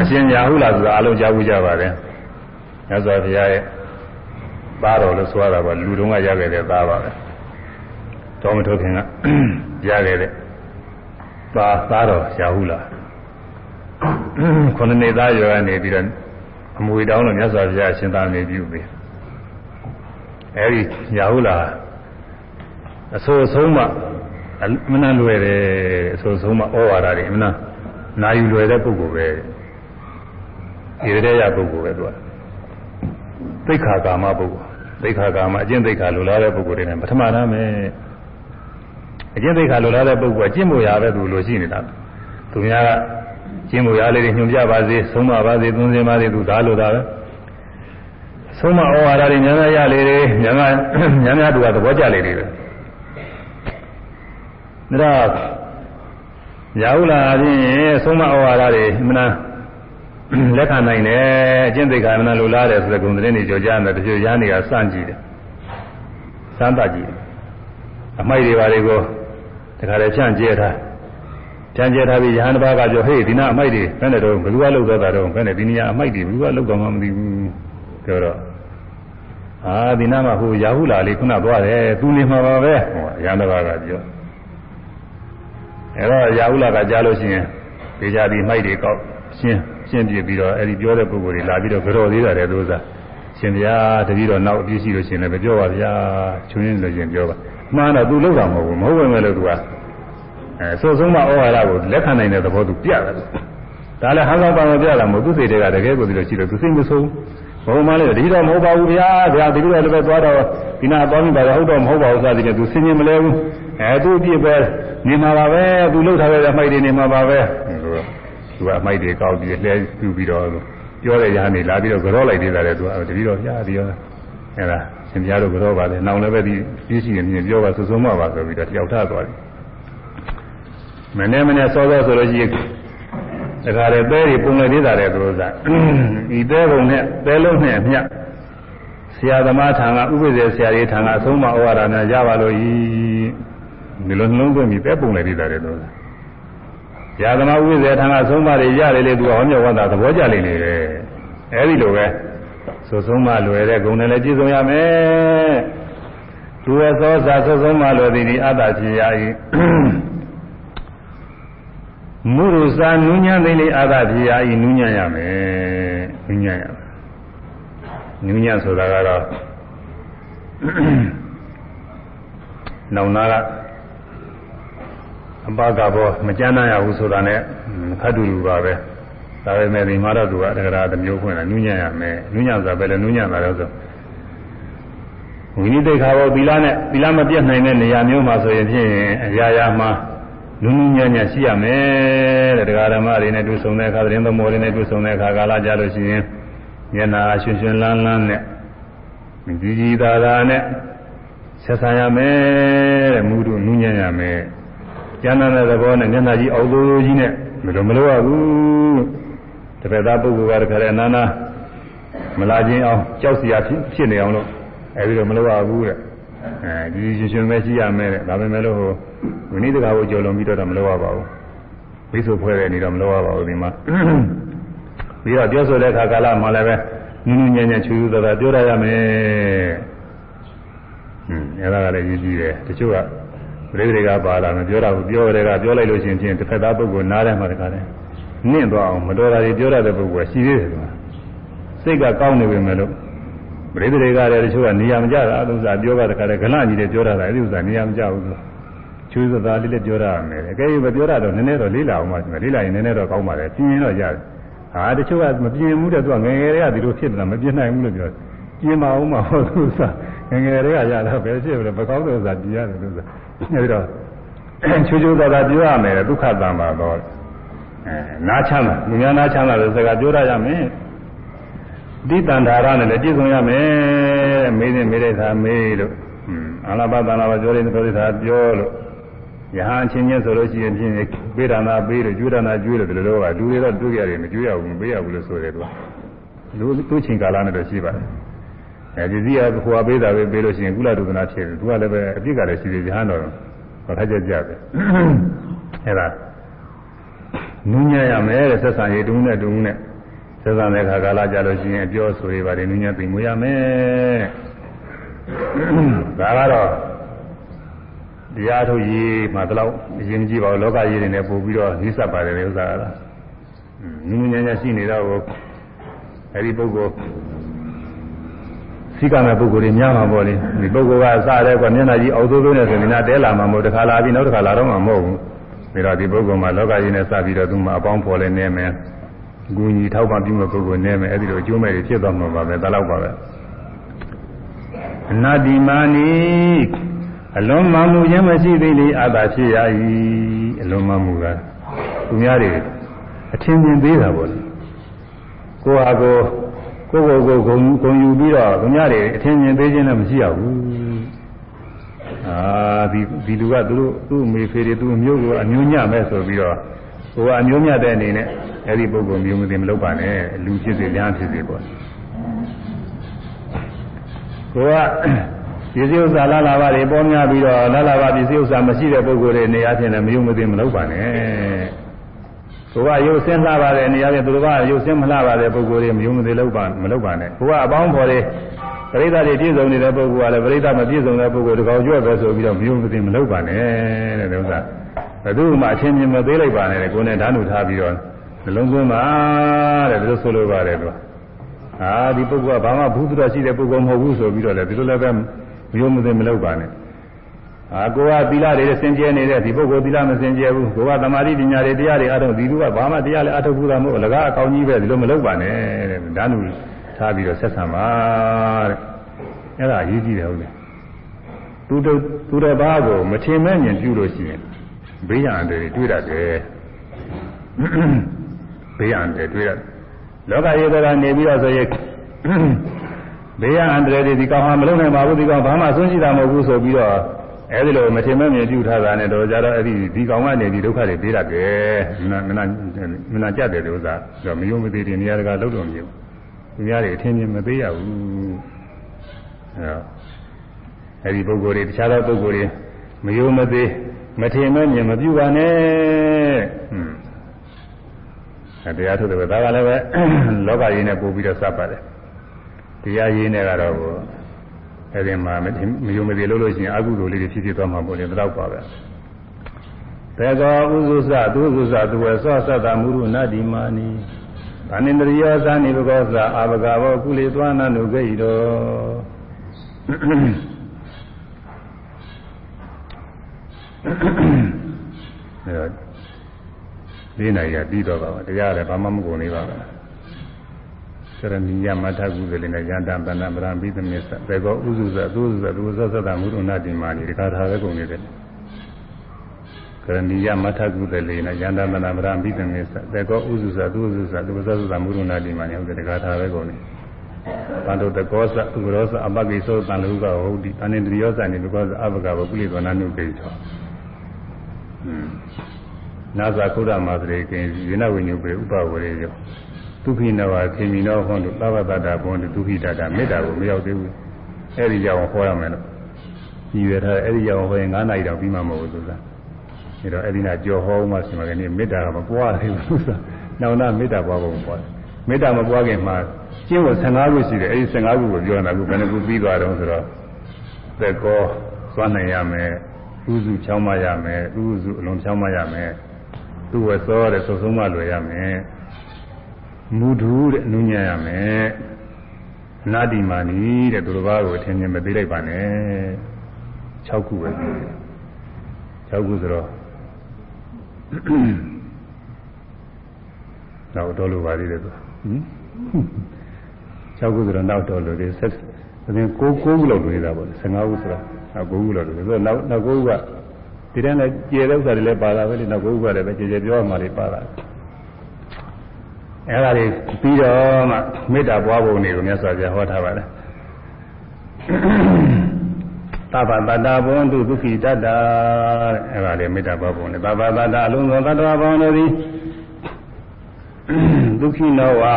အရှင်ရာဟုလာဆိုတာအလုံးကြားဘူးကြပါတယ်ညဇာဘုရားရဲ့သားတော်လို့ဆိုရတာကလူတုံးကရခဲ့တဲ့သားပါပဲ တော်မထုတ်ခင်ကရခဲ့တဲ့သားသားတော်ရာဟုလာခုနှစ်နှစ်သားရွယ်ကနေပြီးတော့အမွေတောင်းလို့မြတ်စွာဘုရားရှင်သာနေပြုပြီအဲဒီရာဟုလာအဆိုအဆုံးမှအမနာလွယ်တယ်အဆိုအဆုံးမှဩဝါဒတွေအမနာနာယူလွယ်တဲ့ပုဂ္ဂိုလ်ပဲဒီတဲ့ရပုဂ္ဂိုလ်ပဲသူကသိခါကာမပုဂ္ဂိုလ်သိခါကာမအကျင့်သိခါလိုလားတဲ့ပုဂ္ဂိုလ်တွေနဲ့ပထမနာမယ် အကျင့်သိခါလိုလားတဲ့ပုဂ္ဂိုလ်ကကျင့်မို့ရပဲသူလိုရှိနေတာသူများကကျင့်မို့ရလေးတွေညွှန်ပြပါစေဆုံးမပါစေသွန်စင်ပါစေသူဒါလိုတာပဲဆုံးမဩဝါဒတွေများများရလေတွေများများများများသူကသဘောကျလေတွေပဲဒါတော့ရာဟုလာအပြင်ဆုံးမဩဝါဒတွေမနာလက်ခံနိုင်တယ်အကျင့်သိက္ခာမနာလိုလားတယ်ဆိုတဲ့ဂုဏ်သတင်းတွေကြောကြားတယ်တချို့ရားနေကစမ်းကြည့်တယ်စမ်းသပ်ကြည့်တယ်အမိုက်တွေပါတွေကိုတ ခါလေဖြန့်ကျဲထားဖြန့်ကျဲထားပြီးယဟန်တစ်ပါးကပြောဟေးဒီနာအမိုက်တွေဘယ်နဲ့တော့ဘယ်သူကလုပ်တော့တာတော့ဘယ်နဲ့ဒီနေရာအမိုက်တွေဘယ်သူကလုပ်တော့မှမသိဘူးပြောတော့အာဒီနာမှာဟိုရာဟုလာလေးခုနသွားတယ်သူနေမှာပါပဲဟိုယဟန်တစ်ပါးကပြောအဲတော့ရာဟုလာကကြားလို့ရှိရင်ဒေကြဒီမိုက်တွေကောက်ရှင်းရှင်းပြပြီးတော့အဲဒီပြောတဲ့ပုဂ္ဂိုလ်တွေလာပြီးတော့ကြော်သေးတယ်သူစားရှင်ဗျာတပည့်တော်နောက်အပြည့်ရှိလို့ရှင်လည်းမပြောပါဗျာချွင်းလို့ရှင်ပြောပါ မှန်တော့သူလောက်တာမဟုတ်ဘူးမဟုတ်ဝင်မဲ့လို့သူကအဲဆိုဆုံးမဩဝါဒကိုလက်ခံနိုင်တဲ့သဘောသူပြတယ်ဒါလည်းဟန်ဆောင်ပါမပြတာမဟုတ်သူစိတ်တွေကတကယ်ကိုဒီလိုရှိလို့သူစိတ်မဆုံးဘုံမလေးတတိတော့မဟုတ်ပါဘူးဗျာဗျာတတိတော့လည်းပဲသွားတော့ဒီနာသွားပြီးပါတော့ဟုတ်တော့မဟုတ်ပါဘူးစသည်ဖြင့်သူဆင်းရင်မလဲဘူးအဲသူအပြစ်ပဲနေမှာပါပဲသူလှုပ်ထားတဲ့အမိုက်တွေနေမှာပါပဲသူကအမိုက်တွေကောက်ပြီးလှဲပြူပြီးတော့ပြောတဲ့ရားနေလာပြီးတော့ကြောလိုက်သေးတယ်သူကတတိတော့ဗျာဒီရောအဲဒါရှ င်ပြားတို့ကြောပါလေနောင်လည်းပဲဒီပြည့်ရှိနေမြင်ပြောပါစုစုံမပါဆိုပြီးတော့တယောက်ထသွားတယ်မနေ့မနေ့စောစောဆိုလို့ရှိရင်တခါလေသဲတွေပုံလေသေးတာတဲ့သူတို့ကဒီသဲပုံနဲ့သဲလုံးနဲ့အမျှဆရာသမားထံကဥပ္ပဇေဆရာကြီးထံကအဆုံးမဩဝါဒနဲ့ရပါလို့ဤဒီလိုနှလုံးသွင်းပြီးသဲပုံလေသေးတာတဲ့သူကဆရာသမားဥပ္ပဇေထံကအဆုံးမတွေရတယ်လေသူကဟောမြောက်ဝတ်တာသဘောကျလိမ့်နေတယ်အဲဒီလိုပဲ သုဆုံးမလွယ်တဲ့ဂုဏ်နဲ့လည်းပြည့်စုံရမယ်သူရဲ့သောစာသုဆုံးမလွယ်သည်ဒီအတ္တဖြစ်ရ၏မုရုစာနုညံသိလေအာသဖြစ်ရဤနုညံ့ရမယ်နုညံ့ရမယ်နုညံ့ဆိုတာကတော့နောင်နာကအပကဘောမကြမ်းနာရဘူးဆိုတာနဲ့ခတ်တူလူပါပဲ ဒါပေမဲ့ဒီမှာတော့သူကတက္ကရာတစ်မျိုးဖွင့်တာနုညံ့ရမယ်နုညံ့ဆိုတာပဲလေနုညံ့တာတော့ဆိုဝိနည်းတိခါဘောသီလနဲ့သီလမပြတ်နိုင်တဲ့နေရာမျိုးမှာဆိုရင်ဖြင့်အရာရာမှာနုနုညံ့ညံ့ရှိရမယ်တဲ့တရားဓမ္မတွေနဲ့တွေ့ဆုံတဲ့အခါသတင်းသမောတွေနဲ့တွေ့ဆုံတဲ့အခါကာလကြလို့ရှိရင်မျက်နာရွှင်ရွှင်လန်းလန်းနဲ့ဒီကြီးသာသာနဲ့ဆက်ဆံရမယ်တဲ့မူတို့နုညံ့ရမယ်ကျမ်းသာတဲ့သဘောနဲ့မျက်နှာကြီးအောက်သိုးကြီးနဲ့မလိုမလိုရဘူး တပည့်သားပုဂ္ဂိုလ်ကတခါတည်းအနာနာမလာခြင်းအောင်ကြောက်စရာဖြစ်နေအောင်လို့အဲဒီတော့မလိုရဘူးတဲ့အဲဒီရှင်ရှင်ပဲရှိရမယ်တဲ့ဒါပေမဲ့လို့ဟိုဝိနည်းတကာကိုကြော်လွန်ပြီးတော့မလိုရပါဘူးဘိသုဖွဲတဲ့နေတော့မလိုရပါဘူးဒီမှာပြီးတော့ပြောဆိုတဲ့အခါကာလမှာလည်းပဲနူးနူးညံ့ညံ့ချူချူသာသာပြောရရမယ်ဟွန်းအဲဒါကလည်းရည်ကြည့်တယ်တချို့ကပရိသေကပါလာမပြောတာဘူးပြောတဲ့ကပြောလိုက်လို့ရှိရင်ဖြင့်တစ်ဖက်သားပုဂ္ဂိုလ်နားထဲမှာတခါတည်း နင့်သွားအောင်မတော်တာတွေပြောရတဲ့ပုဂ္ဂိုလ်ကရှိသေးတယ်ကွာစိတ်ကကောင်းနေပြီမဲ့လို့ပရိသေတွေကလည်းတချို့ကနေရာမကြတာဥစ္စာပြောတာတခါတည်းဂလန့်ကြီးတွေပြောတာလည်းအဲ့ဒီဥစ္စာနေရာမကြဘူးဆိုချူသသာလေးလေးပြောရမယ်အကယ်၍မပြောရတော့နည်းနည်းတော့လေးလာအောင်ပါလေးလာရင်နည်းနည်းတော့ကောင်းပါလေပြင်းရင်တော့ရတယ်ဟာတချို့ကမပြင်းဘူးတဲ့သူကငယ်ငယ်တွေကဒီလိုဖြစ်နေတာမပြင်းနိုင်ဘူးလို့ပြောပြင်းမအောင်မဟုတ်သူစားငယ်ငယ်တွေကရတာပဲဖြစ်တယ်မကောင်းတဲ့ဥစ္စာပြရတယ်လို့ဆိုအဲဒီတော့ချူချူသာသာပြောရမယ်ဒုက္ခတံပါတော့ အဲနားချမ်းသာလူများနားချမ်းသာတဲ့စကားပြောရရမယ်ဒီတန်ဓာရနဲ့လည်းပြည့်စုံရမယ်မေးနေမေးတဲ့သာမေးလို့အာလဘသနာဘပြောတဲ့တော်တဲ့သာပြောလို့ယဟန်ချင်းချင်းဆိုလို့ရှိရင်ဖြင့်ပေးဒါနာပေးလို့ကျွေးဒါနာကျွေးလို့ဒီလိုတော့ကလူတွေတော့တွေ့ရတယ်မကျွေးရဘူးမပေးရဘူးလို့ဆိုတယ်သူကလူသူ့ချင်းကာလနဲ့တော့ရှိပါတယ်အဲဒီစီကဟိုအပေးတာပဲပေးလို့ရှိရင်ကုလဒုက္ခနာဖြစ်တယ်သူကလည်းပဲအပြစ်ကလည်းရှိသေးယဟန်တော်ဘာထကြကြပဲအဲဒါ နူးညံ့ရမယ်တဲ့ဆက်ဆံရေးတုံးနဲ့တုံးနဲ့ဆက်ဆံတဲ့ခါကာလကြလို့ရှိရင်အပြောဆိုရပါတယ်နူးညံ့သိမ်မွေးရမယ်ဒါကတော့တရားထုတ်ရေးမှတော့အရင်ကြည့်ပါဦးလောကရေးတွေနဲ့ပို့ပြီးတော့နှိစပ်ပါတယ်ဥစ္စာကတော့နူးညံ့ညံ့ရှိနေတော့အဲဒီပုဂ္ဂိုလ်စိကမဲ့ပုဂ္ဂိုလ်တွေများမှာပေါ့လေဒီပုဂ္ဂိုလ်ကစတဲ့ကွာမျက်နှာကြီးအောက်သိုးသိုးနဲ့ဆိုရင်နာတဲလာမှာမဟုတ်တခါလာပြီးနောက်တစ်ခါလာတော့မှာမဟုတ်ဘူး ဒါတော့ဒီပုဂ္ဂိုလ်မှာလောကကြီးနဲ့စပြီးတော့သူမှအပေါင်းဖော်လဲနေမယ်ဂူညီထောက်ပံ့ပြုမဲ့ပုဂ္ဂိုလ်နေမယ်အဲ့ဒီလိုအကျိုးမဲ့တွေဖြစ်သွားမှာပါပဲဒါတော့ပါပဲအနာတိမာနီအလုံးမမှုခြင်းမရှိသေးလေအာသာဖြစ်ရ၏အလုံးမမှုကသူများတွေအထင်မြင်သေးတာပေါ့လေကိုဟာကိုကိုယ်ကိုယ်ကိုဂုံဂုံယူပြီးတော့သူများတွေအထင်မြင်သေးခြင်းလည်းမရှိရဘူး အာဒီဒီလူကသူတို့သူ့အမေဖေတွေသူ့အမျိုးကိုအမျိုးညမဲ့ဆိုပြီးတော့ဟိုကအမျိုးညတဲ့အနေနဲ့အဲ့ဒီပုဂ္ဂိုလ်မျိုးမသိမလုပ်ပါနဲ့လူဖြစ်စေညာဖြစ်စေပေါ့ကိုကပစ္စည်းဥစ္စာလာလာပါတွေပေါ်များပြီးတော့လာလာပါပစ္စည်းဥစ္စာမရှိတဲ့ပုဂ္ဂိုလ်တွေနေရာချင်းလည်းမယုံမသိမလုပ်ပါနဲ့ကိုကရုပ်ဆင်းလှပါတဲ့နေရာချင်းသူတို့ကရုပ်ဆင်းမလှပါတဲ့ပုဂ္ဂိုလ်တွေမယုံမသိလုပ်ပါမလုပ်ပါနဲ့ကိုကအပေါင်းဖော်တွေ ပရိသတ်တွေပြည့်စုံနေတဲ့ပုဂ္ဂိုလ်ကလည်းပရိသတ်မပြည့်စုံတဲ့ပုဂ္ဂိုလ်တကောင်ကျွတ်ပဲဆိုပြီးတော့မယုံမသိမလုပ်ပါနဲ့တဲ့ဒီဥစ္စာဘယ်သူမှအချင်းချင်းမသေးလိုက်ပါနဲ့ကိုယ်နဲ့ဓာတ်နုထားပြီးတော့နှလုံးသွင်းပါတဲ့ဒီလိုဆိုလိုပါတယ်သူအာဒီပုဂ္ဂိုလ်ကဘာမှဘူးသူတော်ရှိတဲ့ပုဂ္ဂိုလ်မဟုတ်ဘူးဆိုပြီးတော့လည်းဒီလိုလည်းပဲမယုံမသိမလုပ်ပါနဲ့အာကိုကသီလတွေစင်ကြဲနေတဲ့ဒီပုဂ္ဂိုလ်သီလမစင်ကြဲဘူးကိုကသမာဓိပညာတွေတရားတွေအထုံးဒီလူကဘာမှတရားလည်းအထုပ်ဘူးတာမဟုတ်လကားအကောင်းကြီးပဲဒီလိုမလုပ်ပါနဲ့တဲ့ဓာနု ထားပြီးတော့ဆက်ဆံပါတဲ့အဲ့ဒါအရေးကြီးတယ်ဟုတ်တယ်သူတို့သူတစ်ပါးကိုမထင်မဲ့မြင်ပြုလို့ရှိရင်ဘေးရန်တွေတွေ့ရတယ်ဘေးရန်တွေတွေ့ရတယ်လောကရေကနေပြီးတော့ဆိုရင်ဘေးရန်အန္တရာယ်တွေဒီကောင်ဟာမလုံးနိုင်ပါဘူးဒီကောင်ဘာမှဆုံးရှိတာမဟုတ်ဘူးဆိုပြီးတော့အဲဒီလိုမထင်မဲ့မြင်ပြုထားတာနဲ့တော့ကြတော့အဲ့ဒီဒီကောင်ကနေဒီဒုက္ခတွေပေးရတယ်မနာမနာမနာကြက်တယ်လို့သာတော့မယုံမသေးတဲ့နေရာတကာလောက်တော့မယုံ သူများတွေအထင်မြင်မသေးရဘူးအဲအဲဒီပုဂ္ဂိုလ်တွေတခြားသောပုဂ္ဂိုလ်တွေမယုံမသေးမထင်မဲ့မြင်မပြုပါနဲ့ဟွန်းအဲတရားထုတ်တယ်ပဲဒါကလည်းပဲလောကရင်းနဲ့ပို့ပြီးတော့စပ်ပါတယ်တရားရင်းနဲ့ကတော့အဲဒီမှာမယုံမသေးလို့လို့ရှိရင်အကုသိုလ်လေးတွေဖြစ်ဖြစ်သွားမှာပေါ့လေဒါတော့ပါပဲတေကောဥဇုစသူဥဇုစသူဝေသောသတ္တမုရုနတ္တိမာနီ ဗာဏိန္ဒရိယောသနိဘဂောသအာဘဂဘောကုလေသွားနနုဂိတောအဲတော့ဒီနိုင်ရပြီးတော့ပါပါတရားလည်းဘာမှမကုန်နေပါဘူးရဏီယမထကုသလေနဲ့ယန္တံပဏ္ဏပရံပိသမစ္ဆဘေကောဥစုဇသုဇသုဇသတ္တမုရုဏတိမာနိဒီခါထားပဲကုန်နေတယ် ကရဏီယမထကုသလေနဲ့ယန္တံပဏ္ဏပရံပိသမစ္ဆဘေကောဥစုဇသုဇသုဇသုဇသတ္တမုရုဏတိမာနိဟုတ်တယ်ဒီခါထားပဲကုန်နေသံတုတကောသဥရောသအပကိသောတန်လူကဟုတ်ဒီအနိတရိယောသနေဘကောသအဘကဘကုလိသောနာနုပိသောနာဇာကုဒ္ဓမာသရေကိယေနဝိညုပေဥပဝရေယောဒုက္ခိနဝခေမိနောဟောတုသဗ္ဗတတ္တဘုံတုဒုက္ခိတတမေတ္တာကိုမရောက်သေးဘူးအဲ့ဒီကြောင်ဟောရမယ်လို့ညီရထားအဲ့ဒီကြောင်ဟောရင်9နာရီတောင်ပြီးမှမဟုတ်ဘူးသူက အဲ့တော့အဲ့ဒီနာကြော်ဟောမှဆိုမှလည်းမေတ္တာကမပွားသေးဘူးသူကနောင်နာမေတ္တာပွားဖို့ပွားမေတ္တာမပွားခင်မှာကျင့်ဖို့15ခုရှိတယ်အဲ့ဒီ15ခုကိုပြောနေတာကဘယ်နှခုပြီးသွားတော့ဆိုတော့သက်ကောသွားနိုင်ရမယ်ဥစုချောင်းမရမယ်ဥစုအလုံးချောင်းမရမယ်သူ့ဝစောတဲ့သုံးဆုံးမလွယ်ရမယ်မူဓုတဲ့နုညံ့ရမယ်နာတိမာနီတဲ့သူတစ်ပါးကိုထင်မြင်မသိလိုက်ပါနဲ့6ခုပဲ6ခုဆိုတော့ နောက်တော့လိုပါသေးတယ်သူဟင်6ခုဆိုတော့နောက်တော့လိုသေးဆက်ဒါပြန်9 9ခုလောက်တွေ့တာပေါ့15ခုဆိုတော့နောက်9ခုလောက်တွေ့ဆိုတော့နောက်နောက်9ခုကဒီတန်းလည်းကျေတဲ့ဥစ္စာတွေလည်းပါတာပဲလေနောက်9ခုကလည်းပဲကျေကျေပြောမှလည်းပါတာအဲ့ဒါတွေပြီးတော့မှမေတ္တာပွားပုံတွေကိုမြတ်စွာဘုရားဟောထားပါတယ် သဗ္ဗတတ္တဘဝန္တုဒုက္ခိတတ္တအဲ့ဒါလေမေတ္တာပွားပုံလေသဗ္ဗတတ္တအလုံးစုံတတ္တဝါဘောင်းတို့သည်ဒုက္ခိနောဝါ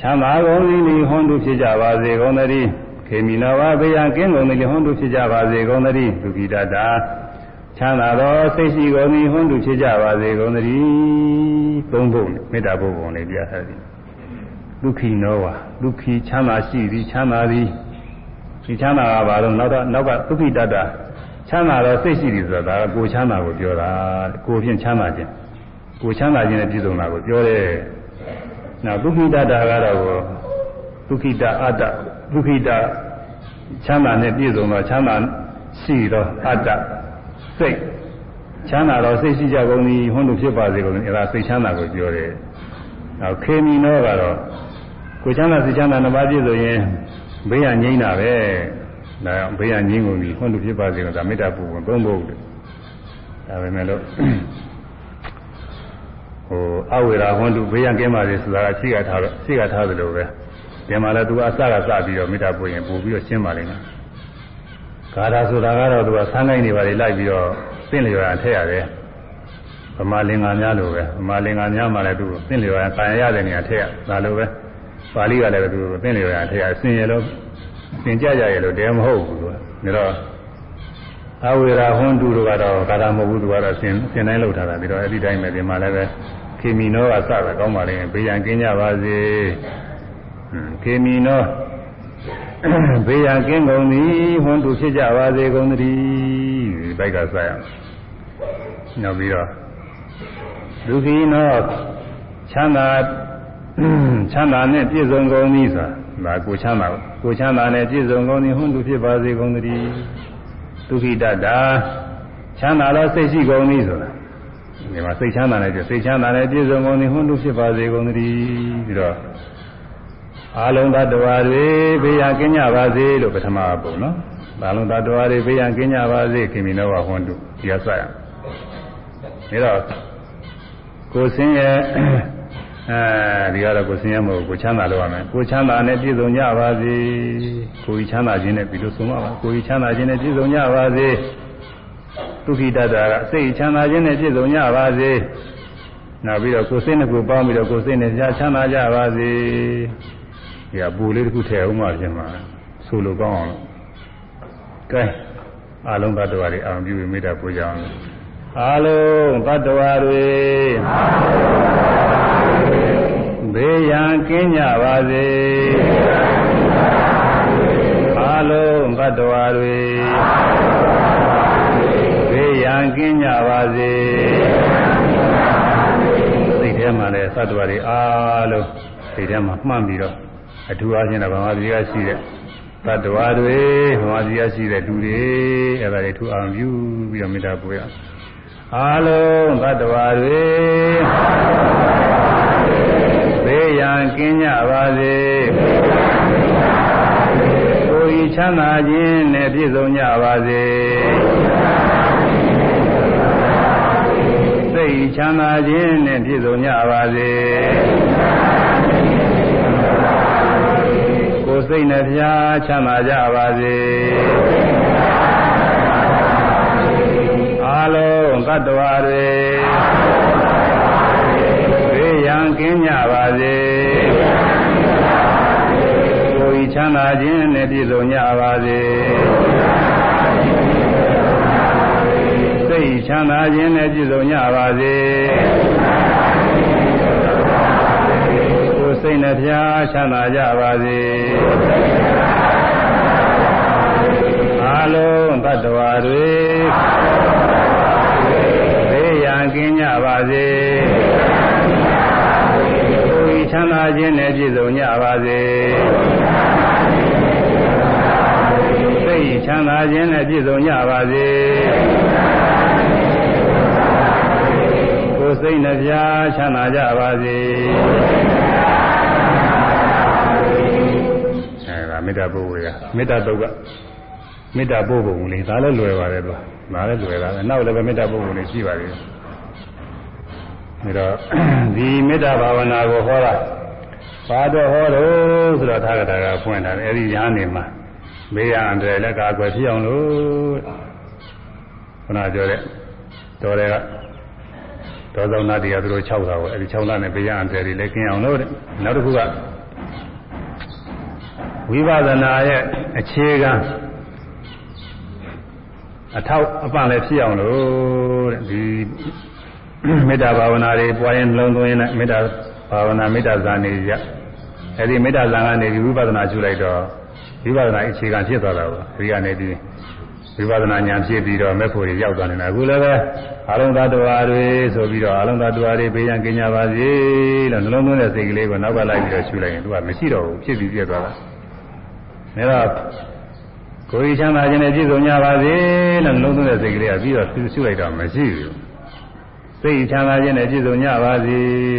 ချမ်းသာကုန်သည်လေဟွန်တုဖြစ်ကြပါစေကုန်သတည်းခေမီနောဝါဘေယံကင်းကုန်သည်လေဟွန်တုဖြစ်ကြပါစေကုန်သတည်းဒုက္ခိတတ္တချမ်းသာသောစိတ်ရှိကုန်သည်ဟွန်းတူဖြစ်ကြပါစေကုန်သတည်းသုံးဖို့မေတ္တာပုဂ္ဂိုလ်လေးပြထားသည်ဒုက္ခိနောဝါဒုက္ခိချမ်းသာရှိသည်ချမ်းသာသည် ဒီချမ်းသာကဘာလို့နောက်တော့နောက်ကဒုက္ခိတတ္တချမ်းသာသောစိတ်ရှိသည်ဆိုတာဒါကကိုချမ်းသာကိုပြောတာကိုဖြင့်ချမ်းသာခြင်းကိုချမ်းသာခြင်းနဲ့ပြည့်စုံတာကိုပြောတယ်နောက်ဒုက္ခိတတ္တကတော့ဒုက္ခိတအတ္တဒုက္ခိတချမ်းသာနဲ့ပြည့်စုံသောချမ်းသာရှိသောအတ္တစိတ်ချမ်းသာတော့စိတ်ရှိကြကုန်သည်ဟွန်းတို့ဖြစ်ပါစေကုန်သည်အဲဒါစိတ်ချမ်းသာကိုပြောတယ်။နောက်ခေမီနောကတော့ကိုချမ်းသာစိတ်ချမ်းသာနှစ်ပါးပြည့်စုံရင် ဘေးရငြိမ်းတာပဲ။ဒါဘေးရငြိမ်းကုန်ပြီဟွန်းတို့ဖြစ်ပါစေကုန်ဒါမေတ္တာပူဝင်သုံးဖို့ဒါပဲမဲ့လို့ဟိုအဝေရာဟွန်းတို့ဘေးရကင်းပါစေဆိုတာကရှိကထားတော့ရှိကထားသလိုပဲဒီမှာလည်းသူအစကစပြီးတော့မေတ္တာပူရင်ပို့ပြီးတော့ရှင်းပါလိမ့်မယ်။ဂါထာဆိုတာကတော့သူကဆန်းကိုင်းနေပါလေလိုက်ပြီးတော့သင်လျော်ရထည့်ရတယ်ဗမာလင်္ကာများလိုပဲဗမာလင်္ကာများမှလည်းသူသင်လျော်ရခံရတဲ့နေရာထည့်ရဒါလိုပဲ ပါဠိကလည်းသူသင်လျော်ရထည့်ရဆင်ရလို့သင်ကြကြရလို့တရားမဟုတ်ဘူးသူကဒါတော့အဝေရာဟွန်းတူတို့ကတော့ဂါထာမဟုတ်ဘူးသူကတော့ဆင်ဆင်တိုင်းလောက်ထားတာပြီးတော့အဲ့ဒီတိုင်းပဲဒီမှာလည်းပဲခေမီနောကစပဲကောင်းပါလေဘေးရန်ကင်းကြပါစေခေမီနောဘေးရန်ကင်းကုန်သည်ဟွန်းတူဖြစ်ကြပါစေကုန်သတည်းဒီဘက်ကဆက်ရအောင်နောက်ပြီးတော့ဒုက္ခိနောချမ်းသာ ချမ်းသာနဲ့ပြည့်စုံကုန်သည်ဆိုတာဒါကိုချမ်းသာကိုချမ်းသာနဲ့ပြည့်စုံကုန်သည်ဟွန်းတူဖြစ်ပါစေကုန်သတည်းဒုက္ခိတတာချမ်းသာတော့စိတ်ရှိကုန်သည်ဆိုတာဒီမှာစိတ်ချမ်းသာနဲ့စိတ်ချမ်းသာနဲ့ပြည့်စုံကုန်သည်ဟွန်းတူဖြစ်ပါစေကုန်သတည်းပြီးတော့အာလုံးသတ္တဝါတွေဘေးရန်ကင်းကြပါစေလို့ပထမပုံနော်အာလုံးသတ္တဝါတွေဘေးရန်ကင်းကြပါစေခင်မီနောဝဟွန်တုဒီရစရဒါတော့ကိုစင်းရဲ့ အဲဒီကတော့ကိုစင်းရမဟုတ်ကိုချမ်းသာလို့ရမယ်ကိုချမ်းသာနဲ့ပြည့်စုံကြပါစေကိုကြီးချမ်းသာခြင်းနဲ့ပြီးလို့ဆုံးပါပါကိုကြီးချမ်းသာခြင်းနဲ့ပြည့်စုံကြပါစေဒုက္ခိတတာကစိတ်ချမ်းသာခြင်းနဲ့ပြည့်စုံကြပါစေနောက်ပြီးတော့ကိုယ်စိတ်နဲ့ကိုယ်ပေါင်းပြီးတော့ကိုယ်စိတ်နဲ့ကြားချမ်းသာကြပါစေ။ဒီကပူလေးတစ်ခုထည့်အောင်မှပြင်မှာဆိုလိုကောင်းအောင်လို့။ကဲအလုံးသတ္တဝါတွေအောင်ပြုပြီးမေတ္တာပို့ကြအောင်။အလုံးသတ္တဝါတွေ ဘေးရန်ကင်းကြပါစေ။အလုံးသတ္တဝါတွေဘေးရန်ကင်းကြပါစေ။စိတ်ထဲမှာလည်းသတ္တဝါတွေအားလုံးစိတ်ထဲမှာမှတ်ပြီးတော့အထူးအားဖြင့်တော့ဗမာပြည်ကရှိတဲ့သတ္တဝါတွေဗမာပြည်ကရှိတဲ့လူတွေအဲ့ဒါတွေထူအောင်ပြုပြီးတော့မေတ္တာပို့ရအားလုံးသတ္တဝါတွေ ဘေးရန်ကင်းကြပါစေကိုယ်ဤချမ်းသာခြင်းနဲ့ပြည့်စုံကြပါစေစိတ်ချမ်းသာခြင်းနဲ့ပြည့်စုံကြပါစေကိုယ်စိတ်နှဖျားချမ်းသာကြပါစေအာလုံးသတ္တဝါတွေဘေးရန် ကင်းကြပါစေကိုယ်ဤချမ်းသာခြင်းနဲ့ပြည့်စုံကြပါစေစိတ်ချမ်းသာခြင်းနဲ့ပြည့်စုံကြပါစေစိတ်နှဖျားချမ်းသာကြပါစေအလုံးတ attva တွေဘေးရန်ကင်းကြပါစေကိုယ် ချမ်းသာခြင်းနဲ့ပြည့်စုံကြပါစေစိတ်ချမ်းသာခြင်းနဲ့ပြည့်စုံကြပါစေကိုယ်စိတ်နှဖျားချမ်းသာကြပါစေမေတ္တာပို့ဝေကမေတ္တာတုတ်ကမေတ္တာပို့ပုံလေးဒါလည်းလွယ်ပါတယ်သူကဒါလည်းလွယ်တာပဲနောက်လည်းပဲမေတ္တာပို့ပုံလေးရှိပါသေးတယ် ဒါတော့ဒီမေတ္တာဘာဝနာကိုဟောတာဘာတော့ဟောတော့ဆိုတော့သာဂတာကဖွင့်ထားတယ်အဲဒီညာနေမှာမေးရအန္တရာယ်လည်းကာကွယ်ဖြစ်အောင်လို့ခုနပြောတဲ့တော်တွေကဒေါသောနာတရားသူတို့6တာကိုအဲဒီ6လနဲ့ဘေးရအန္တရာယ်တွေလည်းကျင်းအောင်လို့တဲ့နောက်တစ်ခုကဝိပဿနာရဲ့အခြေခံအထောက်အပံ့လည်းဖြစ်အောင်လို့တဲ့ဒီ မေတ္တာဘာဝနာတွေပွားရင်လုံးသွင်းရင်မေတ္တာဘာဝနာမေတ္တာဇာနေကြအဲဒီမေတ္တာဇာကနေဒီဝိပဿနာကျူလိုက်တော့ဝိပဿနာအခြေခံဖြစ်သွားတာပေါ့ဒီကနေဒီဝိပဿနာဉာဏ်ဖြစ်ပြီးတော့မဲ့ဖို့ရရောက်သွားနေတာအခုလည်းပဲအလုံးသတ္တဝါတွေဆိုပြီးတော့အလုံးသတ္တဝါတွေဘေးရန်ကင်းကြပါစေလို့နှလုံးသွင်းတဲ့စိတ်ကလေးကိုနောက်ကလိုက်ပြီးတော့ရှုလိုက်ရင်သူကမရှိတော့ဘူးဖြစ်ပြီးပြတ်သွားတာဒါတော့ကိုယ်ချမ်းသာခြင်းနဲ့ပြည့်စုံကြပါစေလို့နှလုံးသွင်းတဲ့စိတ်ကလေးကပြီးတော့ရှုလိုက်တော့မရှိဘူး စိတ်ချမ်းသာခြင်းနဲ့ပြည့်စုံကြပါစေ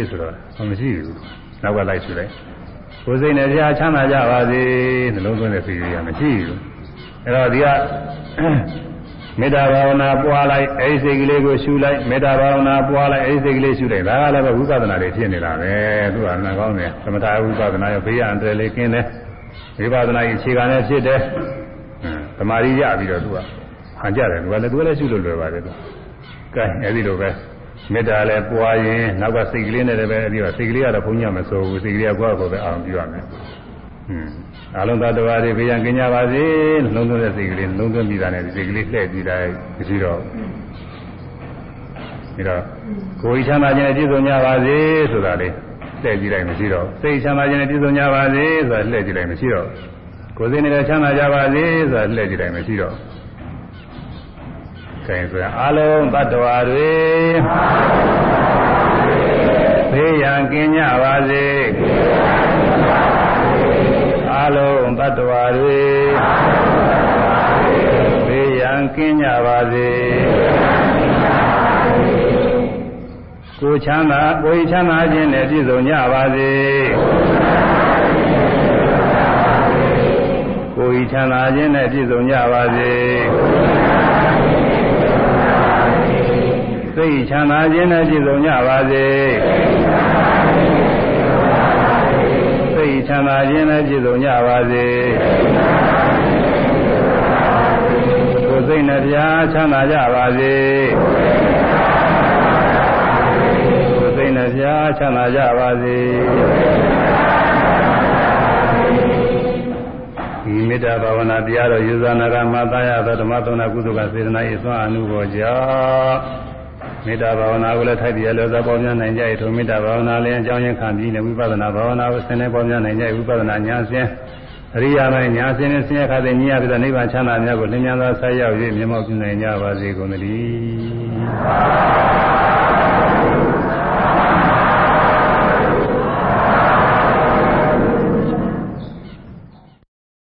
ဆိုတော့မရှိဘူးနောက်ကလိုက်ရှုလိုက်ကိုယ်စိတ်နဲ့ကြာချမ်းသာကြပါစေနှလုံးသွင်းတဲ့စိတ်ကလေးကမရှိဘူးအဲတော့ဒီကမေတ္တာဘာဝနာပွားလိုက်အဲဒီစိတ်ကလေးကိုရှုလိုက်မေတ္တာဘာဝနာပွားလိုက်အဲဒီစိတ်ကလေးရှုလိုက်ဒါကလည်းပဲဝိပဿနာတွေဖြစ်နေတာပဲသူကနှကောင်းတယ်သမထဝိပဿနာရောဘေးရန်တယ်လေးကင်းတယ်ဝိပဿနာကြီးအခြေခံနဲ့ဖြစ်တယ်သမာဓိရပြီးတော့သူကဟန်ကြတယ်သူကလည်းသူကလည်းရှုလို့လွယ်ပါတယ်သူကဲအဲဒီလိုပဲ မေတ္တာလည်းပွားရင်နောက်ကစိတ်ကလေးနဲ့လည်းပဲအဲဒီကစိတ်ကလေးကတော့ဘုန်းကြီးမဆိုဘူးစိတ်ကလေးကကိုယ့်အကိုပဲအောင်ပြုရမယ်ဟွန်းအလုံးသတ္တဝါတွေဘေးရန်ကင်းကြပါစေနှလုံးသွင်းတဲ့စိတ်ကလေးနှလုံးသွင်းပြီးတာနဲ့ဒီစိတ်ကလေးလှည့်ပြီးတာမရှိတော့ပြီးတော့ကိုယ်ချမ်းသာခြင်းနဲ့ပြည့်စုံကြပါစေဆိုတာလေးလှည့်ကြည့်လိုက်မရှိတော့စိတ်ချမ်းသာခြင်းနဲ့ပြည့်စုံကြပါစေဆိုတာလှည့်ကြည့်လိုက်မရှိတော့ကိုယ်စိတ်နဲ့ချမ်းသာကြပါစေဆိုတာလှည့်ကြည့်လိုက်မရှိတော့ ကဲဆိုရင်အလုံးတ attva တွေဘေးရန်ကင်းကြပါစေအလုံးတ attva တွေဘေးရန်ကင်းကြပါစေကိုချမ်းသာကိုချမ်းသာခြင်းနဲ့ပြည့်စုံကြပါစေတ်ချမ်းသာခြင်းနဲ့ပြည့်စုံကြပါစေ စိတ်ချမ်းသာခြင်းနဲ့ပြည့်စုံကြပါစေစိတ်ချမ်းသာခြင်းနဲ့ပြည့်စုံကြပါစေကိုယ်စိတ်နဲ့ပြားချမ်းသာကြပါစေကိုယ်စိတ်နဲ့ပြားချမ်းသာကြပါစေဒီမေတ္တာဘာဝနာတရားတော်ယူဇာနာကမှာသာရသောဓမ္မသုံးနာကုသကစေတနာ၏သွမ်းအမှုပေါ်ကြောင့် မေတ္တာဘာဝနာကိုလည်းထိုက်တည်ရလို့သာပေါ်များနိုင်ကြ၏ထိုမေတ္တာဘာဝနာလည်းအကြောင်းရင်းခံပြီးနေဝိပဿနာဘာဝနာကိုဆင်းနေပေါ်များနိုင်ကြ၏ဝိပဿနာဉာဏ်စဉ်အရိယာမညာစဉ်နဲ့ဆင်းရဲခါတဲ့ညရပြီးတော့နိဗ္ဗာန်ချမ်းသာများကိုလင်းမြန်စွာဆက်ရောက်၍မြတ်မောပြုနိုင်ကြပါစေကုန်သတည်း